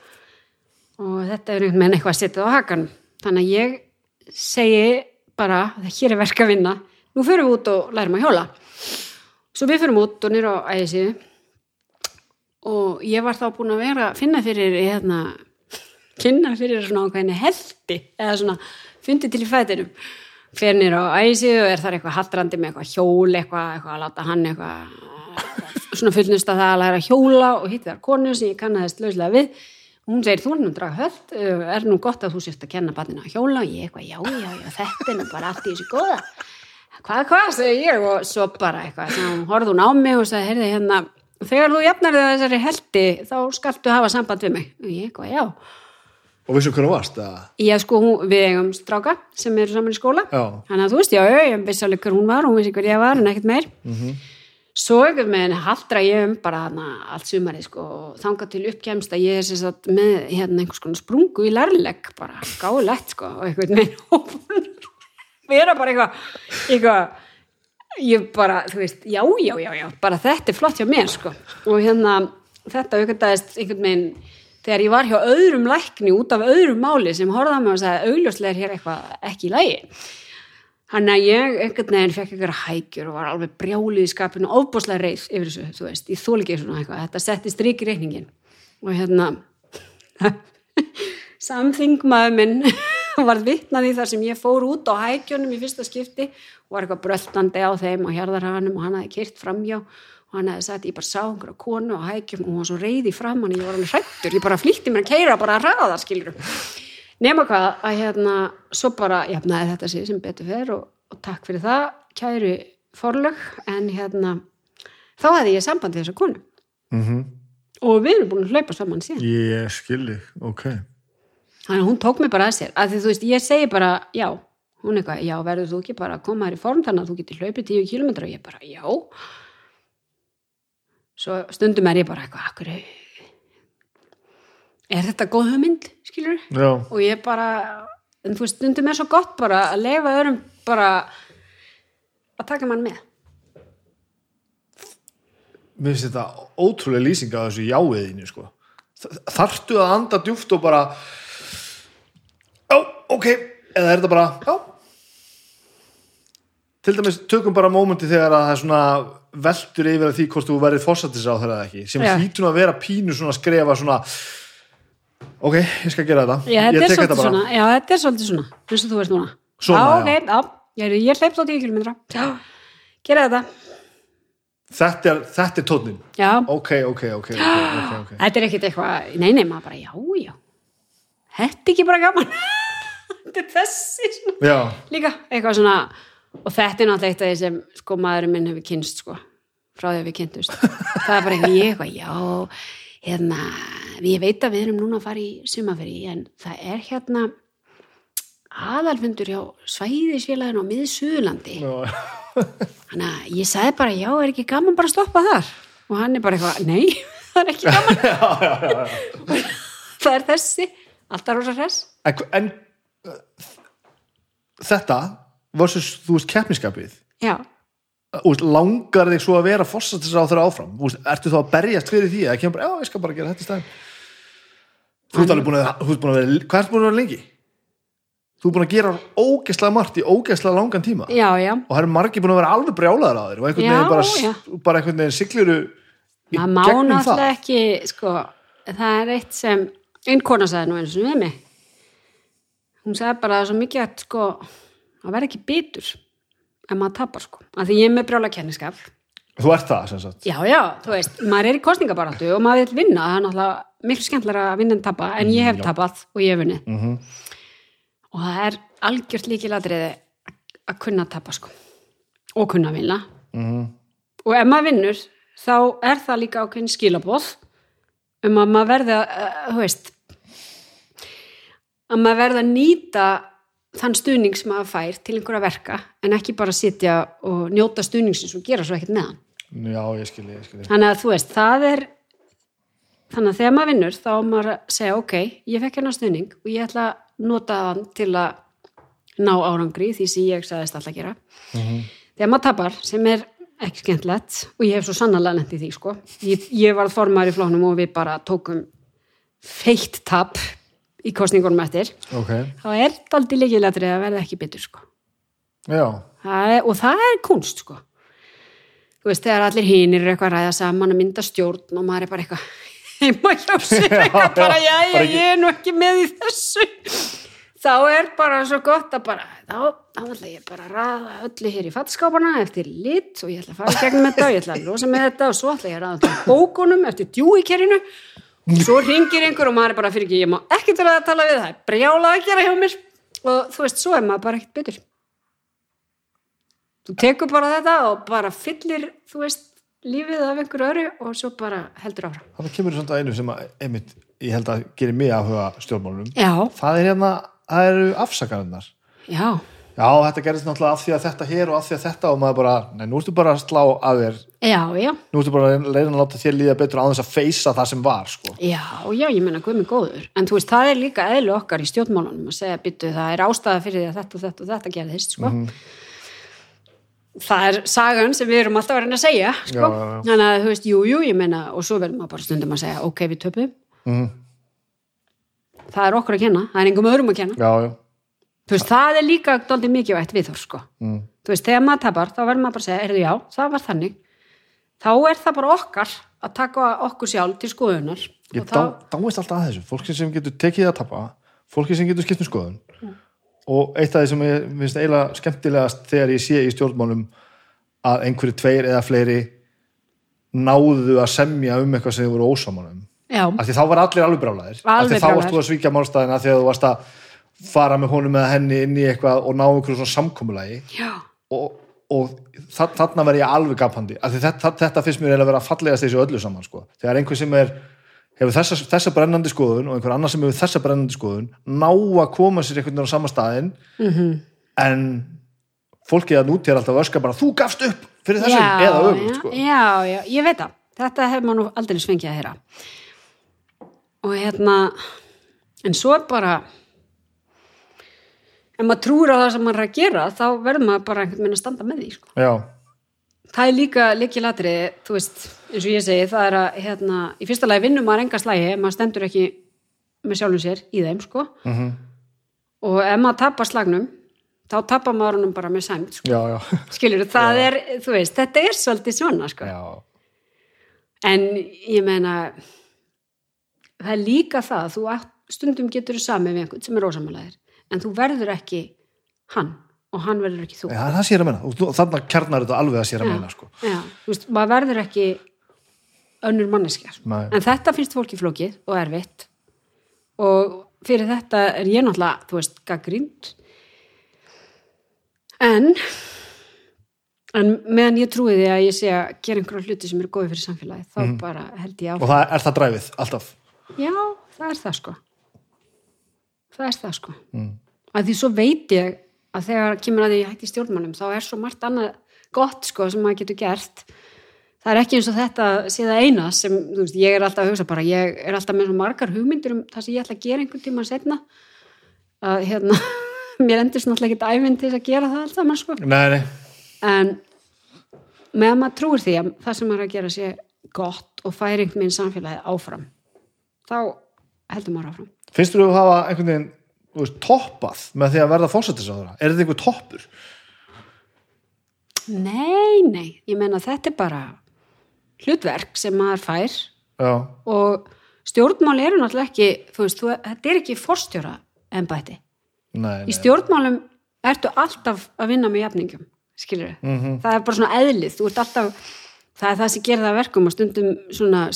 og þetta er einhvern veginn eitthvað að setja það á hakan þannig að ég segi bara að hér er verk að vinna nú förum við út og lærum að hjóla. Svo við förum út og nýra á ægisíðu og ég var þá búin að vera finna fyrir hérna, kynna fyrir svona ákveðinni heldi eða svona fundi til í fætinum. Fer nýra á ægisíðu og er þar eitthvað haldrandi með eitthvað hjól eitthvað, eitthvað að láta hann eitthvað svona fullnust að það að læra hjóla og hitti þar konu sem ég kannaðist lauslega við. Hún segir þú er nú draga höll uh, er nú gott að þú sést að kenna barninu að hjóla? Og ég eitthvað já, já, já, þetta er nú bara allt í þessu góða. Hvað, hvað, segi ég og svo bara eitthvað, hún horfði hún á mig og sagði, heyrði hérna þegar þú jafnar þig þessari heldi þá skaltu hafa samband við mig. Og ég eitthvað, já. Og veistu hvernig varst? Að... ég sko, hún, við eigum stráka sem eru saman í skóla. Já. þannig að þú veist, já, já, ég vissi alveg hver hún var hún vissi hver ég var, en ekkert meir svo einhvern veginn haldra ég um bara hana, allt sumarið sko, og þangað til uppkemst að ég er sagt með hérna einhvers konar sprungu í lærlegg bara gáðlegt sko og einhvern veginn og vera bara eitthvað eitthvað ég bara, þú veist, já, já, já, já bara þetta er flott hjá mér sko og hérna, þetta aukvitaðist einhvern veginn þegar ég var hjá öðrum lækni út af öðrum máli sem horfði á mig og sagði augljóslega er hér eitthvað ekki í lægi hann að ég einhvern veginn fekk eitthvað hækjur og var alveg brjálið í skapinu ofbúslega reið yfir þessu, þú veist, ég þól ekki svona eitthvað, þetta setti strik í reikningin og hérna samþingmaður minn var vitnað í þar sem ég fór út á hækjunum í fyrsta skipti og var eitthvað bröltandi á þeim og hérðarhanum og hann hafði kyrt framjá og hann hefði sagt, ég bara sá einhverja konu á hækjum og hún var svo reyði fram hann, ég var alveg hrættur, ég bara flýtti mér að keira bara að nema hvað að hérna, svo bara jafnaði þetta sig sem betur fer og, og takk fyrir það, kæri forlög, en hérna þá hefði ég samband við þessa konu. Mm og við erum búin að hlaupa saman síðan. Ég skilji, ok. þannig að hún tók mig bara að sér. Að því þú veist, ég segi bara, já hún eitthvað, já, verður þú ekki bara að koma þér í form þannig að þú getur hlaupið 10 km og ég bara, já. Svo stundum er ég bara eitthvað, akkur er þetta góð hugmynd, skilur Já, og ég bara, en þú veist, stundum er svo gott bara að leifa öðrum bara að taka mann með. Mér finnst þetta ótrúlega lýsing á þessu jáiðinu, sko. Þ- Þarftu að anda djúft og bara Já, ok, eða er þetta bara Já. Til dæmis tökum bara mómenti þegar að það er svona veltur yfir að því hvort þú verið fórsættis á þeirra eða ekki, sem Já. hlýtur að vera pínu svona að skrefa svona ok, ég skal gera þetta. Já, þetta ég er tek svolítið þetta já, þetta er svolítið svona eins og þú veist núna. Svona, já, ok, já, ég, ég hleypt á 10 km já, gera þetta. Þetta er, þetta er tónnin já, ok, ok, ok, þetta er ekkit eitthvað nei, nei, maður bara, já, já. Þetta er ekki bara gaman. Þetta er þessi svona. Já, líka, eitthvað svona og þetta er náttúrulega eitt af því sem sko maðurinn minn hefur kynst sko, frá því að við kynntust það er bara eitthvað ég eitthvað, já hérna, ég veit að við erum núna að fara í sumaferi, en það er hérna aðalfundur hjá svæðisfélagin á miðsuðlandi þannig að ég sagði bara, já, er ekki gaman bara að stoppa þar? Og hann er bara eitthvað, nei, það er ekki gaman. já, já, já. það er þessi alltaf rosa hress. En, en uh, þetta versus, þú veist, keppniskapið já, Veist, langar þig svo að vera fórsættis á þeirra áfram veist, ertu þá að berjast fyrir því að kemur bara, já, ég skal bara gera þetta stæðin þú ert alveg búin að, þú ert búin að vera hvað ert búin að vera lengi? þú ert búin að gera ógeðslega margt í ógeðslega langan tíma. Já, já. Og það eru margir búin að vera alveg brjálaðar á þér og einhvern veginn bara, bara einhvern veginn sigluru í maður má náttúrulega ekki sko, það er eitt sem einn kona sagði nú eins og við mig. Hún sagði bara svo mikið að sko, að vera ekki bitur ef maður tapar sko. Af því ég er með brjála kenniskap. Þú ert það, sem sagt. Já, já, þú veist, maður er í kostningabaráttu og maður vil vinna, það er náttúrulega miklu skemmtilega að vinna en tapa, en ég hef tapað og ég hef vunnið. Mhm. og það er algjört líkiladriði að kunna tapa sko. Og kunna vinna. Mhm. og ef maður vinnur þá er það líka ákveðin skilabóð um að maður verði að, þú veist að maður verði að nýta þann stuðning sem maður fær til einhverja verka en ekki bara sitja og njóta stuðningsins og gera svo ekkert með hann. Já, ég skilji, ég skilji. Þannig að þú veist, það er þannig að þegar maður vinnur þá maður að segja ok, ég fekk hennar stuðning og ég ætla að nota hann til að ná árangri því sem ég sagðist alltaf að gera. Þegar maður tapar sem er ekki skemmtilegt og ég hef svo sannarlega lent í því sko. ég, ég var formar í flóknum og við bara tókum feitt tap í kostningunum eftir. Ok, þá er það aldrei líkilegri að verða ekki bitur sko. það er, og það er kunst sko. þú veist, þegar allir hinir eru eitthvað að ræða saman að mynda stjórn og maður er bara eitthvað heima hjá sér eitthvað bara, já, já, ég er nú ekki með í þessu. Þá er bara svo gott að bara, þá, þá ætla ég bara að ræða öllu hér í fattskápana eftir lit og ég ætla að fara gegnum þetta og ég ætla að losa með þetta og svo ætla ég að ræða bókunum eftir djúikerinu svo ringir einhver og maður er bara fyrir ekki, ég má ekki til að tala við það, brjála að gera hjá mér og þú veist, svo er maður bara ekkert betur þú tekur bara þetta og bara fyllir þú veist, lífið af einhverju öru og svo bara heldur áfram. Þannig kemur samt að einu sem að, einmitt, ég held að gerir mig að huga stjórnmálunum. Já, Það er hérna, það eru afsakarinnar. já, Já, þetta gerist náttúrulega af því að þetta hér og af því að þetta og maður bara, nei, nú ertu bara að slá að þér, já, já, nú ertu bara að reyna að láta þér líða betur á þess að feysa það sem var, sko. já, já, ég meina guð mig góður. En þú veist, það er líka eðlu okkar í stjórnmálunum að segja, byttu, það er ástæða fyrir því að þetta og þetta og þetta gerðist, sko. Það er sagan sem við erum alltaf að reyna að segja, sko. Já, já, já. Þannig að, þú veist, jú, jú, að segja, ok, við töpum. Mhm. Það er okkur að kenna, það er engum öðrum að kenna. Já, já. Þú veist, það er líka daldið mikilvægt við þór, sko. Mm. Þú veist, þegar maður tapar, þá verður maður bara að segja, erðu já, það var þannig. Þá er það bara okkar að taka okkur sjálf til skoðunar. Ég þá, dáist alltaf að þessu, fólki sem getur tekið að tapa, fólki sem getur skipt um skoðun og eitt af því sem ég finnst eiginlega skemmtilegast þegar ég sé í stjórnmálum að einhverju tveir eða fleiri náðu að semja um eitthvað sem þið voru ósamanum af því þá var allir alveg brálaðir af því þá varst þú að svíkja málstæðina af því að þú varst að fara með honum eða henni inn í eitthvað og ná einhverju svona samkomulagi já, og, og þa- þarna verð ég alveg gapandi af því þetta, þetta finnst mér að vera fallegast þessu öllu saman sko. þegar einhver sem er hefur þessa, þessa brennandi skoðun og einhver annar sem hefur þessa brennandi skoðun ná að koma sér einhvern veginn á sama staðinn -hmm. en fólkið að núti er alltaf að öska bara þú gafst upp fyrir þessum já, eða já, sko. já, já, ég veit það. Þetta hefur maður nú aldrei svengið að heyra. Og hérna, en svo er bara, ef maður trúir á það sem maður er að gera, þá verður maður bara einhvern veginn að standa með því, sko. já, Það er líka líkilatriði, þú veist, eins og ég segi, það er að, hérna, í fyrsta lagi vinnum maður enga slægi, maður stendur ekki með sjálfum sér í þeim, sko. Mhm. Og ef maður tapar slagnum, þá tapar maður honum bara með sæmt, sko. já, já, Skilur, það er, þú veist, þetta er svolítið svona, sko. já. En ég meina, það er líka það, að þú stundum getur þú samið við einhvern sem er ósamalaðir, en þú verður ekki hann og hann verður ekki þú. Já, það sé ég að og þú- þarna kjarnar þetta alveg að sé ég að meina sko. Já, þú veist, maður verður ekki önnur manneskja. sko. Nei. En þetta finnst fólki flókið og erfitt og fyrir þetta er ég náttúrulega, þú veist, gaggrínd. En, en meðan ég trúi því að ég sé að gera einhverja hluti sem eru góði fyrir samfélagi, þá bara held ég og áfram. það er það dræfið, alltaf Já, það er það sko. Það er það sko. Mm. Að því svo veit ég að þegar kemur að því ég hætti stjórnmálum þá er svo margt annað gott sko sem maður getur gert. Það er ekki eins og þetta það eina sem, þú veist, ég er alltaf að hugsa bara, ég er alltaf með svo margar hugmyndir um það sem ég ætla að gera einhvern tíma setna að hérna, mér endur svona alltaf ekki æfinn til að gera það allt saman sko Nei, nei, en meðan maður trúir því að það sem maður að gera sé gott og færi einhvern veginn samfélagið áfram þá heldur maður áfram finnst þú að hafa einhvern veginn veist, toppað með því að verða fórsættisáðara er þetta einhver toppur? nei, nei, ég meina þetta er bara hlutverk sem maður fær. Já, og stjórnmál eru náttúrulega ekki þú veist, þú, þetta er ekki forstjóra embætti. Nei, í nei stjórnmálum ertu alltaf að vinna með jafningum skilur Mhm. það er bara svona eðlið. Þú ert alltaf, það er það sem gerir það að verkum og stundum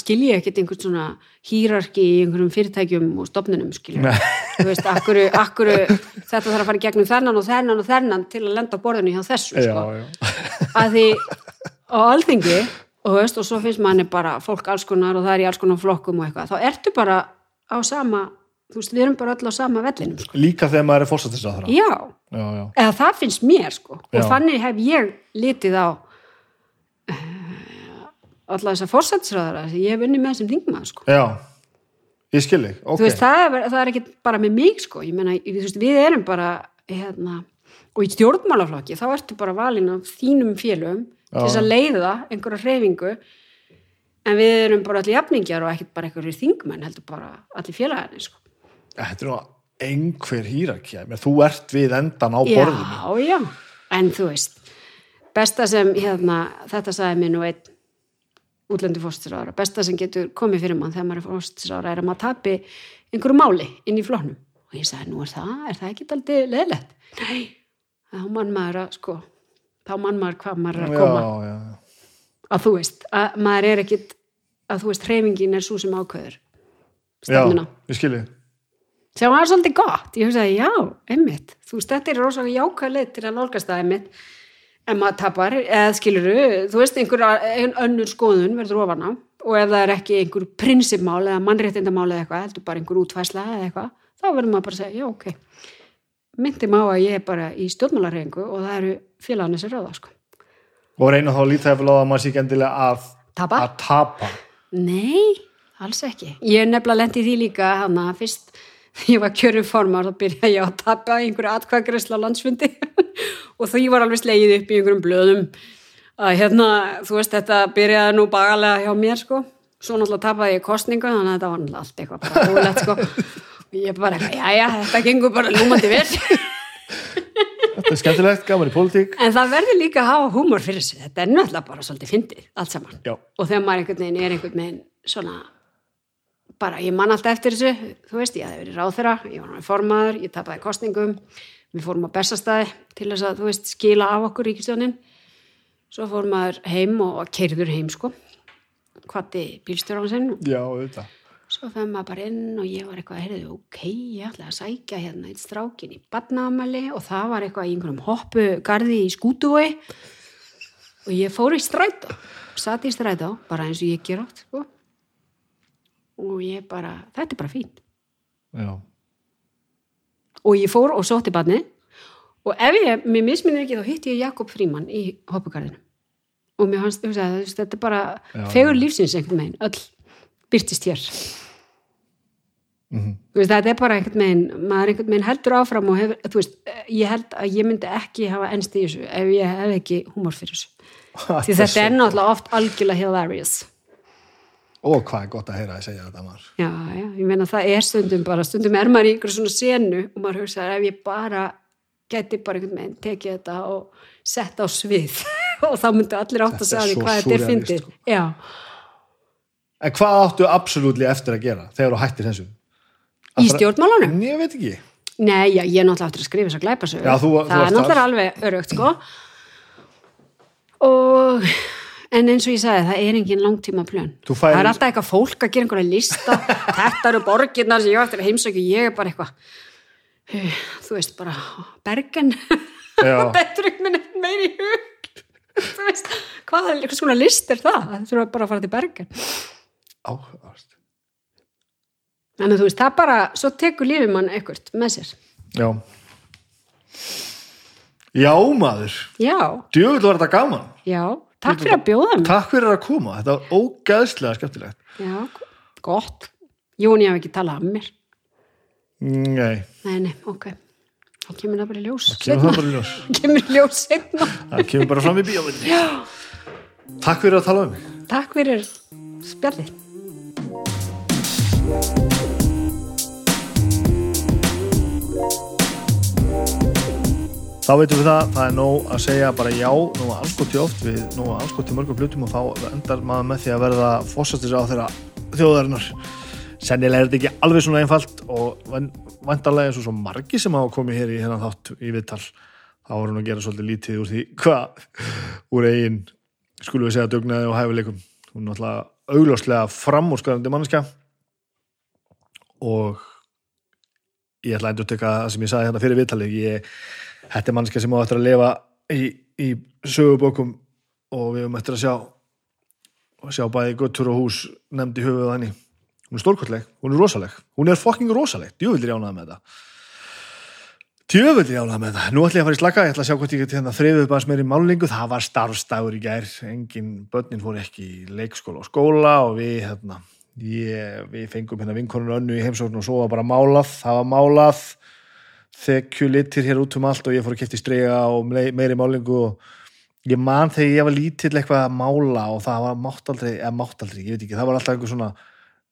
skilji ekkert einhvern svona hýrarki í einhverjum fyrirtækjum og stofnunum skilur Nei. þú veist, akkuru, akkuru þetta þarf að fara gegnum þennan og þennan og þennan til að lenda borðinu hjá þessu Já, sko. já, að því á alþingi og, veist, og svo finnst manni bara fólk alls konar og það er í alls konar flokkum og eitthvað, þá ertu bara á sama þú veist, við erum bara öll á sama vellinum sko. líka þegar maður er fórsættisáðara já, Já, já, eða það finnst mér sko. Og þannig hef ég litið á alla þessa fórsættisræðara sem ég hef unni með sem þingmaður sko. Já Ég skil þig, ok. Þú veist, það er, það er ekki bara með mig sko. Meina, veist, við erum bara hérna, og í stjórnmálaflokki þá ertu bara valinn af þínum félögum til þess að leiða einhverja hreyfingu. En við erum bara allir jafningjar og ekkert bara einhverjir þingmenn heldur bara allir félagarnir sko. Þetta er nú einhver hýrakja þú ert við endan á borðinu. Já, já, en þú veist besta sem, hérna, þetta sagði mér nú einn útlendu fórstisráðara, besta sem getur komið fyrir mann þegar maður er fórstisráðara er að maður tapi einhverju máli inn í flóknum og ég sagði, nú er það, er það ekki aldrei leðilegt? Nei, þá mann maður að sko, þá mann maður hvað maður er að koma. Já, já, að þú veist, að maður er ekkit að þú veist, hreyfingin er svo sem ákveður já, stefnuna ég skil þig. Sem var svolítið gott, ég hugsaði já, einmitt, þú veist, þetta er rosalega jákvæð leið til að nálgast það einmitt en maður tapar, eða skiluru þú veist, einhver ein önnur skoðun verður ofan á og ef það er ekki einhver prinsipmál eða mannréttindamál eða eitthvað heldur bara einhver útfæsla eða eitthvað þá verður maður bara að segja, já ok myndi má að ég er bara í stjórnmálarreyngu og það eru félagarnir sem ráða sko. og reyna þá lítið að að maður sé ekki endilega að, Tapa? að tapa Nei, alls ekki. Ég er nefnilega lendi því líka hana fyrst ég var kjörin formar þá byrjaði ég að tapa einhverju atkvæðgræsla landsfundi og því var alveg slegið upp í einhverjum blöðum að hérna, þú veist, þetta byrjaði nú bagalega hjá mér sko. Svo náttúrulega tapaði ég kostningu þannig að þetta var náttúrulega allt eitthvað bara ólegt sko. Og ég bara, já, já, þetta gengur bara lúmandi vel. þetta er skemmtilegt, gaman í pólitík En það verður líka að hafa húmor fyrir sig. Þetta er náttúrulega bara svolítið fyndið, allt saman. Já. Og þegar maður einhvern veginn er einhvern veginn svona, bara ég man alltaf eftir þessu, þú veist, ég hafði verið ráþera, ég var náttúrulega formaður, ég tapaði kostningum, við fórum á bestastæði til þess að, þú veist, skila af okkur ríkistjónin. Svo fórum maður heim og keirður heim, sko, hvati bílstjóran sinn. Já, auðvitað. Svo fyrir maður bara inn og ég var eitthvað, heyrðu, ok, ég ætla að sækja hérna eitt strákin í badnaamæli og það var eitthvað í einhverjum hoppu garði í skútuvói og ég fór í strætó, satt í strætó, bara eins og ég ger átt, sko. Og ég bara, þetta er bara fínt. já, Og ég fór og sótti badni og ef ég, mér misminni ekki, þá hitti ég Jakob Fríman í hoppugarðinu. Og mér hans, þetta er bara Já. fegur lífsins einhvern veginn, öll byrtist hér. Mhm. Þú veist, þetta er bara einhvern veginn, maður einhvern veginn heldur áfram og hefur, þú veist, ég held að ég myndi ekki hafa ennst í þessu ef ég hef ekki húmor fyrir þessu. Því þetta er náttúrulega oft algjörlega hilarious. Og hvað er gott að heyra að segja þetta maður Já, já, ég meina það er stundum bara, stundum er maður í einhverju svona senu og maður hugsa ef ég bara geti bara einhvern veginn tekið þetta og sett á svið og þá myndi allir átt að segja svo hvað þetta er fyndið. sko. Já, en hvað áttu absolutt eftir að gera þegar þú hættir þessu í stjórnmálunum. ég veit ekki Nei, já, ég er náttúrulega eftir að skrifa þess að glæpa þú það er náttúrulega alveg örögt, sko. Og, en eins og ég sagði, það er engin langtíma plön. Það er alltaf eitthvað fólk að gera einhverja lista. Þetta eru borgirnar sem ég eftir að heimsækja. Ég er bara eitthvað, eh, þú veist, bara Bergen. Þetta er einhvern veginn meiri í hug. Þú veist, hvað er eitthvað svona list er það? Það þurfa bara að fara til Bergen. áhugavert Þannig að þú veist, það bara, svo tekur lífið mann eitthvað með sér. já já maður Já, djöfull var þetta gaman já, takk fyrir að bjóða mér. takk fyrir að koma, þetta var ógæðslega skemmtilegt Já, gott. Jón, ég hef ekki talað um mér. nei, Nei, nei, ok. Þá kemur það bara í ljós. kemur það bara í ljós Kemur í ljós setna. það kemur bara fram í bíómyndinni takk fyrir að tala um mig Takk fyrir spjallið. Þá veitum við það, það er nóg að segja bara já, nú var anskoti oft við, nú var anskoti mörgum hlutum og þá endar maður með því að verða fósastis á þeirra þjóðarinnar. Sennilega er þetta ekki alveg svona einfalt og vandarlega eins og svo margi sem hafa komið hér í hennan þátt í viðtal. Þá voru nú að gera svolítið lítið úr því hvað úr eigin, skulum við segja, dugnaði og hæfileikum. Hún er náttúrulega augljóslega framúrskarandi mannskja og ég ætla að endur teka það sem ég sagði hérna fyrir viðtalið. Ég þetta er mannskja sem á eftir að lifa í, í sögubókum og við höfum eftir að sjá og sjá bæði guttur og hús nefndi í höfuð henni. Hún er stórkostleg, hún er rosaleg. Hún er fucking rosaleg, djöfullir jánað með þetta djöfullir jánað með þetta nú ætla ég að fara í slaka, ég ætla að sjá hvort ég get hérna þriðuð bara meir í málingu, það var starfstægur í gær. Engin, börnin fór ekki í leikskóla og skóla og við hérna, ég, við fengum hérna vinkonur önnu í heimsókn og svo var bara málað. Það var málað þekju litir hér út um allt og ég fór að í strega og mei- meiri málingu og ég man þegar ég var lítill eitthvað að mála og það var mátt aldrei, eða mátt aldrei, ég veit ekki, það var alltaf einhver svona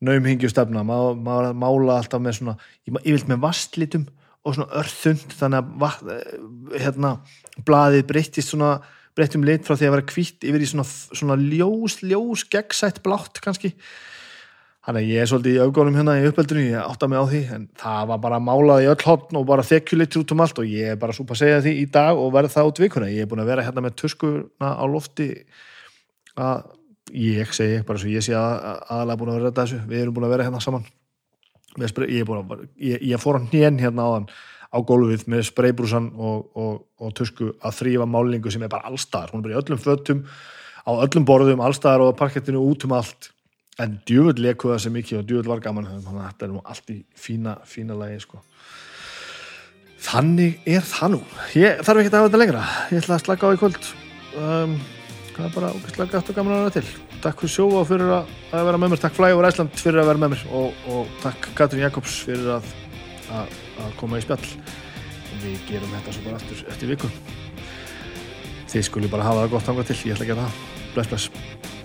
naumhingjustefna, maður, maður að mála alltaf með svona, ég, ég vilt með vastlitum og svona örþund þannig að vat, hérna, blaðið breyttist svona, breyttum lit frá því að vera hvítt yfir í svona, svona ljós, ljós gegnsætt blátt kannski Þannig að ég er svolítið í augunum hérna í uppeldinu, ég átta mig á því, en það var bara málað í öll hotn og bara þekkjulitur út um allt og ég er bara súpa að segja því í dag og verð það út vikuna. Ég er búin að vera hérna með tuskuna á lofti að ég segi bara svo ég sé að, að, aðalega búin að vera þetta þessu, við erum búin að vera hérna saman. Ég, að, ég, ég fór á hnén hérna áðan á gólfið með spraybrúsan og, og, og tusku að þrýfa málingu sem er bara allstaðar, hún er bara í öllum fötum á öllum borðum, allstaðar og á parkettinu út um allt en djúvöld lekuða sem mikið og djúvöld var gaman þannig að þetta er nú allt í fína, fína lagi sko. þannig er það nú. Ég þarf ekki að hafa þetta lengra. Ég ætla að slaka á í kvöld. Um, það er bara ógeðslega gætt og gaman að vera til. Takk fyrir sjóa og fyrir að, að vera með mér. Takk Flægur Æsland fyrir að vera með mér. Og, og takk Katrin Jakobs fyrir að, að, að koma í spjall. Við gerum þetta svo bara aftur eftir viku. Þið skulle bara hafa það gott hanga til. Ég ætla að gera það. Bless bless